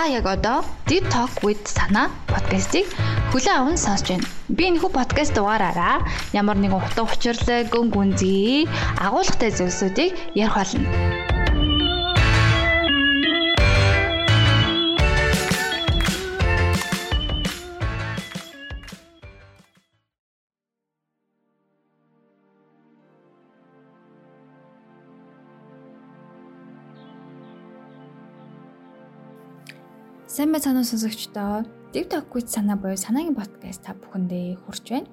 Та яг одоо Deep Talk with Sana подкастыг хүлээн аван сонсож байна. Би энэхүү подкаст дугаараараа ямар нэгэн утга учирлаг, гүн гүнзгий, агуулгатай зүйлсүүдийг ярих болно. Сайн байцгаана сонсогчдоо. Dev Talk with санаа буюу санаагийн подкаст та бүхэндээ хүрч байна.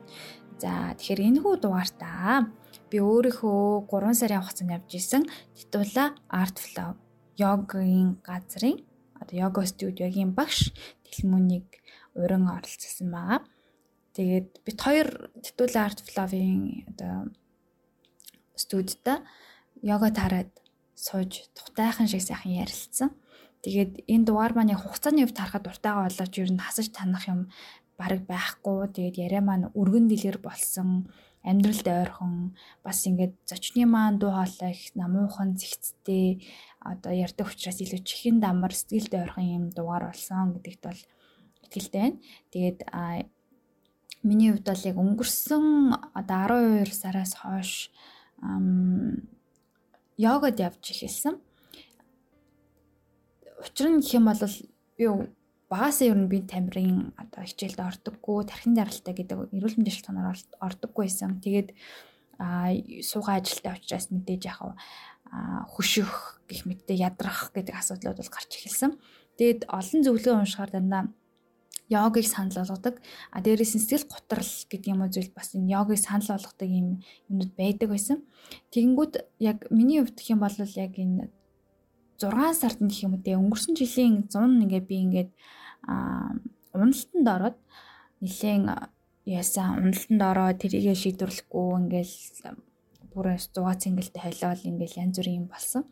За тэгэхээр энэ хүү дугаартаа би өөрийнхөө 3 сарын хугацаанд явж исэн титула Art Flow йогийн газрын одоо йога студиогийн багш Дэлмүнийг уран оролцсон байгаа. Тэгээд бит хоёр титула Art Flow-ийн одоо студид йога тараад сууж тухтайхан шиг сайхан ярилцсан. Тэгээд энэ дугаар маань яг хугацааны хувьд харахад дуртайгаа болооч ер нь хасаж танах юм бараг байхгүй. Тэгээд яриа маань өргөн дэлгэр болсон амьдралд ойрхон бас ингээд зочны маань дуу хоолой их намуухан зэгцтэй одоо ярьдаг учраас илүү чихэн дамар сэтгэлд ойрхон юм дугаар болсон гэдэгт бол итгэлтэй байна. Тэгээд миний хувьд бол яг өнгөрсөн одоо 12 сараас хойш йогад явж эхэлсэн. Учир нь гэх юм бол би багасаа ер нь би тамирын одоо хичээлд ордоггүй, тархин даралтай гэдэг эрүүл мэндийн шалтгаанаар ордоггүй байсан. Тэгээд а суугаа ажилтаа учраас мэдээж яг хөшөх гэх мэттэй ядрах гэдэг асуудлууд бол гарч эхэлсэн. Тэгээд олон зөвлөгөө уншихаар дандаа йогийг санал болгодог. А дээрээс нь сэтгэл готрал гэдэг юм уу зүйл бас энэ йогийг санал болгодог юм юмнууд байдаг байсан. Тэгэнгүүт яг миний хувьд гэх юм бол яг энэ 6 сард гэх юм үү өнгөрсөн жилийн 100 ингээ би ингээд уналтанд ороод нэлээд яасан уналтанд ороод тэрийгэ шийдвэрлэхгүй ингээл бүр 100 цэнгэлтэй холиол ингээл янз бүрийн юм болсон.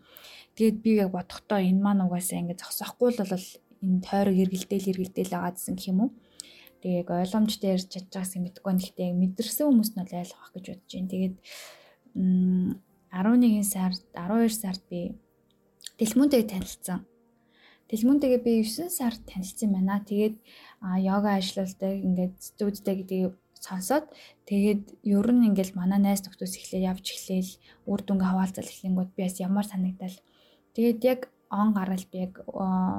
Тэгээд би яг бодохдоо энэ маань угаасаа ингээ зогсохгүй л бол энэ тойрог эргэлдээл эргэлдээл байгаадсэн гэх юм уу. Тэгээ яг ойлгомж дээр чадчихаас юм байна. Гэхдээ мэдэрсэн хүмүүс нь ойлгох гэж бодож байна. Тэгээд 11 сард 12 сард би Дэлмүнтэйг танилцсан. Дэлмүнтэйгээ би 9 сард танилцсан байна. Тэгээд йога ажиллаулдаг ингээд студидтэй гэдгийг сонсоод тэгээд ер нь ингээл манай найз нөхдөөс эхлэе явж эхлээл үр дүнгээ хаваалцал эхлэнгүүд би бас ямар санагдал. Тэгээд яг он гарал би яг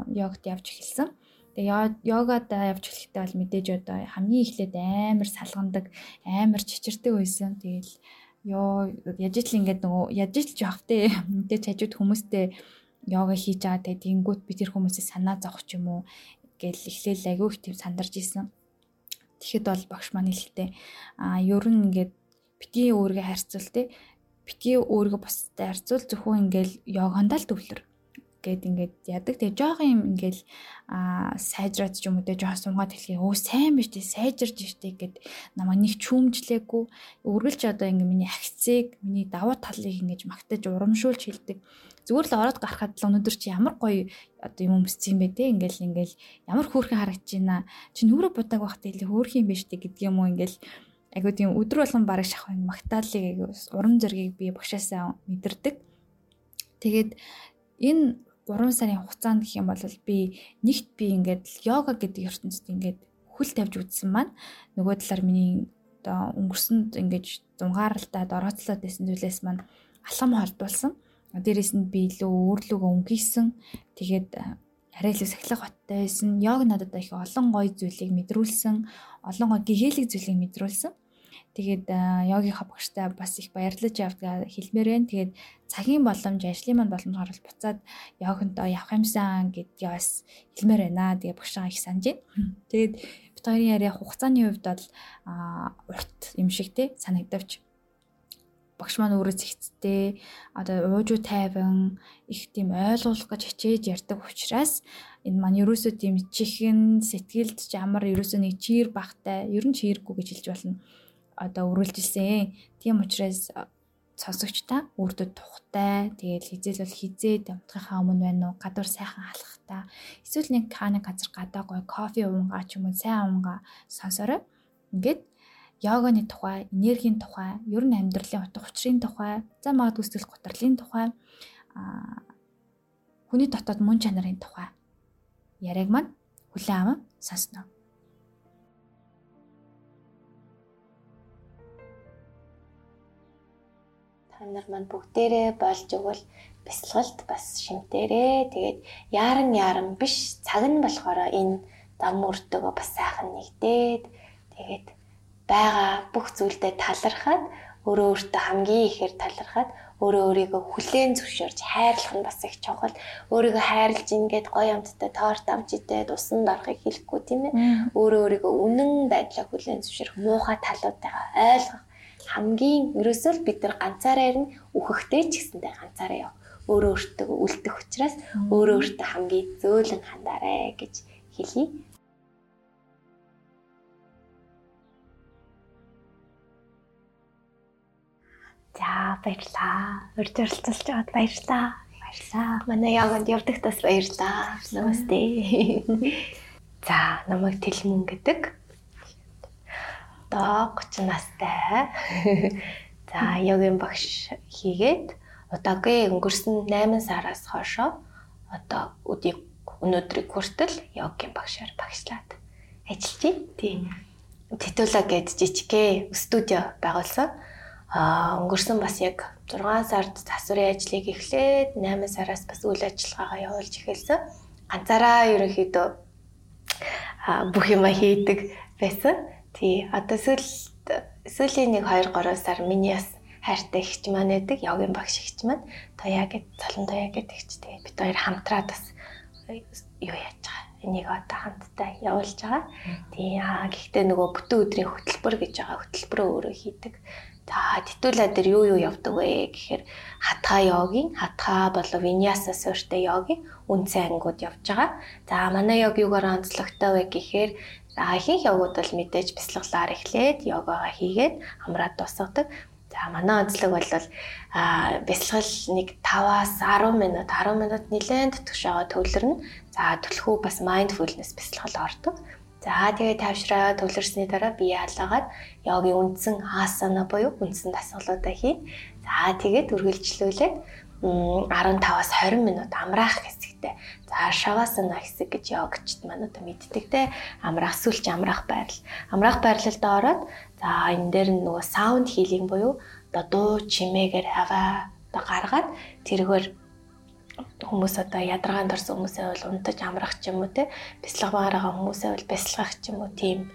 йогт явж эхэлсэн. Тэгээ йогад явж эхлэхдээ бол мэдээж одоо хамгийн эхлээд амар салгандаг, амар чичирдэг байсан. Тэгээл ёо яж итл ингээд нөгөө яж итл жоохтэй мэдээж хажууд хүмүүстэй йога хийж байгаа тэгээ тэнгүүт би тэр хүмүүсээ санаа зовх ч юм уу гэл эхлээл айгүй их тийм сандарч исэн. Тэгэхэд бол багш маань хэлэхдээ а ер нь ингээд битгий өөргөө харьцуул те битгий өөргөө бусдад харьцуул зөвхөн ингээл йогондаа л төвлөр гэд ингээд ядаг. Тэгээ жоохон юм ингээл аа сайжраад ч юм уу тэгээ жоохон сунгаад хэлхий. Өө сайн биш тий сайжирж штий гэд намайг нэг чүүмжлээгүй. Үргэлж одоо ингээ миний агцыг, миний давуу талыг ингэж магтаж урамшуулж хэлдэг. Зүгээр л ороод гарахад л өнөөдөр чи ямар гоё одоо юм өмссөн юм бэ те ингээл ингээл ямар хөөрхөн харагдаж байна. Чи нүрэ будаг багт хэлээ хөөрхөн юм биш те гэдэг юм уу ингээл айгуу тийм өдөр болгон бараг шахах магтаалыг урам зоригийг би багшаасаа мэдэрдэг. Тэгээд энэ 3 сарын хугацаанд гэх юм бол би нэгт би ингээд йога гэдэг ертөнцид ингээд хөл тавьж үзсэн маань нөгөө талаар миний одоо өнгөрсөнд ингээд зунгаарлалтад орооцлоод байсан зүйлээс маань алхам холдуулсан. Дээрээс нь би илүү өөрлөгөө өнгийсэн. Тэгээд арай илүү сахилах баттай байсан. Йог надад их олон гоё зүйлийг мэдрүүлсэн. Олон гоё гэгээлэг зүйлийг мэдрүүлсэн. Тэгээд йогийнхаа багштай бас их баярлаж явдгаа хэлмээр байна. Тэгээд цагийн боломж, ажлын манд боломж гарвал буцаад йогонтоо явах юмсан гэдгийг бас хэлмээр байна. Тэгээд багшаа их санаж байна. Тэгээд бид хоёрын яриа хугацааны хувьд бол урт юм шиг те санагдавч багш маань өөрөө зэгцтэй одоо уужуу тайван их тийм ойлгуулах гэж хичээж ярьдаг учраас энэ маань ерөөсөө тийм чихэн сэтгэлд ч амар ерөөсөө нэг чир бахтай ер нь чирэггүй гэж хэлж болно одоо үргэлжилсэн. Тийм учраас сонсогч та үрдэд тухтай тэгэл хизээл бол хизээ дамтгахаа өмнө байна уу гадуур сайхан алхахтаа эсвэл нэг каны газар гадаа гой кофе уунгаа ч юм уу сайн уунгаа сонсорой ингээд йоганы тухай энергийн тухай ер нь амьдралын утга учирын тухай за магадгүй сэтгэл готрлын тухай хүний дотоод мөн чанарын тухай яриаг маань хүлээн аван сонсноо. Та нар маань бүгдээрээ болж өгвөл бясалгалт бас шимтээрээ тэгээд яаран яаран биш цаг нь болохоор энэ дам өртөгөө бас сайхан нэгдээд тэгээд байгаа бүх зүйлдээ талархаад өөрөө өөртөө хамгийн ихээр талархаад өөрөө өөрийгөө хүлээн зөвшөөрж хайрлах нь бас их чухал. Өөрийгөө хайрлж ингээд гоё амттай торт авч идээд усан дарахыг хэлэхгүй тийм ээ. Өөрөө өөрийгөө үнэн байдлаа хүлээн зөвшөөрөх муухай талуудтайгаа ойлгох хамгийн ерөөсөө бид нар ганцаараа ирнэ үхэхтэй ч гэсэндээ ганцаараа яв. Өөрөө өөртөө үлдэх учраас өөрөө өөртөө хамгийн зөөлөн хандаарэ гэж хэлье. За баярлаа. Урьд оролцолж байгаад баярлаа. Баярлаа. Манай яганд явдаг тас баярлаа. Намасте. За намайг Тэлмүн гэдэг. Одоо 30 настай. За йогийн багш хийгээд удаагүй өнгөрсөн 8 сараас хойшоо одоо өдийг өнөөдрийг хүртэл йогийн багшаар багшлаад ажиллаж байна. Тийм. Титула гэж жижигхэн студио байгуулсан Аа өнгөрсөн бас яг 6 сард засварын ажлыг эхлээд 8 сараас бас үйл ажиллагаагаа явуулж эхэлсэн. Ганцаараа ерөнхийдөө бүх юма хийдэг байсан. Тий одоо сүүл сүүлийн 1 2 3 сар миний бас хайртай ихч маань байдаг. Явгийн багш ихч маань Тоя гэд цолон Тоя гэдэг ихч. Тэгээ бид хоёр хамтраад бас юу яаж байгаа. Энийг одоо хамтдаа явуулж байгаа. Тий аа гэхдээ нөгөө бүтэн өдрийн хөтөлбөр гэж байгаа. Хөтөлбөрөө өөрөө хийдэг. За титулаа дээр юу юу явдаг вэ гэхээр хатха йогийн хатха болов виньяса суурьтай йогийн үнцэн ангууд явж байгаа. За манай йог юугаар онцлогтой вэ гэхээр за ихэнх йогууд бол мэдээж бяцлаглаар эхлээд йогага хийгээд хамраад дуусгадаг. За манай онцлог бол а бяцлал нэг 5-аас 10 минут 10 минут нэлээд төгшөөгөө төвлөрнө. За түлхүү бас mindfulness бяцлал ордог. За тэгээ тавшраа төвлөрсний дараа бие халаагаад йогийн үндсэн асана буюу үндсэн дасгалуудаа хий. За тэгээд үргэлжлүүлээд 15-аас 20 минут амраах хэсэгтэй. За шавасана хэсэг гэж йогчд маань одоо мэддэг те. Амраах сүлж амраах байрал. Амраах байрлалд ороод за энэ дээр нөгөө саунд хилинг буюу одоо дуу чимээгээр аваа одоо гаргаад тэргээр хүмүүс одоо ядаргаанд орсон хүмүүсээ бол унтаж амрах ч юм уу те бяцлагаар байгаа хүмүүсээ бол бяцлах ч юм уу тийм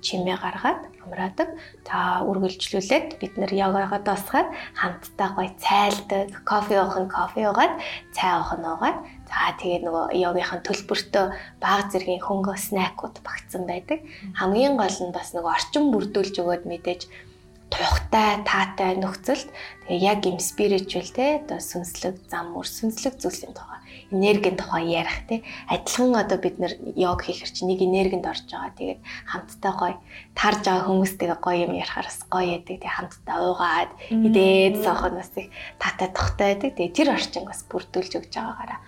чимээ гаргаад амраадаг. За үргэлжлүүлээд бид нэр йогагаа дуусгаад хамтдаа гоё цайлдаг, кофе уух нь кофе уугаад, цай уух нь уугаад За тэгээ нөгөө йогийнхэн төлбөртөө баг зэргийн хөнгө снакууд багцсан байдаг. Хамгийн гол нь бас нөгөө орчин бүрдүүлж өгөөд мэдээж тухтай, таатай нөхцөлд тэгээ яг юм спиричуал те одоо сүнслэг зам мөр сүнслэг зүйлсийн тухай энергийн тухай ярих те. Адилхан одоо бид нэр йог хийхэр чи нэг энергинд орж байгаа. Тэгээд хамтдаа гоё тарж байгаа хүмүүстэйгээ гоё юм ярихараас гоё яадаг. Тэг хамтдаа уугаад идээд сохон бас их таатай тухтай байдаг. Тэгээд тэр орчинг бас бүрдүүлж өгч байгаагаараа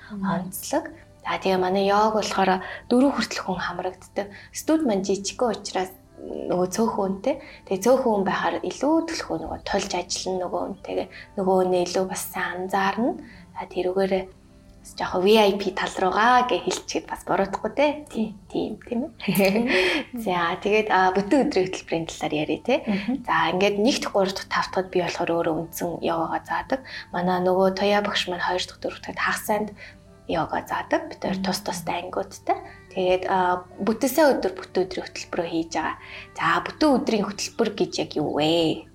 онцлог. За тэгээ манай йог болохоор дөрөв хүртэл хүн хамрагддаг. Студ маань жижигхэн учраас нөгөө цөөхөн үнтэй. Тэгээ цөөхөн хүн байхаар илүү төлхөө нөгөө тулж ажиллана нөгөө үнтэйгээ нөгөө нэ илүү бас анзаарна. За тэрүүгээр жоохон VIP тал руугаа гэж хэлчихээд бас буруудахгүй те. Тийм, тийм, тийм ээ. За, тэгээд бүтэн өдрийн хөтөлбөрийн талаар яриа те. За, ингээд 1 дахь 3 дахь 5 дахьд би болохоор өөрөө үндсэн йогагаа заадаг. Манай нөгөө Тоя багш маань 2 дахь 4 дахьд хагас санд йога заадаг. Бид хоёр тус тустай ангиудтай. Тэгээд бүтээсээ өдөр бүтэн өдрийн хөтөлбөрөө хийж байгаа. За бүтэн өдрийн хөтөлбөр гэж яг юу вэ?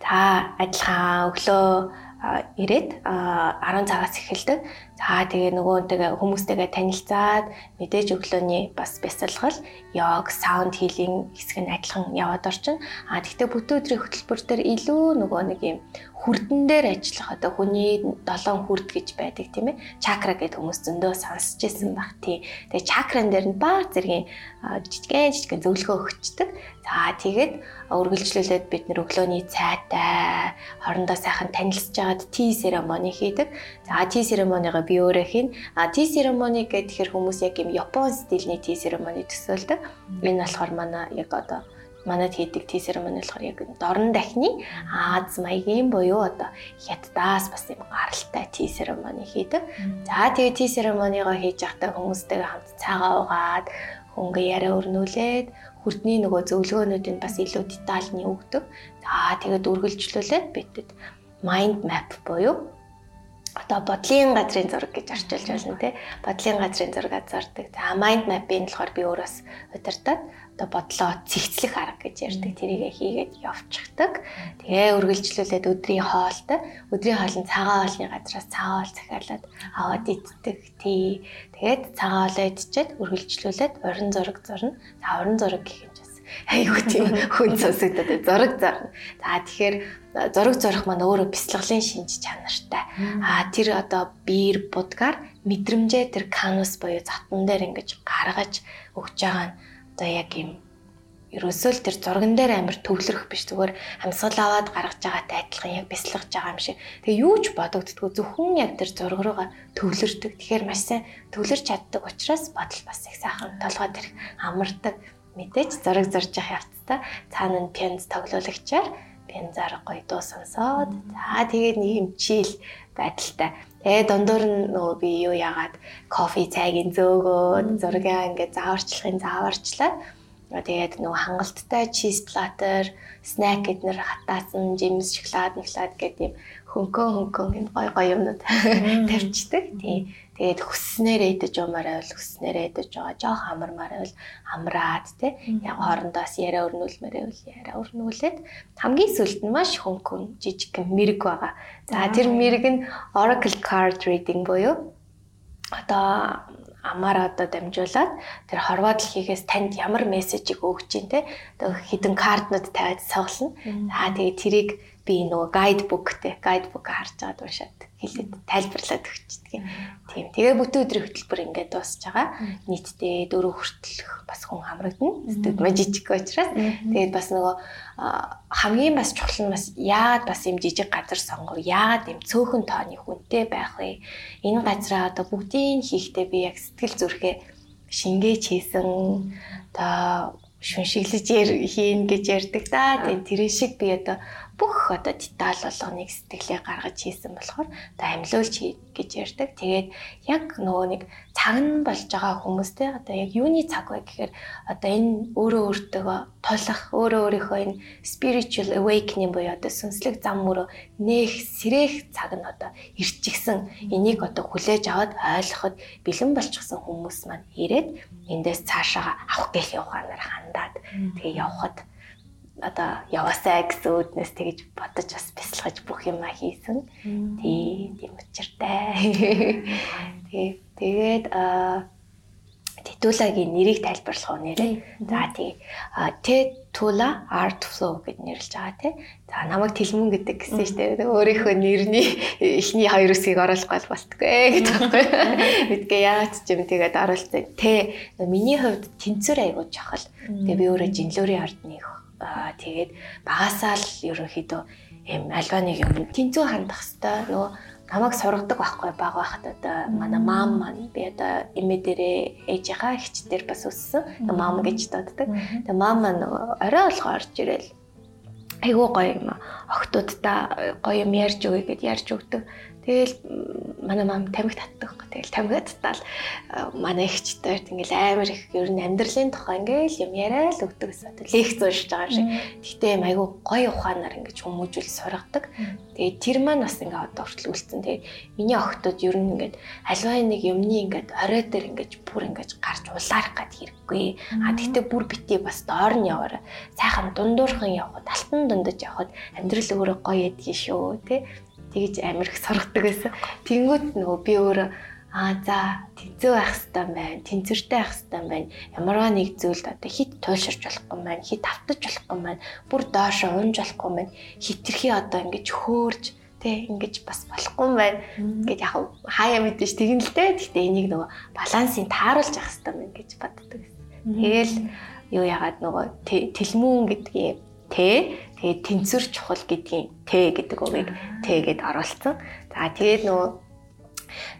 За адилхан өглөө ирээд 10 цагаас эхэлдэг. За тэгээ нөгөөнтэйгээ хүмүүстэйгээ танилцаад мэдээж өглөөний бас бясалгал, йог, саунд хилинг хэсэг нь адилхан яваад орчин. А тэгтээ бүтэн өдрийн хөтөлбөр дээр илүү нөгөө нэг юм хүрдэн дээр ажиллах одоо хүний долоон хүрд гэж байдаг тийм ээ чакра гэдэг хүмүүс зөндөө сонсч ирсэн баг тий. Тэгээ чакран дээр нь баг зэргийн жижигэн жижигэн зөвлөгөө өгчдөг. За тэгээд үргэлжлүүлээд бид нэр өглөөний цайтай хоорондоо сайхан танилцж агаад ти церемони хийдэг. За ти церемонигаа би өөрөө хийн. А ти церемони гэхээр хүмүүс яг юм Япон стилний ти церемони төсөөлдөг. Энэ болохоор манай яг одоо манад хийдэг tea ceremony болохоор яг дорн дахны Аз маягийн буюу одоо хятадаас бас юм гаралтай tea ceremony хийдэг. За тэгээ tea ceremony-го хийж явахдаа хүмүүстэйгээ хамт цаагаа уугаад хөнгө яриа өрнүүлээд хүрдний нөгөө зөвлөгөөнүүдийг бас илүү детальны өгдөг. За тэгээд үргэлжлүүлээд бидэд mind map буюу одоо бодлын газрын зураг гэж орчуулж байна тий. Бодлын газрын зураг зардаг. За mind map-ийн болохоор би өөрөөс удирдаад одоо бодлоо цэгцлэх арга гэж ярьдаг. Тэрийгэ хийгээд явчихдаг. Тэгээ үргэлжлүүлээд өдрийн хоолтой өдрийн хоолн цагаан хоолны газраас цагаан хоол захиалаад аваад иддэг. Тий. Тэгээд цагаан хоолоо идчихэд үргэлжлүүлээд уран зураг зурна. За уран зураг гэх айгуу тийм хүн сонсогдоод зураг зарна. За тэгэхээр зураг зорих маань өөрөө бяцлаглалын шинж чанартай. А тэр одоо биер будгаар мэдрэмжээ тэр канвас буюу затан дээр ингэж гаргаж өгч байгаа нь одоо яг юм ерөөсөө л тэр зурган дээр амар төвлөрөх биш зүгээр амьсгал аваад гаргаж байгаатай адилхан яг бяцлагж байгаа юм шиг. Тэгээ юу ч бодогддггүй зөвхөн яг тэр зураг руугаа төвлөрдөг. Тэгэхээр маш сайн төвлөрч чаддаг учраас бодол бас их сайхан толгойд ирэх амардаг. Мэдээж зураг зорж явах явцдаа цаана нь пянз тоглуулагчаар бензар гоё дуу сонсоод за тэгээд нэг юм чийл байдалтай. Тэгээ дундуур нь нөгөө би юу яагаад кофе цайгийн зөөгөөд зургаа ингээд зааварчлахын зааварчлаа. Тэгээд нөгөө хангалттай чиз платер, снэк гэднэр хатаасан, жимс, шоколад, шоколад гэдэг юм хөнкөө хөнкөө юм гой гой юмнууд тавьчихдаг. Тийм. Тэгээд хүснээрээ идэж уумаар байвал хүснээрээ идэж байгаа. Жоо хамармаар байвал хамраад тий. Яг хоорондоос яриа өрнүүлмээр байвал яриа өрнүүлээд хамгийн сүлд нь маш хөнгөн жижиг мэрэг байгаа. За тэр мэрэг нь Oracle card reading буюу одоо амаар одоо дамжуулаад тэр хорвоо дэлхийгээс танд ямар мессежийг өгч чинь те хідэн картнууд тавиад цоглоно. За тэгээ тэрийг би нөгөө гайдбук те гайдбук харж байгаад уншаад хэлээд тайлбарлаад өгчдөг юм. Тийм. Тэгээ бүтэн өдрийн хөтөлбөр ингээд дуусж байгаа. Нийтдээ дөрөв хүртэлх бас хүн хамрагдана. Сэтгэл маа жижиг учраас. Тэгээд бас нөгөө хамгийн бас чухал нь бас яагаад бас юм жижиг газар сонгов? Яагаад юм цөөхөн тооны хүнтэй байх вэ? Энэ газраа одоо бүгдийг хийхдээ би яг сэтгэл зүрхээ шингээж хийсэн. Одоо шүншиглэж хийн гэж ярьдаг да. Тэгээд тэр шиг би одоо бүх одоо деталь болгоныг сэтгэлээ гаргаж хийсэн болохоор одоо амьлуулж хий гэж ярьдаг. Тэгээд яг нөгөө нэг цаг нь болж байгаа хүмүүстэй одоо яг юуны цаг вэ гэхээр одоо энэ өөрөө өөртөө тулах, өөрөө өөрийнхөө энэ spiritual awakening буюу одоо сүнслэг зам мөрөө нээх, сэрэх цаг нь одоо ирчихсэн. Энийг одоо хүлээж аваад ойлгоход бэлэн болчихсон хүмүүс маань ирээд эндээс цаашаа авах гэх явахаар хандаад тэгээ явхад одоо яваасаа гэсэн үднэс тэгэж бодож бас бясалгаж бүх юм хийсэн. Тий, тийм учиртай. Тий. Тэгээд а Титулагийн нэрийг тайлбарлах уу нэрээ. За тий. Tetula Art Flow гэд нэрлэж байгаа тий. За намайг Тэлмэн гэдэг гэсэн шүү дээ. Өөрийнхөө нэрний эхний хоёр үсгийг оруулахгүй болтгүй гэдэг байхгүй. Мэдгээ яагаад ч юм тэгээд оруулсан. Тэ миний хувьд тэнцвэр айгуу чахал. Тэгээ би өөрөө жинлүүрийн ордны тэгээд багасаа л ерөнхийдөө юм альва нэг юм тэнцүү хандах хэвээр нөгөө намайг сургадаг байхгүй баг байхад одоо манай мам маань би одоо эмээ дээрээ ээжийнхаа ихчдэр бас өссөн мам гэж дууддаг. Тэгээ мам маань орой олго орж ирэл айгуу гоё юм охтуудтай гоё юм ярьж өгье гэд ярьж өгдөг. Тэгэл манай мам тамхи татдаг. Тэгэл тамхи татаал манай ихчтэй ингээл амар их ер нь амьдралын тухай ингээл юм яриа л өгдөг гэсэн. Лекц уншиж байгаа шиг. Гэхдээ юм айгүй гоё ухаанаар ингэж хүмүүжүүл сургадаг. Тэгээ тэр маань бас ингээ одоо хүртэл үлдсэн. Тэгээ миний охтууд ер нь ингээд альваа нэг юмны ингээд орой дээр ингээд бүр ингээд гарч улаарах гад хэрэггүй. А тэгтээ бүр бити бас доор нь яваарай. Сайхан дундуурхан явхад алтан дундаж явхад амьдрал өөрөө гоё ядгийн шүү, тэ тэгж амир их сургадаг байсан. Тэнгүүт нөгөө би өөрөө аа за тэнцүү байх хэвээр байна. Тэнцвэртэй байх хэвээр байна. Ямарваа нэг зүйлд одоо хит туйлширч болохгүй байна. Хит автаж болохгүй байна. Бүр доошо унж болохгүй байна. Хитрхи одоо ингэж хөөрж тэ ингэж бас болохгүй байна. Ингээд яг хаяа мэдээж тэгэн л дээ. Гэхдээ энийг нөгөө балансыг тааруулж явах хэвээр байна гэж боддог. Тэгэл юу яагаад нөгөө тэлмүүн гэдгийг тэ тэгээд тэнцвэр чухал гэдгийн тэ гэдэг үгийг тэ гэд оруулсан. За тэгээд нөгөө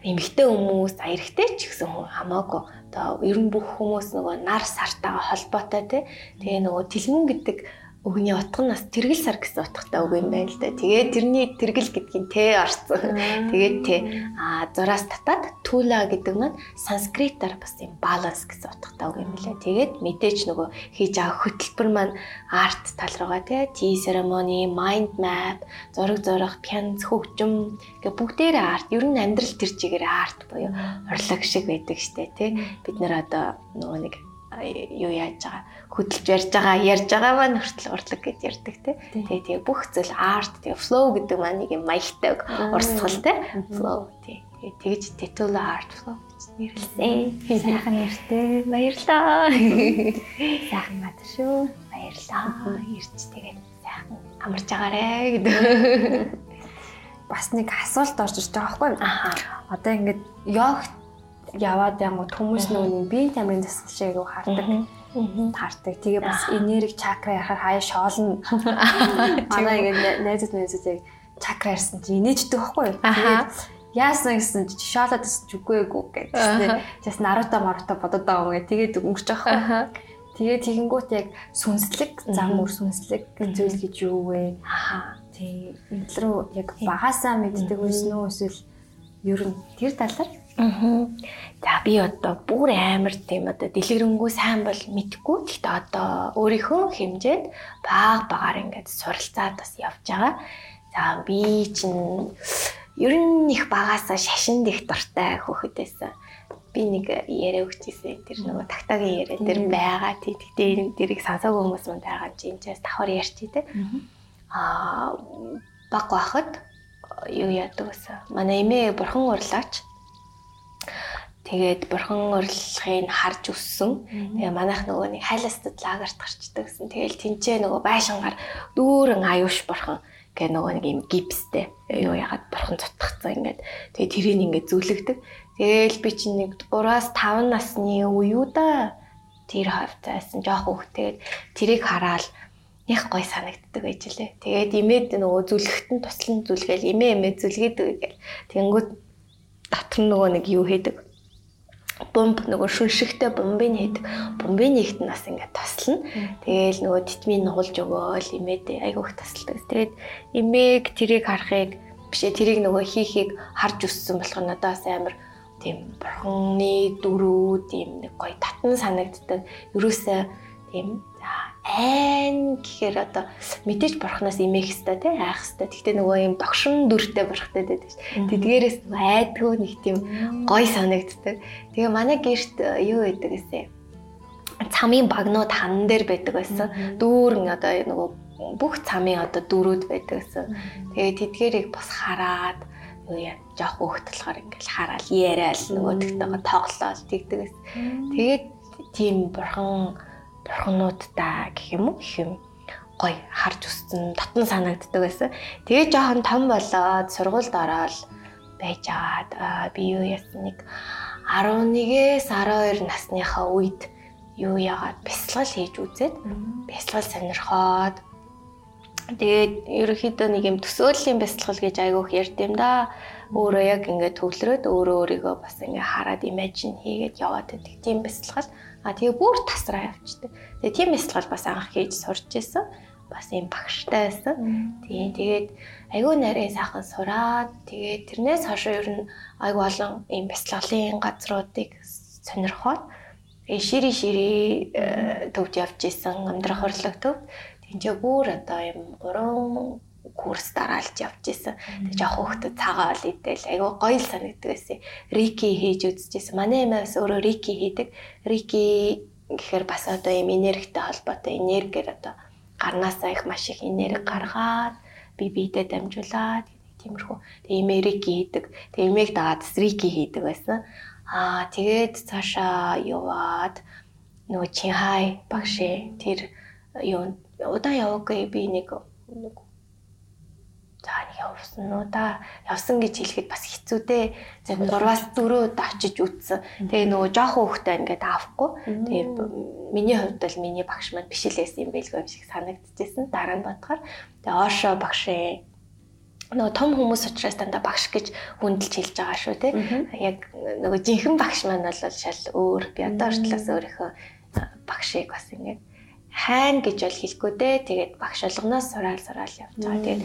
эмэгтэй хүмүүс а эрэгтэй ч гэсэн хүн хамаагүй. Одоо ер нь бүх хүмүүс нөгөө нар сартайгаа холбоотой тий тэгээ нөгөө тэлмэн гэдэг Өгний утга нь бас тэргэл сар гэсэн утгатай үг юм байна л да. Тэгээд тэрний тэргэл гэдгийг тэ орсон. Тэгээд тэ а зураас татаад тула гэдэг нь санскритаар бас юм баланс гэсэн утгатай үг юм лээ. Тэгээд мэдээч нөгөө хийж байгаа хөтөлбөр маань арт тал руугаа тий tea ceremony, mind map, зураг зурах, пянц, хөгжим гэ бүгдээрээ арт. Ер нь амьдрал тэр чигээр арт буюу урлаг шиг байдаг штэ тий. Бид нэр одоо нөгөө нэг юу яаж байгаа хөдөлж ярьж байгаа ярьж байгаа маань хүртэл урлаг гэж ярьдаг те. Тэгээ тэгээ бүх зүйл арт тэгээ flow гэдэг маань нэг юм маягтай урсгал те. Flow тий. Тэгээ тэгж title art flow гэж нэрлсэн. Сайхан нэртэй. Баярлаа. Сайхан бат шүү. Баярлаа. Ирч тэгээд сайхан амарч агаарэ гэдэг. Бас нэг асуулт орж ирж байгаа байхгүй юу? Одоо ингээд йогт яваад янгууд хүмүүс нөгөө биеийн тамирын шиг юу хардаг. Таардаг. Тэгээ бас энерги чакра яхаар хаяа шоолно. Манай ингэ найзууд найзууд яг чакра ярьсан чи инээждэг байхгүй юу? Яасан гэсэн чи шоолоод гэсэн үгүйгүй гэдэг. Тэс наруто маруто бодоод байгаа юм гээ. Тэгээд өнгөрч байгаа байхгүй. Тэгээ тэгэнгүүт яг сүнслэг зам мөр сүнслэг зүйл гэж юу вэ? Тэг энэ рүү яг багасаа мэддэг үү эсвэл ер нь тэр талаар Аа. За би одоо бүр амар тийм одоо дэлгэрэнгүй сайн бол мэдгүй. Гэхдээ одоо өөрийнхөө хэмжээнд баг багаар ингээд суралцаад бас явж байгаа. За би чинь ер нь их багасаа шашинд их дуртай хөхөд байсан. Би нэг яриа өгчээсээ тэр нөгөө тагтагийн яриа тэр байгаа. Тэгтээ тэрийг сонсоогүй хүмүүс манд байгаа чи энэ ч давхар ярьчих тий. Аа баг байхад юу яадаг гэсэн. Манай эмээ бурхан урлаач Тэгээд бурхан урилгыг харж өссөн. Тэгээ манайх нөгөө нэг хайластад лагерт гарчдаг гэсэн. Тэгээл тэнцээ нөгөө байшингаар дүүрэн аюуш бурхан гэ нөгөө нэг юм гипстэй юу ягаад бурхан цутгацсан ингээд. Тэгээ тэрийг ингээд зүлэгдэг. Тэгээл би чинь нэг 3-аас 5 насны үе юу да тэр хавцаасан жоох хөвгтэйгээд тэрийг хараад яг гой санагддаг байж лээ. Тэгээд имээд нөгөө зүлгэхтэн туслан зүлгээл имээ имээ зүлгээдэг гэл. Тэнгүүд дотор нөгөө нэг юу хийдэг бомб нөгөө шүншигтэй бомбын хийдэг. Бомбын нэгт нь бас ингээд тослно. Тэгээл нөгөө титмийн нугалж өгөөл имээд айгуух тасалдаг. Тэгээд имээг тэрийг харахыг бишээ тэрийг нөгөө хийхийг харж өссөн болох нь надаас амар тийм бурхны дөрүү тийм нэг гоё татан санагддаг. Ерөөсөө тийм айн гэхээр одоо мэдээж бурхнаас имэх хэвээр тий айх хэвээр. Гэхдээ нөгөө юм догшин дүртэй бурхтай байдаг шүү. Тэдгээрээс айдгүй нэг тийм гой санагддаг. Тэгээ манай гэрт э, юу байдаг гэсэн цамын багнууд хан дээр байдаг байсан. Дүүрэн одоо нөгөө бүх цамын одоо дөрүүд байдаг гэсэн. Тэгээ тэдгэрийг бас хараад юу яа жоох хөөхтлөхөр ингээл хараал яриад нөгөө тэгтэйгээ тоглоол тэгдэг. Тэгээд тийм бурхан бурхнуудтай гэх юм уу их юм гой харж өссөн татан санагддаг байсан. Тэгээ жоохон том болоод сургуульд ороод байж агаад би юу яасан нэг 11-ээс 12 насныхаа үед юу яагаад бясалгал хийж үзээд бясалгал сонирхоод тэгээд ерөөхдөө нэг юм төсөөллийн бясалгал гэж айгүйх ярьд юм да. Өөрөө яг ингээд төвлөрөөд өөрөө өөрийгөө бас ингээд хараад имажин хийгээд яваад байдаг. Тийм бясалгал А тэгээ бүр тасраа явчихдаг. Тэгээ тийм бясалгал бас анх хийж сурч ирсэн. Бас юм багштай байсан. Тэгээ тэгээд айгүй нарийн сайхан сураад тэгээ тэрнээс хойш ер нь айгүй олон юм бясалгалын газруудыг сонирхоод шири шири э, төвд явж исэн амьдрах хурлаг төвд. Тинчээ бүр одоо юм 3 курс дараалж явж исэн. Тэг жоох хөөхдөд цагаал идэл айгүй гоё л санагддаг байсан. Рики хийж үзчихсэн. Манай эмээс өөрөө рики хийдэг. Рики гэхээр бас одоо юм энергитэй холбоотой энергиэр одоо гарнаасаа их маш их энерги гаргаад би биедээ дамжуулаад тиймэрхүү. Тэг эмээ рики хийдэг. Тэг эмээг дагаад рики хийдэг байсан. Аа тэгээд цаашаа яваад нөгөө Чинхай багшээ тэр юу удаан яваагүй би нэг За нэг явсан уу да. Явсан гэж хэлэхэд бас хэцүү дээ. За 3-аас 4 удаа очиж үтсэн. Тэгээ нөгөө жоохон хөвгтэй ингээд авахгүй. Тэгээ миний хувьд бол миний багш маань бишэлээс юм байлгүй юм шиг санагдчихсэн. Дараа нь бодохоор тэгээ Ошо багшээ нөгөө том хүмүүс учраас дандаа багш гэж хүндэлж хэлж байгаа шүү тий. Яг нөгөө жинхэнэ багш маань бол шал өөр. Би одоо ортлоос өөрийнхөө багшийг бас ингээд хайн гэж бол хэлэхгүй дээ. Тэгээд багш болгоноос сураал сураал явж байгаа. Тэгээд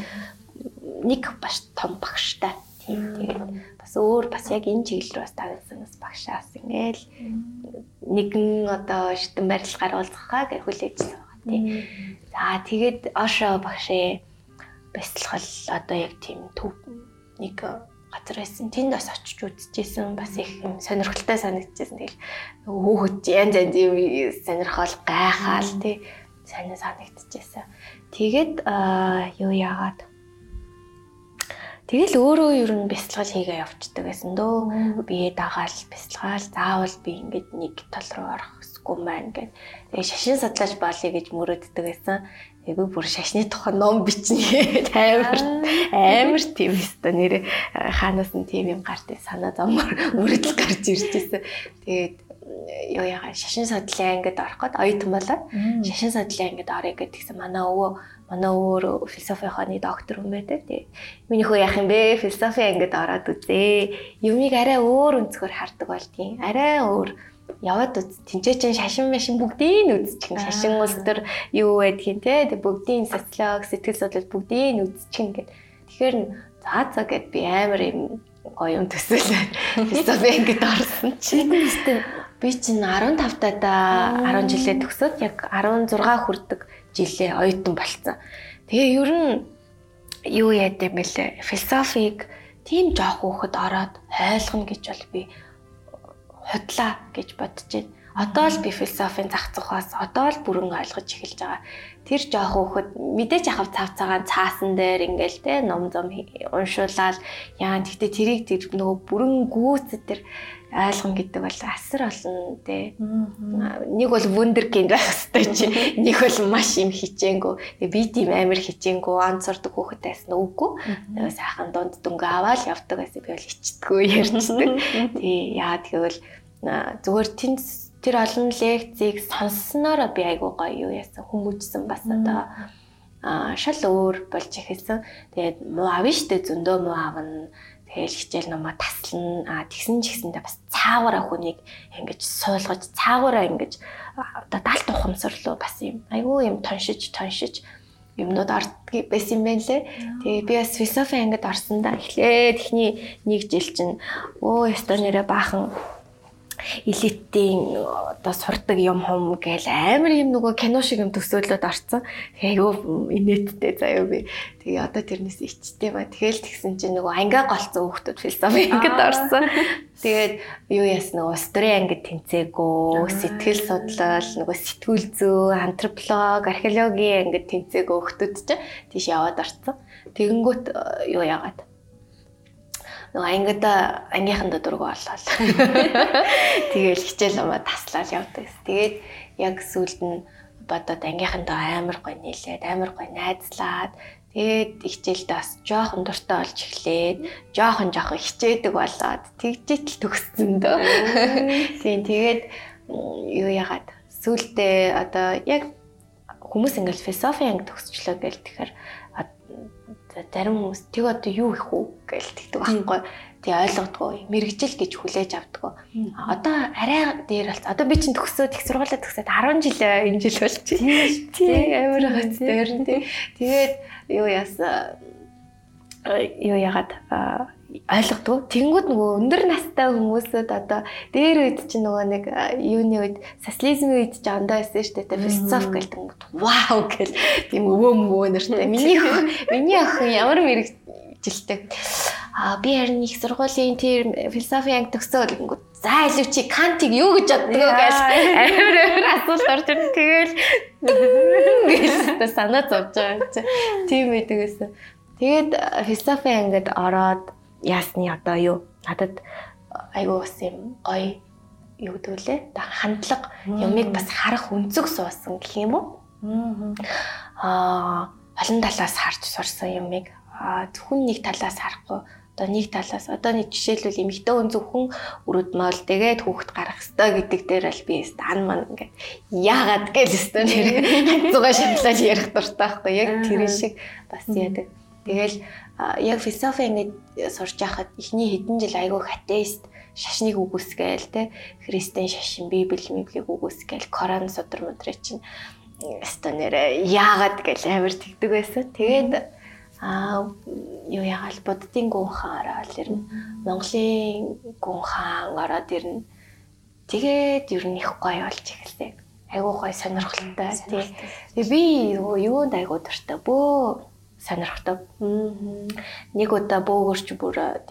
нэг баш том багштай. Тийм тэгээд бас өөр бас яг энэ чиглэл рүү бас тавьсан бас багшаас ингээл нэгэн одоо шитэн барил гаруулцгаа гэж хүлээжсэн байгаа тийм. За тэгээд Ошо багшээ бясалгал одоо яг тийм төв нэг газар байсан. Тэнд бас очиж үзчихсэн. Бас их юм сонирхолтой санагдчихсэн. Тэгэл хөөхөд янз янз юм сонирхол гайхаал тий сайн санагдчихсэн. Тэгээд юу яагаад Тэгэл өөрөө ер нь бясалгал хийгээ явцдаг байсан дөө. Бие дагаал бясалгаал заавал би ингээд нэг тал руу орох хэрэггүй маань гэд. Тэгээ шашин судлаач болъё гэж мөрөддөг байсан. Тэгээ би бүр шашны тухай ном бичнэ амар амар тийм өстө нэр хаанаас нь тийм юм гартай санаа зовмор мөрөдөл гарч ирж байсан. Тэгээд юу яга шашин судлалын ангид орох гээд оюутан болоод шашин судлалын ангид орё гэдгийгсэн манай өвөө манай өвөө философи хааны доктор хүн байдаг. Тэгээд миний хөө яах юм бэ? Философи ангид ороод үзээ. Юмыг арай өөр өнцгөр хардаг болдгийн. Арай өөр яваад үз. Тинчээ чин шашин машин бүгдийг нь үзчихин. Шашин улс төр юу байдгийг те бүгдийн социолог, сэтгэл судлал бүгдийг нь үзчихин гэд. Тэгэхээр за за гэд би амар юм гоё юм төсөөлөө. Философи ангид орсон чинь. Би чинь 15 таа 10 жилээ төгсөөд яг 16 хүрдэг жилээ оюутан болцсон. Тэгээ ер нь юу яд юм бэлээ? Философиг тийм жоох хөөхд ороод ойлгоно гэж бол би худлаа гэж бодож байна. Одоо л би философийн зах зохиос одоо л бүрэн ойлгож эхэлж байгаа. Тэр жоох хөөхд мэдээж ахав цав цагаан цаасан дээр ингээл те ном зам уншуулаад яа тэгтээ тэрийг тэр нөгөө бүрэн гүйцэд тэр ойлгон гэдэг бол асар олон те. Нэг бол вундеркинд байх хэрэгтэй чи. Нэг бол маш юм хичээнгүй. Би тийм амар хичээнгүй анцордог хүүхэд байсан үгүй. Сайхан дунд дөнгө аваад явдаг байсан. Би бол ичдэггүй ярьцдаг. Тий яа тэгвэл зүгээр тэнд тэр олон лекцийг сонссноор би айгуу гоё юу яасан хүмүүжсэн бас одоо. А шал өөр болж ихэлсэн. Тэгээд муу авна штэ зөндөө муу авна. Тэгэл хичээл номоо таслана. А тэгсэн ч гэсэндээ бас цаагаараа хүнийг ингэж суулгаж цаагаараа ингэж одоо далд ухамсарлуу бас юм. Айгуу юм тоншиж тоншиж юмнууд ордгийг байсан юм байна лээ. Тэгээ би бас философи ангид орсон да. Эхлээд ихний нэг жил чинь өө ёстой нэрэ баахан элитийн одоо сурдаг юм хум гээл амар юм нөгөө кино шиг юм төсөөлөд орцсон. Тэгээ юу инээдтэй заяа би. Тэгээ одоо тэрнээс ичтэй ба. Тэгэл тэгсэн чинь нөгөө ангиа голцсон хүүхдүүд философи ангид орсон. Тэгээд юу яасан нөгөө стори ангид тэнцээгөө, сэтгэл судлал, нөгөө сэтгүүл зөө, антрополог, археологийн ангид тэнцээгөө хүүхдүүд чинь тийш яваад орцсон. Тэгэнгүүт юу яагаад нөгөө ангида ангийнхандаа дургу боллоо. Тэгээл хичээл намаа таслаад явдаг. Тэгээд яг сүүлд нь бодоод ангийнхандаа амар гой нийлээд амар гой найзлаад Тэгээд хичээлдээ бас жоохон дуртай болж эхлээд жоохон жоохон хичээдэг болоод тэгжээтэл төгссөн дөө. Тийм тэгээд юу яагаад сүултээ одоо яг хүмүүс ингээл философи анги төгсчлөө гэл тэгэхээр зарим хүмүүс тэг одоо юу их үү гэж тэгдэг байхгүй. Тэг ойлгодгоо мэрэгжил гэж хүлээж авдгаа. Одоо арай дээр болц. Одоо би чинь төгсөөд их сургуулаа төгсөөд 10 жил энэ жил болчих. Тий амар хац дээр нь тий. Тэгээд юу яасан юу ягаад ойлгодгоо. Тэнгүүд нөгөө өндөр настай хүмүүсүүд одоо дээр үед чинь нөгөө нэг юуны үед социализмын үед ч андаа байсан шүү дээ. Философи гэдэг юм. Вау гэл тийм өвөө мөвөө нэртэй. Миний миний охин ямар мэрэгжилтэй. А би харин их сургуулийн тэр философи анги төгсөөл гингүүд за илүү чи кантиг юу гэж боддог вэ гэж амар амар асуулт орж ирнэ. Тэгэл гэж санаа зовж байгаа чи. Тийм байдаг гэсэн. Тэгээд философи ангид ороод яасны одоо юу? Надад айгүй бас юм гоё юу гэдэг лээ. Хандлага юмыг бас харах өнцөг суусан гэх юм уу? Аа олон талаас харж сурсан юмыг. Зөвхөн нэг талаас харахгүй. Одоо нэг талаас одоо нэг жишээлбэл эмэгтэй хүн зөвхөн өрөд мол тэгээд хүүхэд гарах ёстой гэдэг дээр аль би стан ман ингээд яагаад гэж өстө нэр хацууга шатлал ярих дуртай байхгүй. Яг тэр шиг бас яадаг. Тэгэл яг философи ингээд сурч байхад эхний хэдэн жил айгүй хатеист шашныг үгүйсгээл те христийн шашин библи миблийг үгүйсгээл коран судар мудрыг чинь өстө нэрэ яагаад гэж амар тэгдэг байсан. Тэгээд аа юу ягаал буддийн гүн хаан ороод ирнэ. Монголын гүн хаан ороод ирнэ. Тэгээд ер нь их гоё болж эхэлсэн. Айгуу гоё сонирхолтой тий. Би юунд айгуу дуртай бөө сонирхдаг. Нэг удаа бөөгөрч бүр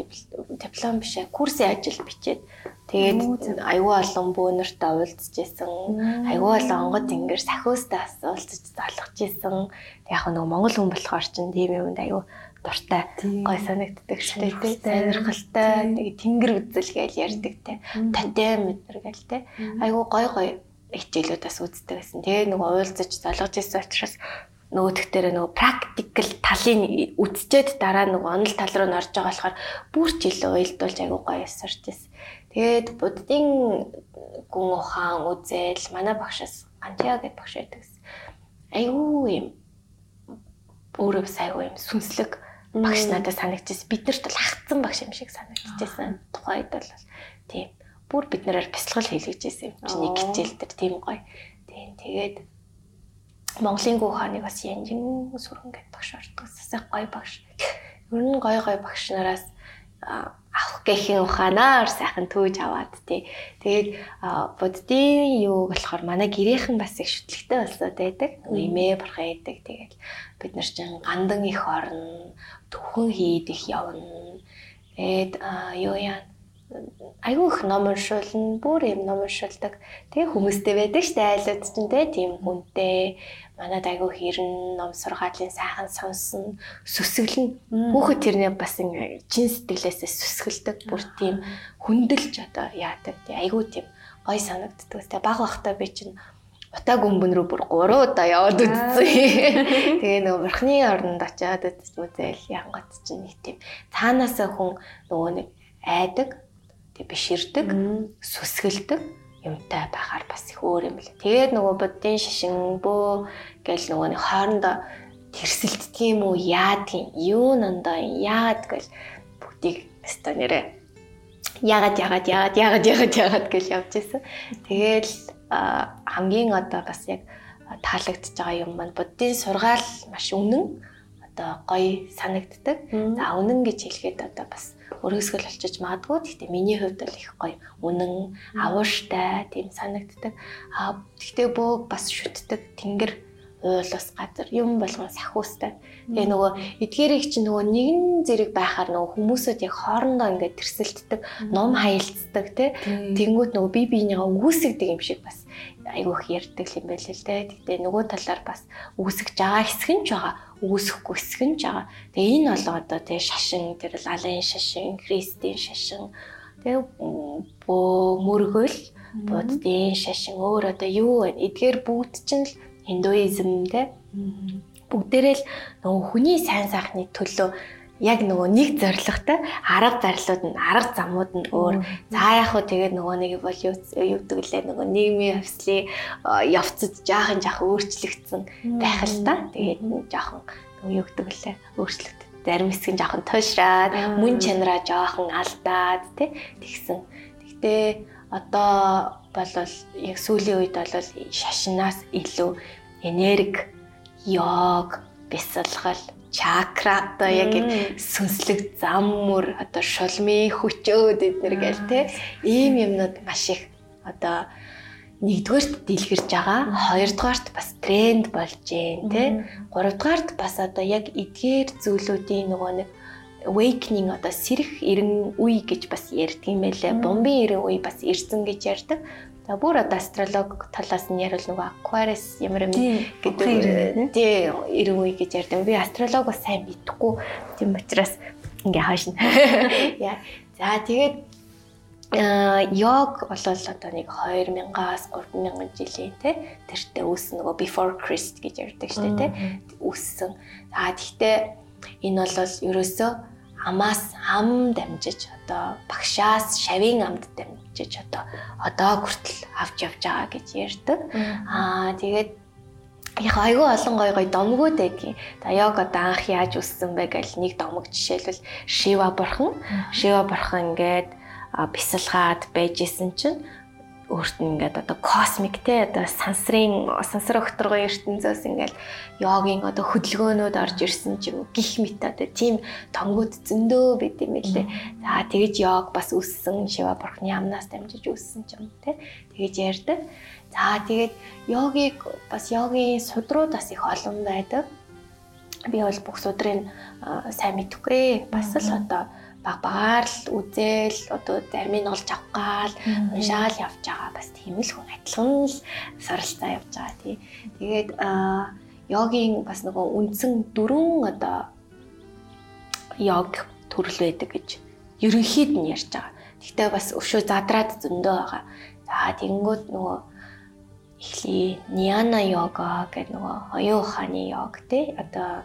диплом биш ээ курсын ажил бичээд тэгээд аюу олон бөөнөртөө уулзчихсан. Аюу олон онгод ингээр сахиустай уулзаж залгаж исэн. Яг нөгөө монгол хүн болохоор ч тийм юмд аюу дуртай гой санагддаг шүү дээ. Сонирхолтой нэг тэнгэр үзэл гээл ярьдаг те. Тотем мэдэр гээл те. Аюу гой гой хичээлүүдээс үздэг гэсэн. Тэгээ нөгөө уулзаж залгаж исэн учраас нөгөөдөгтөрөө нөгөө практикл талын үтчээд дараа нөгөө онол тал руу норж байгаа болохоор бүр ч илүү уйлдуулж айгуу гоё сурч ирсэн. Тэгээд буддийн гүн ухаан үзэл манай багшаас ганчаа гэдэг багш байдаг. Айгуу юм өөрөө сайгүй юм сүнслэг багш надад санагдчихсэн. Биднэрт бол хатсан багш юм шиг санагдчихсэн. Тухайд бол тийм бүр бид нараар бясалгал хийлгэжсэн юм чинь нэг хичээл дээр тийм гоё. Тийм тэгээд Монголын гүү хааныг бас янжин сүргэн гэдэг багш ордог. Сасах гоё багш. Ер нь гоё гоё багш нараас авах гэхийн ухаанаар сайхан төөж аваад тий. Тэгээд буддийн юу болохоор манай гэрийнхэн бас их шүтлэгтэй болсод байдаг. Имээ бурхан идэг. Тэгээд бид нар чинь гандан их орно, төхөн хийдэх явна. Тэгээд юу яа айгүй их ном уншуулна, бүр юм ном уншуулдаг. Тэгээ хүмүүстэй байдаг штэ айлууд чинь тийм хүнтэй манад айгүй хэрэн ном сургаалын сайхан сонсон сүсгэлэн хүүхэд тэрнээ бас ингэ чин сэтгэлээсээ сүсгэлдэг бүр тийм хүндэлж одоо яадаг тий айгүй тийм гой санагддаг. Тэгээ баг бахта би чинь утаа гүмбэн рүү бүр 3 удаа яваад үзсэн. Тэгээ нөгөө бурхны орнд очиад үзэл янгат чинь нэг тийм цаанаасаа хүн нөгөө нэг айдаг, тэг биширдэг, сүсгэлдэг юмтай байхаар бас их өөр юм лээ. Тэгээд нөгөө буддын шишин бөө гэл нөгөө нэг хоорондоо тэрсэлддэг юм уу яадгийн юу нандаа яад гэл бүгдийг өстой нэрэ ягаад ягаад ягаад ягаад ягаад ягаад гэж явж исэн. Тэгээл хамгийн одоо бас яг таалагдж байгаа юм маань буддын сургаал маш үнэн одоо гоё санагддаг. За үнэн гэж хэлэхэд одоо бас өргөсгөл болчих магадгүй. Гэхдээ миний хувьд бол их гоё үнэн, авууштай тийм санагддаг. Аа гэхдээ бөө бас шүтдэг тэнгэр уулус газар юм болгон сахиустай. Тэгээ нөгөө эдгээрийг чи нөгөө нэгэн зэрэг байхаар нөгөө хүмүүсүүд яг хоорондоо ингээд тэрсэлддэг, ном хаялцдаг тий. Тэнгүүд нөгөө бие биенийгаа үүсгдэг юм шиг бас айгүйх ярьдаг юм байл л дээ. Гэтэ нөгөө талаар бас үүсгэж байгаа хэсэг нь ч байгаа, үүсэхгүй хэсэг нь ч байгаа. Тэгээ энэ бол одоо тий шашин, тэр л алын шашин, христийн шашин. Тэгээ мөргөл буддийн шашин өөр одоо юу вэ? Эдгээр бүгд чинь л индуизм те бүгдээрээ л нөгөө хүний сайн сайхны төлөө яг нөгөө нэг зоригтой арга зарлууд нь арга замууд нь өөр. За яг хөө тэгээд нөгөө нэг бол юудаг лээ нөгөө нийгмийн хвслын явцад жаахан жаахан өөрчлөгдсөн байх л та. Тэгээд жаахан юудаг лээ өөрчлөгдөв. Зарим хэсэг нь жаахан туушраад мөн чанараа жаахан алдаад тий тэгсэн. Тэгтээ одоо болвол яг сүүлийн үед бол шашинаас илүү энерги, йог, бясалгал, чакра одоо яг сүнслэг зам мөр одоо шулмын хүчөөд эднэр гээл те. Ийм юмнууд маш их одоо нэгдүгээрт дэлгэрж байгаа. Хоёрдугаарт бас тренд болж гэн те. Гуравдугаарт бас одоо яг эдгээр зүйлүүдийн нөгөө нэг awakening одоо сэрэх эрен үе гэж бас ярьдаг юм байлаа. Бомбын эрен үе бас ирсэн гэж ярьдаг. За бүр одоо астролог талаас нь ярил нөгөө Aquarius ямар юм гэдэг тий эрен үе гэж ярьдаг. Би астролог бас сайн мэдэхгүй. Тийм учраас ингээ хаашна. Яа. За тэгээд йог бол одоо нэг 2000-аас 3000 жилийн те тэртээ үүссэн нөгөө before Christ гэж ярьдаг дээ те үүссэн. За тэгтээ энэ бол ерөөсөө амаас ам дамжиж одоо багшаас шавийн амд дамжиж одоо одоо хүртэл авч явж байгаа гэж ярьдаг. Аа тэгээд яг айгүй олон гой гой домгууд байдгийн. За яг одоо анх яаж үссэн бэ гэж нэг домог жишээлбэл Шива бурхан. Шива бурхан ингээд бясалгаад байж исэн чинь өөрт нь ингээд одоо космик те одоо сансрын сансар өгтөргөө ертөнцөөс ингээд йогийн одоо хөдөлгөөнүүд орж ирсэн ч юм гих мэт одоо тийм тонгууд зөндөө байд юм лээ. За тэгэж йог бас үссэн шива бурхны амнаас дамжиж үссэн ч юм те тэгэж ярьдаг. За тэгээд йогийг бас йогийн судрууд бас их олон байдаг. Би бол бүх судрыг сайн мэдэхгүй. Бас л одоо баг багаар л үзэл одоо зарим нь олж авгаал уншаал явж байгаа бас тийм л хүн адилхан л суралцаа явж байгаа тий. Тэгээд йогийн бас нөгөө үндсэн дөрвөн одоо йог төрөл байдаг гэж ерөнхийд нь ярьж байгаа. Гэхдээ бас өшөө задраад зөндөө байгаа. За тэгэнгүүт нөгөө эхлэе Ньяна йога гэдэг нөгөө оюун ухааны йог тий одоо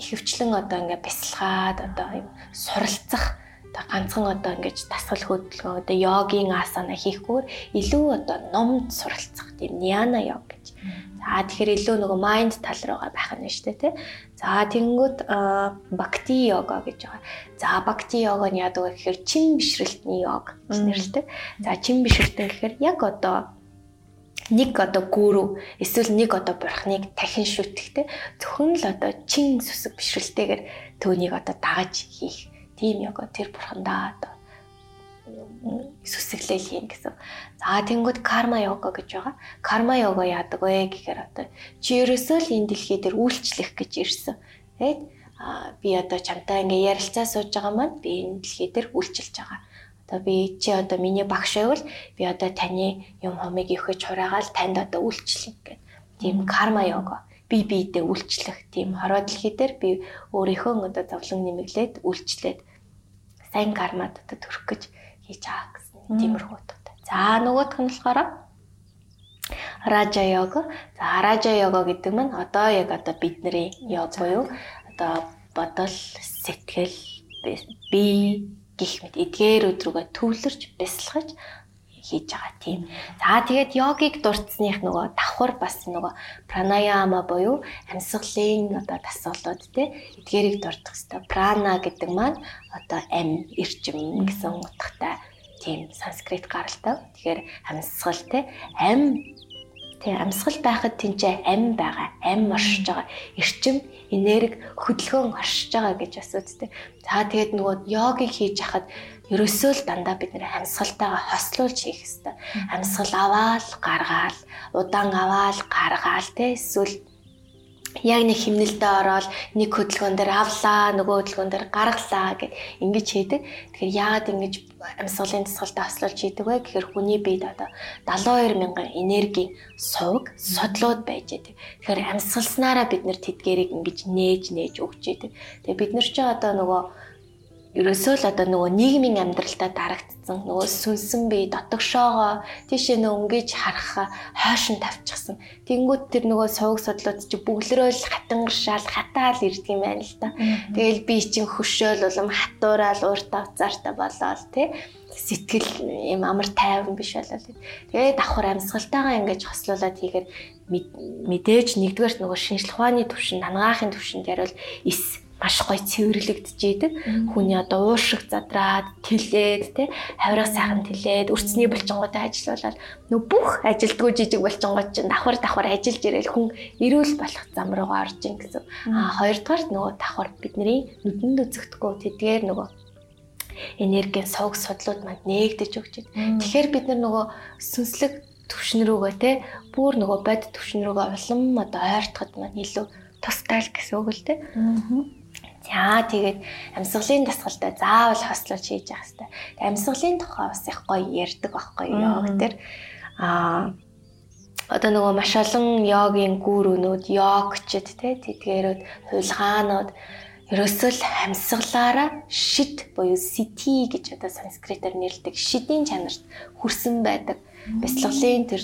ихэвчлэн одоо ингээ бясалгаад одоо юм суралцах одоо ганцхан одоо ингэж дасгал хөдөлгөөн одоо йогийн асана хийхгүйгээр илүү одоо номд суралцах тийм Ньяна йог гэж. За тэгэхээр илүү нөгөө майнд тал руугаа байх нь шүү дээ тий. За тэгэнгүүт бакти йога гэж байгаа. За бакти йога нь яадаг вэ гэхээр чин бишрэлтний йог гэж нэрлэдэг. За чин бишрэлтэн гэхээр яг одоо нэг одоо гүрүү эсвэл нэг одоо бурхныг дахин шүтгэхтэй зөвхөн л одоо чин сүсэг бишрэлтэйгээр төөнийг одоо дагаж хийх тийм яг тэр бурхандаа одоо сүсэглэл хийн гэсэн. За тэнгууд карма йога гэж байгаа. Карма йога яадаг вэ гэхээр одоо чи ерөөсөө л энэ дэлхий дээр үйлчлэх гэж ирсэн. Тэгээд а би одоо чамтай ингээ ярилцаа сууж байгаа маань би энэ дэлхий дээр үйлчилж байгаа. Одоо би чи одоо миний багш байвал би одоо таны юм хомыг өвхөж хураагаал танд одоо үйлчлэх гэх. Тийм карма йога. Би биедээ үйлчлэх тийм хороо дэлхий дээр би өөрийнхөө одоо зовлон нэмэглээд үйлчлээд сайн кармад одоо төрөх гэж хийж байгаа гэсэн тиймэрхүү утгатай. За нөгөөх нь болохоор ража йога. За ража йога гэдэг нь одоо яг одоо бидний йог буюу одоо бодол, сэтгэл, бие гих мэт эдгээр өдрөгөө төвлөрч бясалгаж хийж байгаа тийм. За тэгээд йогиг дурдсаных нөгөө давхар бас нөгөө пранаяма буюу амьсгалын одоо дасгалууд те эдгээрийг дурдах хэвээр прана гэдэг маань одоо ам эрчим гэсэн утгатай тийм санскрит гаралтай. Тэгэхээр амьсгал те ам тий амьсгал байхад тэнцээ ам байгаа, ам оршиж байгаа, эрчим, энерги, хөдөлгөөн оршиж байгаа гэж бас үстэй. За тэгээд нөгөө йогийг хийж хахад ерөөсөө л дандаа бид нэр амьсгалтайгаа хослуулж хийх хэрэгтэй. Амьсгал аваал, гаргаал, удаан аваал, гаргаал тий эсвэл яг нэг химнэлдээ ороод нэг хөдөлгөөн дээр авлаа, нөгөө хөдөлгөөн дээр гаргалаа гэд ингэж хийдэг. Тэгэхээр яагаад ингэж амьсгалын тасгалтай хослуулж хийдэг вэ гэхээр хүний биед одоо 72 мянган энерги сувг содлууд байж байдаг. Тэгэхээр амьсгалснараа бид нэр тэдгэрийг ингэж нээж нээж өгч идэг. Тэгээ бид нар ч одоо нөгөө ерөөсөө л одоо нөгөө нийгмийн амьдралдаа дарагдсан нөгөө сүнсэн бие дотогшоогоо тийшээ нөгөө өнгөж харах хойшин тавьчихсан. Тэнгүүд тэр нөгөө сувг судлууд чи бүглөрөөл хатангаршаал хатаал ирдэг юм байна л да. Тэгэл би чин хөшөөл улам хатуураал ууртаа уцаартай болоод тий сэтгэл юм амар тайван биш болол. Тэгээ давхар амьсгалтайгаа ингэж хослуулаад хийгээд мэдээж нэгдүгээрт нөгөө шинжлэх ухааны төвшин, хангаахын төвшөнд яривал эс маш гоё цэвэрлэгдэж идэг. Хүний одоо уушиг задраад, тэлээд, тэ хавраа сайхан тэлээд, өрцний булчингуудаа ажиллаулаад нөө бүх ажилтгүй жижиг булчингууд чинь давхар давхар ажиллаж ирээл хүн эрүүл болох зам руугаа орж ин гэсэн. Аа хоёрдугаар нөгөө давхар бидний нүдэнд үзэгдэхгүй тэдгээр нөгөө энергийн сувг судлууд манд нээгдэж өгч байна. Тэгэхээр бид нар нөгөө сүнслэг төвшин рүүгээ те бүр нөгөө бод төвшин рүүгээ улам одоо ойртоход маань илүү тустай л гэсэн үг л те. Аа За тэгээд амьсгалын дасгалтай заавал хослож хийж явах хэрэгтэй. Амьсгалын тухай бас их гоё ярьдаг байхгүй йог төр. Аа одоо нөгөө маш олон йогийн гүрүүнүүд, йогчд те тэдгээрүүд хулгаанууд ерөөсөө л амьсгалаараа шид буюу сити гэж одоо санскритээр нэрлэдэг шидийн чанарт хүрсэн байдаг. Бяцлаглалын тэр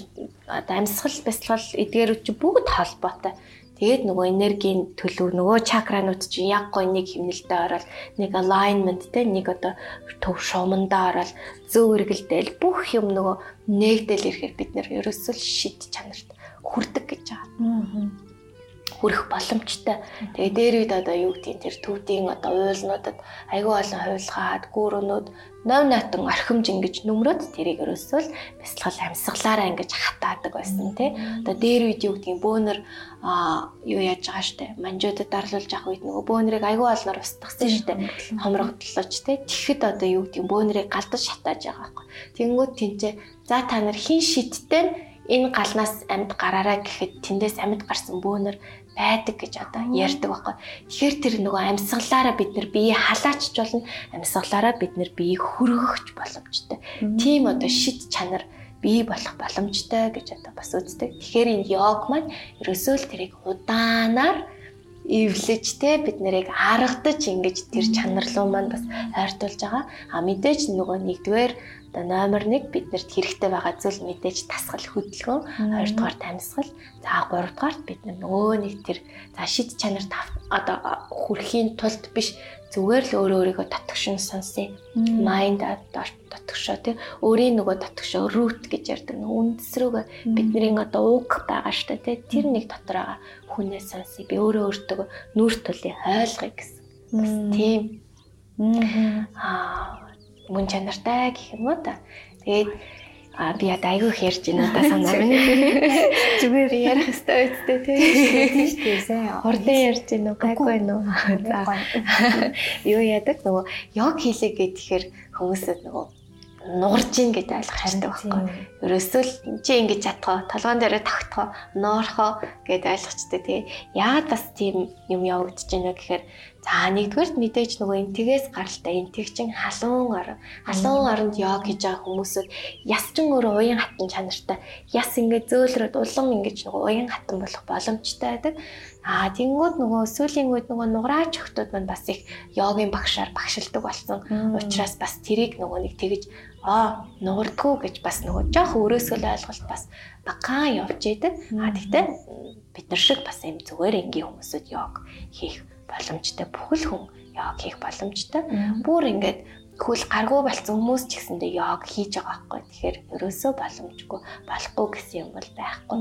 одоо амьсгал бяцлал эдгээрүүд чи бүгд холбоотой. Тэгээд нөгөө энергийн төлөв нөгөө чакранууд чинь яг гой нэг химнэлтэд ороод нэг alignment те нэг одоо төв шуумандаа ороод зөв эргэлдээл бүх юм нөгөө нээгдэл ирэхээр бид нэр ерөөсөө шид чанарт хүрдэг гэж байгаа. Хүрэх боломжтой. Тэгээ дээр үед одоо юу гэдгийг тэр төвдийн одоо уйлнуудад айгүй олон хувилгаад гүүрөнүүд нов натан орхимж ингэж нүмрөөд тэрийг ерөөсөө л бясалгал амьсгалаараа ингэж хатаадаг байсан тий. Одоо дээр үед юу гэдгийг бөөнөр а юу яаж байгаа штэ манжуудад дарлуулж авах үед нөгөө бөөнрийг айгүй олноор устгасан штэ хомрогдлооч тий. Тэгэхэд одоо юу гэдгийг бөөнрийг галдаж шатааж байгаа байхгүй. Тэнгүүд тэнцээ за та нар хин шидтэй энэ галнаас амьд гараараа гэхэд тэндээс амьд гарсан бөөнөр байдаг гэж одоо ярьдаг байхгүй. Тэгэхээр тэр нөгөө амьсгалаараа бид нар биеийг халаачч болно. Амьсгалаараа бид нар биеийг хөргөхч боломжтой. Тийм одоо шид чанар бий болох боломжтой гэж одоо бас үздэг. Тэгэхээр энэ йог маань ерөөсөө л тэрийг удаанаар эвлэж те бид нарыг аргадаж ингэж тэр чанар руу маань бас ойртуулж байгаа. А мэдээж нөгөө нэгдүгээр Одоо номер 1 биднэрт хэрэгтэй байгаа зүйл мэдээж тасгал хөдөлгөөн, хоёрдугаар тамсгал, за гуравдугаар бид нөгөө нэг тэр за шид чанарт одоо хүрхийн тулд биш зүгээр л өөрөө өөрийгөө татгшин сонсъё. Mind татгшоо тий. Өөрийн нөгөө татгшоо root гэж ярьдаг. Үндэсрүүг бидний одоо уг байгаа штэ тий. Тэр нэг дотор байгаа хүнээс сонсъё. Би өөрөө өөртөө нүүр тулыг ойлгоё гэсэн. Бас тийм. Аа мөн чанартай гэх юм уу та. Тэгээд а би яд айгүй хэрж байна да санаа минь. Зүгээр ярих хэвээр үсттэй тийм шүү дээ. Сайн. Хурдан ярьж байна уу? Гайгүй байна уу? За. Юу яадаг нөгөө йог хийлээ гэхээр хүмүүсэд нөгөө нуурж ийн гэдэг ойлгох хэрэгтэй байхгүй. Ерөөсөө л чи ингэж чадхаа, толгоон дээрээ тогтхоо, ноорхоо гэдээ ойлгочтой тий. Яагаад бас тийм юм явагдаж байна гэхээр За нэгдүгээрт мэдээж нөгөө энтгээс гаралтай энтгчин халуун ор. Халуун оронд йог хийж байгаа хүмүүсүүд ясчин өөрөө уян хатан чанартай. Яс ингээд зөөлрөд улам ингэж нөгөө уян хатан болох боломжтой байдаг. Аа тэнгууд нөгөө сүүлийн үед нөгөө нуграач охтууд маань бас их йогийн багшаар багшилдаг болсон. Учираас бас тэрийг нөгөө нэг тэгэж аа нуурдгүү гэж бас нөгөө жоох өрөөсөө л ойлголт бас багаан явж идэг. Аа тэгтээ бид нар шиг бас юм зүгээр энгийн хүмүүсүүд йог хийх боломжтой. Бүхэл хүн йог хийх боломжтой. Бүр ингээд хөл гаргуу болсон хүмүүс ч гэсэндээ йог хийж байгаа байхгүй. Тэгэхээр ерөөсөө боломжгүй болохгүй гэсэн юм бол байхгүй.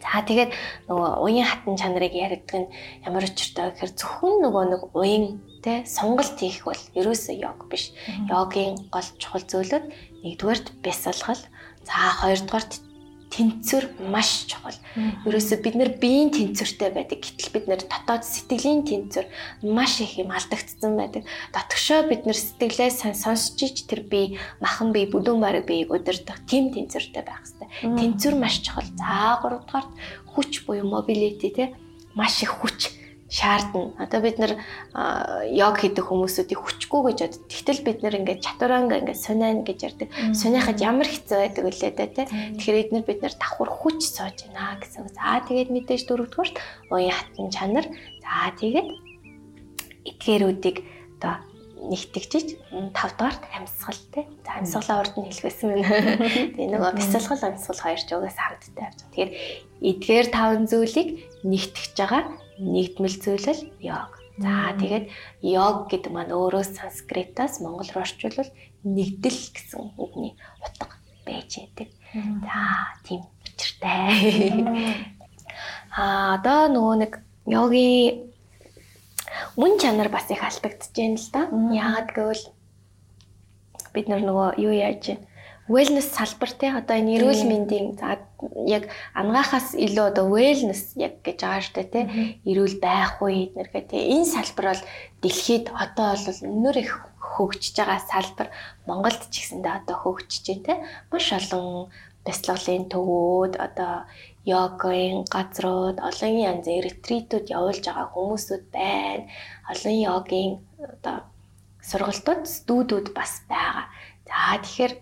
За тэгээд нөгөө уян хатан чанарыг яригдаг нь ямар учиртай гэхээр зөвхөн нөгөө нэг уян те сонголт хийх бол ерөөсөө йог биш. Йогийн гол чухал зүйлүүд нэгдүгээрт бясалгал, за хоёрдугаарт тэнцвэр маш чухал. Ерөөсө бид нэр биеийн тэнцвэртэй байдаг. Гэтэл бид нэр дотоод сэтгэлийн тэнцвэр маш их юм алдагдсан байдаг. Дотгошоо бид нэр сэтгэлээ сайн сонсч ич тэр бие махан бие бүдүүн бараг биеийг удирдах тийм тэнцвэртэй байх хэрэгтэй. Тэнцвэр маш чухал. За 3 дугаарт хүч буюу mobility те маш их хүч шаардна. Одоо бид нэр йог хийдэг хүмүүсүүдийг хүчгүй гэж бод. Тэгтэл бид нэр ингээд чатуранга ингээд сониан гэж ярьдаг. Сониахад ямар хэцүү байдаг үлээ дээ тий. Тэгэхээр эднэр бид нэр давхар хүч сууж байна гэсэн. За тэгээд мэдээж дөрөвдүгээрт уян хатан чанар. За тэгээд эдгээрүүдийг одоо нэгтгэжиж тав дахьт амьсгал тий. За амьсгалаа урд нь хэлгэсэн байна. Тэгээ нөгөө бясалгал амьсгал хоёр ч угаас хамттай авч. Тэгэхээр эдгээр таван зүйлийг нэгтгэж байгаа нэгдмэл зүйлэл йог. За тэгээд йог гэдэг маань өөрөө санскритаас монгол руу орчуулвал нэгдэл гэсэн үгний утга байж байдаг. За тийм учиртай. Аа одоо нөгөө нэг йогийн мөн чанар бас их алдагдж байна л да. Яагаад гэвэл бид нар нөгөө юу яаж wellness салбар те одоо энэ эрүүл мэндийн за яг ангаахаас илүү одоо wellness яг гэж байгаа штэ те эрүүл байх үе эднэр гэх те энэ салбар бол дэлхийд одоо бол өнөр их хөгжиж байгаа салбар. Монголд ч гэсэндээ одоо хөгжиж байна те. Маш олон бяцлаглалын төвүүд одоо йогийн газрууд олон янзын ретритүүд явуулж байгаа хүмүүсүүд байна. Олон йогийн одоо сургалтууд, студиуд бас байгаа. За тэгэхээр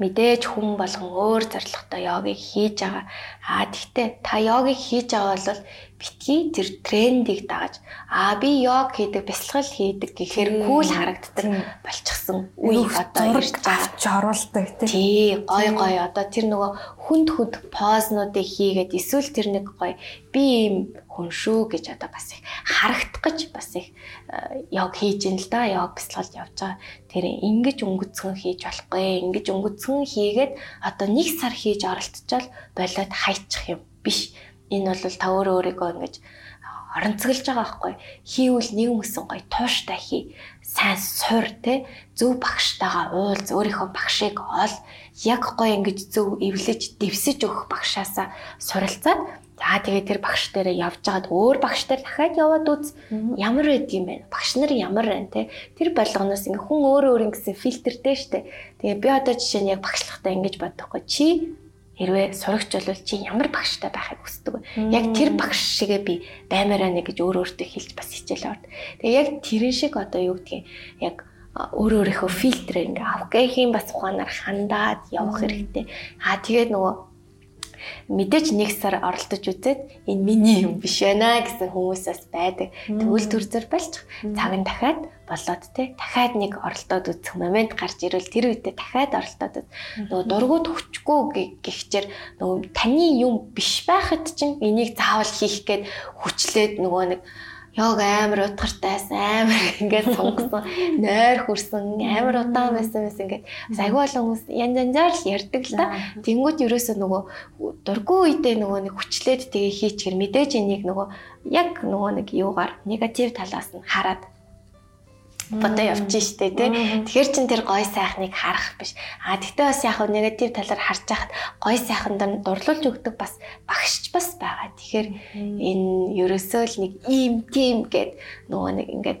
мэдээж хүн болгон өөр зорилготой йогыг хийж байгаа. Аа тэгтээ та йогыг хийж байгаа бол битгий тэр трендийг дагаж аа би йог хийдэг, бясалгал хийдэг гэхээр кул харагддаг болчихсон үе одоо ирж байгаа. оруулдаг тий. Гой гой одоо тэр нөгөө хүнд хүнд познуудыг хийгээд эсвэл тэр нэг гой би ийм хүн шүү гэж одоо бас их харагдах гэж бас их йог хийж ин л да. Йог бясалгалд явж байгаа. Тэр ингэж өнгөцгөн хийж болохгүй. Ингэж өнгөцгөн хийгээд одоо нэг сар хийж оролцчихвол болоод хайчих юм биш энэ бол та өөрөө өөрийгөө ингэж оронцоглож байгаа байхгүй. Хийвэл нэг юмсэн гоё. Тууштай хий. Сайн сур те. Зөв багштайгаа уулз өөрийнхөө багшийг ол. Яг гоё ингэж зөв эвлэж дэвсэж өгөх багшаасаа суралцаад за тэгээ тэр багш дээрээ явж байгаад өөр багш дээр дахиад яваад үз. Ямар байд юм бэ? Багш нар ямар байна те? Тэр болгоноос ингээ хүн өөрөө өөр ингэсэн фильтртэй штэ. Тэгээ би одоо жишээ нь яг багшлахтаа ингэж бодохгүй чи хэрвээ сурагч бол чи ямар багштай байхыг хүсдэг вэ? Яг тэр багш шигээ би баймаараа нэг гэж өөр өөртөө хэлж бас хичээл аваад. Тэгээ яг тэрэн шиг одоо юу гэдгийг яг өөр өөрийнхөө фильтрээр ингээ авах гэхийн бас ухаанаар хандаад явах хэрэгтэй. Аа тэгээд нөгөө мэдээж нэг сар оролдож үзээд энэ миний юм биш байна гэсэн хүмүүсээс байдаг. Тэгвэл төр зөр болж цаг нь дахиад болоод те дахиад нэг оролдоод үзэх момент гарч ирвэл тэр үедээ дахиад оролдоод нөгөө дургууд хүчгүй гихчээр нөгөө таны юм биш байхад чинь энийг заавал хийх гээд хүчлээд нөгөө нэг Йог амар утгартайсан амар ингээд сонгосон нойр хүрсэн амар удаан байсан байсан ингээд айгүй олон хүмүүс янз янзаар л ярьдаг л да. Тэнгүүд ерөөсөө нөгөө дургүй үедээ нөгөө нэг хүчлээд тэгээ хийчихэр мэдээж энийг нөгөө яг нөгөө нэг юугаар негатив талаас нь хараад бодоо явчих штэ тий. Тэгэхээр чин тэр гой сайхныг харах биш. А тэгтээ бас яг негатив талаар харж байхад гой сайхан дор дурлуулж өгдөг бас багшч бас байгаа. Тэгэхээр энэ ерөөсөө л нэг ийм тийм гэд нөгөө нэг ингээд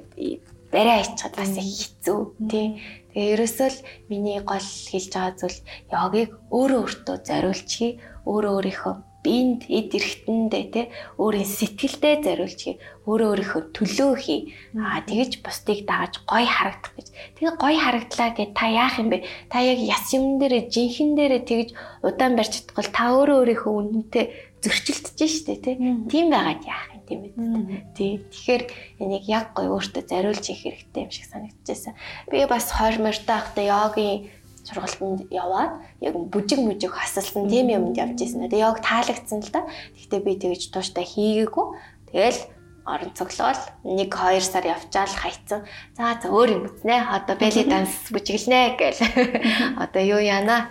барай ичхад бас хэцүү тий. Тэгээ ерөөсөө л миний гол хэлж байгаа зүйл йогийг өөрөө өөртөө зориулчихъя. Өөрөө өөрийнхөө биед эд эрхтэндээ те өөрийн сэтгэлдээ зориулж өөрөө өөрийнхөө төлөө хий. Аа тэгэж бусдыг дагаж гой харагдах гэж. Тэгээ гой харагдлаа гэж та яах юм бэ? Та яг яс юм дээр жинхэнэ дээр тэгэж удаан барьж чадхал та өөрөө өөрийнхөө үнэнтэй зөрчилдөж штэ те. Тийм байгаад яах юм тийм үү? Тий. Тэгэхээр энийг яг гой өөртөө зориулж хийх хэрэгтэй юм шиг санагдчихсан. Би бас 20 морьтой ахтай йогийн сургалтанд яваад яг бүжиг мүжиг хасалсан тийм юмд явж ирсэн. Тэгээ яг таалагдсан л да. Гэхдээ би тэгэж тууштай хийгээгүй. Тэгэл орон цоглол 1 2 сар явчаал хайцсан. За за өөр юм үзнэ. Одоо бели данс бүжиглэнэ гээл. Одоо юу яана?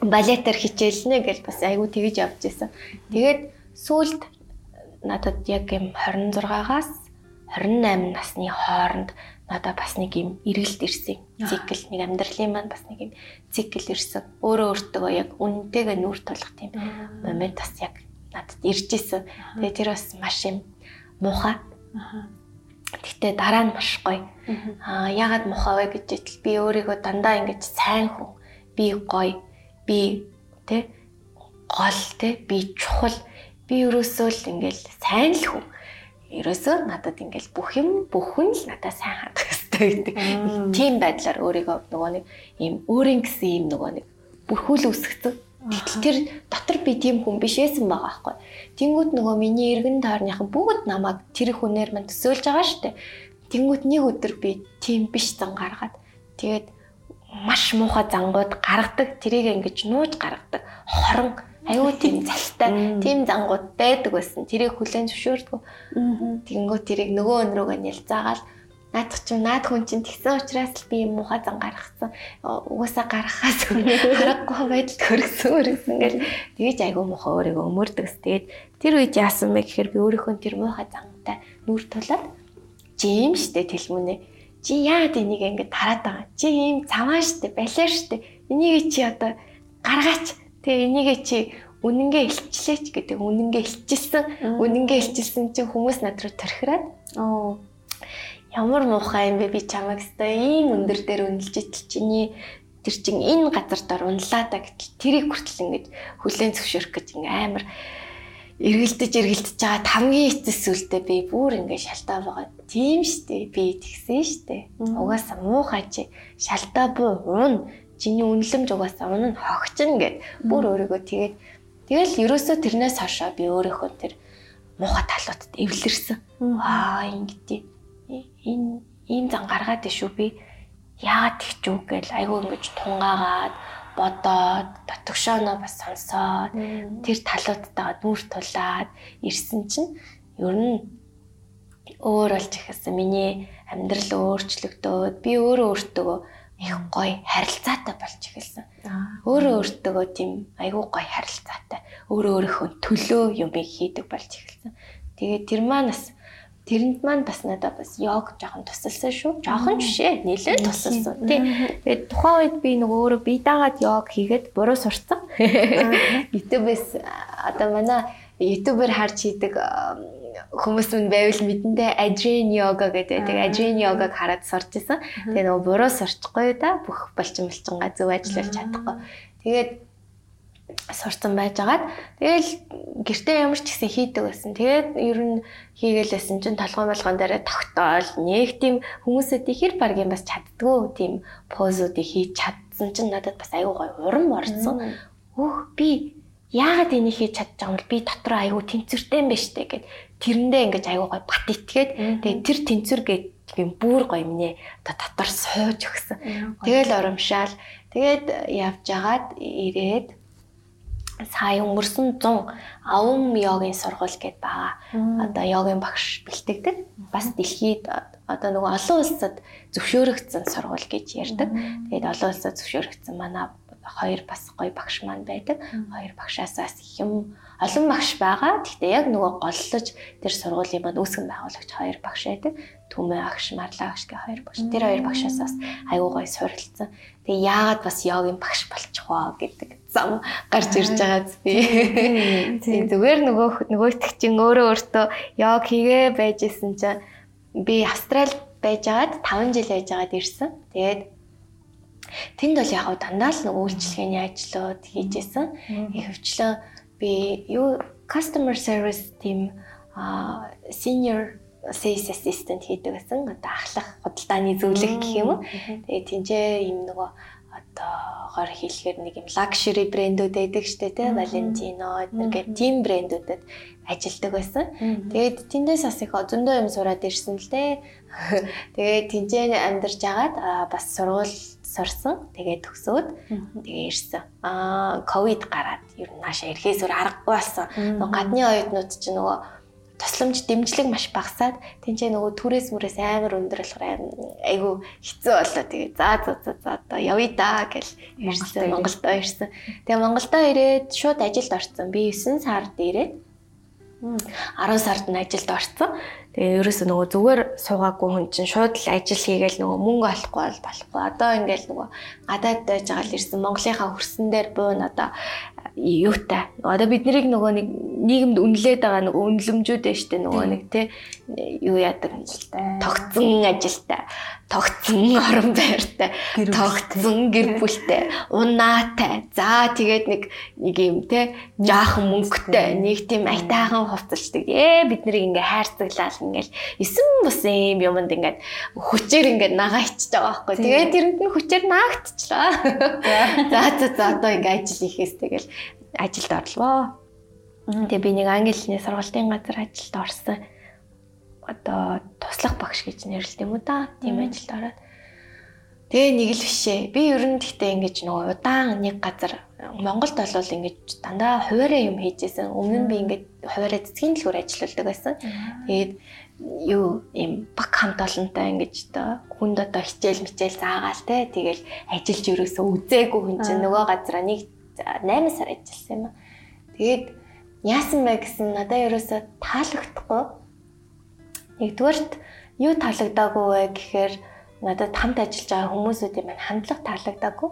Балетер хичээлнэ гэж бас айгүй тэгэж явж исэн. Тэгээд сүүлд надад яг юм 26-аас 28 насны хооронд надад бас нэг юм эргэлт ирсэн. Цикл нэг амьдралын маань бас нэг юм цикл ирсэн. Өөрөө өөртөө яг үнэнтэйгээ нүүр тулах тийм момент бас яг надад ирж исэн. Тэгээ тэр бас маш юм муухай. Гэхдээ дараа нь маш гоё. Аа ягаад муухай вэ гэж итэл би өөрийгөө дандаа ингэж сайн хүн, би гоё, би тэ гол тэ би чухал, би өрөөсөө л ингээл сайн л хүн ерөөсөө надад ингээл бүх юм бүх хүн л надад сайн хандах хэрэгтэй гэдэг. Тийм байдлаар өөрийгөө нөгөө нэг ийм өөрийн гэсэн ийм нөгөө нэг бүрхүүл үсгцэн. Гэтэл тэр дотор би тийм хүн биш байсан байгаа байхгүй. Тэнгүүд нөгөө миний эргэн тойрныхан бүгд намайг тэр хүнээр мань төсөөлж байгаа штэ. Тэнгүүд нэг өдөр би тийм биш зан гаргаад тэгээд маш муухай зангууд гаргадаг. Тэрийг ингэж нууж гаргадаг. Хорон Аюу тийм залтай, тийм зангууд байдаг байсан. Тэрийг хүлэн зөвшөөрдөг. Тэгэнгөө тэрийг нөгөө өнрөөгөө нэлзаагаал наадах чинь наад хүн чинь тэгсэн учраас л би юм муухай зан гаргацсан. Угаасаа гаргахаас харахгүй байдалд хөргсөн өргсөн гэл тэгэж айгүй муухай өөрийгөө өмөрдөгс. Тэгээд тэр үед яасан бэ гэхээр би өөрийнхөө тэр муухай зантай нүүр тулаад жим штэ тэлмүнэ. Чи яагаад энийг ингэ тараад байгаа? Чи ийм цаваа штэ, балиа штэ. Энийг чи одоо гаргаач Тэгээ энийгээ чи үнэнгээ илчлээч гэдэг үнэнгээ илчилсэн үнэнгээ илчилсэн чинь хүмүүс над руу торхираад оо. Ямар муухай юм бэ би чамайг өстой ийм өндөр дээр үнэлж итэл чиний тэр чин энэ газар дор унлаа да гэтэл тэрийг хүртэл ингэж хүлэн зөвшөөрөх гэж ингээ амар эргэлдэж эргэлдэж байгаа хамгийн эцэс сүлдээ би бүр ингээ шалтаа байгаа. Тийм штэ би тэгсэн штэ. Угаасаа муухай чи шалтаа буу уун чиний үнэлэмж угаасаа унаа хогчин гэд бүр өөрийгөө тэгээд тэгэл ерөөсөө тэрнээс хашаа би өөрийнхөө тэр муухай талуудад эвлэрсэн. Аа ингэдэй. Энэ ийм зан гаргаад ишүү би. Яагаад тэгч үг гэл? Айгүй ингэж тунгаагаад бодоод дотгошооноо бас сонсоод тэр талуудтайгаа нүүр тулаад ирсэн чинь ер нь өөр болж ихсэн миний амьдрал өөрчлөгдөөд би өөрөө өөртөө их гоё харилцаатай болж эхэлсэн. Өөрөө өөртөө тийм айгүй гоё харилцаатай. Өөрөө өөрийнхөө төлөө юм хийдэг болж эхэлсэн. Тэгээд тэр маань бас тэрэнд маань бас надад бас йог жоохон тусалсан шүү. Жоохон жишээ нэлээд тусалсан. Тий. Тэгээд тухайн үед би нөгөө өөрөө бие дагаад йог хийгээд буруу сурцсан. YouTube-с одоо манай YouTube-ээр харж хийдэг хүмүүс мань байвал мэдэндээ Adrian yoga гэдэг. Тэгээ Adrian yoga-г хараад сурч исэн. Тэгээ нөгөө буруу сурчихгүй да бүх болчин болчингаа зөв ажиллуулж чадахгүй. Тэгээд сурцсан байжгаад тэгэл гэртээ ямар ч гэсэн хийдэг байсан. Тэгээд ер нь хийгээлсэн чинь толгой болгон дээр тогтоол нэг тийм хүмүүсэд ихэр баргийн бас чаддгүй тийм позуудыг хийж чадсан чинь надад бас аюу гой урам орсон. Өөх би яагаад энийг хийж чадж байгаа юм бол би дотор аюу тэнцвэртэй юм байна штэ гэд тэрэндээ ингэж аюу гой бат итгээд тэгээд тэр тэнцвэр гээд юм бүр гоё минь оо дотор сууж өгсөн. Тэгэл урамшаал тэгээд явж агаад ирээд сая өнгөрсөн 100 авам йогийн сургууль гэдээ байгаа. Одоо йогийн багш бэлтгэдэг. Бас дэлхийд одоо нөгөө олон улсад зөвшөөрөгдсөн сургууль гэж ярьдаг. Тэгээд олон улсад зөвшөөрөгдсөн манай хоёр бас гоё багш маань байдаг. Хоёр багшаасаас юм олон багш байгаа. Гэхдээ яг нөгөө голлож тэр сургуулийн маань үүсгэн байгуулагч хоёр багш байдаг. Түмэн агш, Марлаа агш гэх хоёр багш. Тэр хоёр багшаасаас аюу гоё суралцсан. Тэгээ яагаад бас йогийн багш болчих вэ гэдэг зам гарч ирж байгаа би. Тийм зүгээр нөгөө нөгөөтг чинь өөрөө өөртөө йог хийгээ байж исэн чинь би Австралид байжгаад 5 жил байжгаад ирсэн. Тэгээд Тэнд бол яг дандаа л нэг үйлчлэгээний ажлууд хийжсэн. Ихэвчлэн би юу customer service team а senior sales assistant хийдэг гэсэн. Одоо ахлах худалдааны зөвлөх гэх юм. Тэгээ тэнцээ юм нөгөө одоогоор хэлэхээр нэг юм luxury брэндүүд байдаг штэ тий Valentino гэдэг тийм брэндүүдэд ажилдаг байсан. Тэгээд тэндээс бас их зөндөө юм сураад ирсэн л дээ. Тэгээд тэнцээ амьдарч агаад бас сургууль сурсан. Тэгээд төгсөөд тэгээ ирсэн. Аа ковид гараад ер нь наашаа ирэхээс өөр аргагүй болсон. Гадны оюутнууд чинь нөгөө тусламж дэмжлэг маш багасаад тэнцээ нөгөө түрээс мүрээс амар өндөр болохоор айгүй хэцүү болоо тэгээ за за за за одоо явъя да гэл ирсэн Монголдоо ирсэн. Тэгээ Монголдоо ирээд шууд ажилд орсон. Би 9 сард ирээд 10 сард нь ажилд орсон. Тэгээ ерөөсөө нөгөө зүгээр суугаагүй хүн чинь шууд л ажил хийгээл нөгөө мөнгө олохгүй бол болохгүй. Одоо ингээл нөгөө гадаад байж байгаа л ирсэн Монголынхаа хөрсөн дээр буун одоо юутай. Одоо бид нарыг нөгөө нэг нийгэмд үнэлээд байгаа нөгөө үнэлэмжүүд байна штэ нөгөө нэг тий. Юу яадаг тогтсон ажилтай тогтсон орон байртай. тогтсон гэр бүлтэй. Унаатай. За тэгээд нэг нэг юм те? Жаахан мөнгөтэй нэг тийм айтайхан хувцалчдаг ээ бид нарыг ингээ хайрцаглал ингээл эсэн бус юм юмд ингээд хүчээр ингээд нагаа ичж байгаа байхгүй. Тэгээд тэрэнд нь хүчээр наагтчлаа за за за одоо ингээ ажил хийхээс тэгэл ажилд орлоо. Тэгээ би нэг англи хэлний сургалтын газар ажилд орсон одоо туслах багш гэж нэрлэдэг юм уу да. Тийм ажилд ороод. Тэгээ нэг л бишээ. Би ер нь гэхдээ ингэж нөгөө удаан нэг газар Монголд бол ингэж дандаа хуваараа юм хийжсэн. Өмнө нь би ингэж хуваараа цэцгийн дэлгүүр ажилладаг байсан. Тэгээд юу юм баг хамт олонтой ингэж одоо хүнд одоо хичээл мичээл заагаал те тэгэл ажиллаж ерөөсөө үзээгүй хүн чинь нөгөө газараа нэг 8 сар ажилласан юм. Тэгээд яасан бэ гэсэн надаа ерөөсөө таалагдахгүй Нэгдүгээрт юу таалагдаагүй вэ гэхээр надад хамт ажиллаж байгаа хүмүүсүүдийн маань хандлага таалагдаагүй.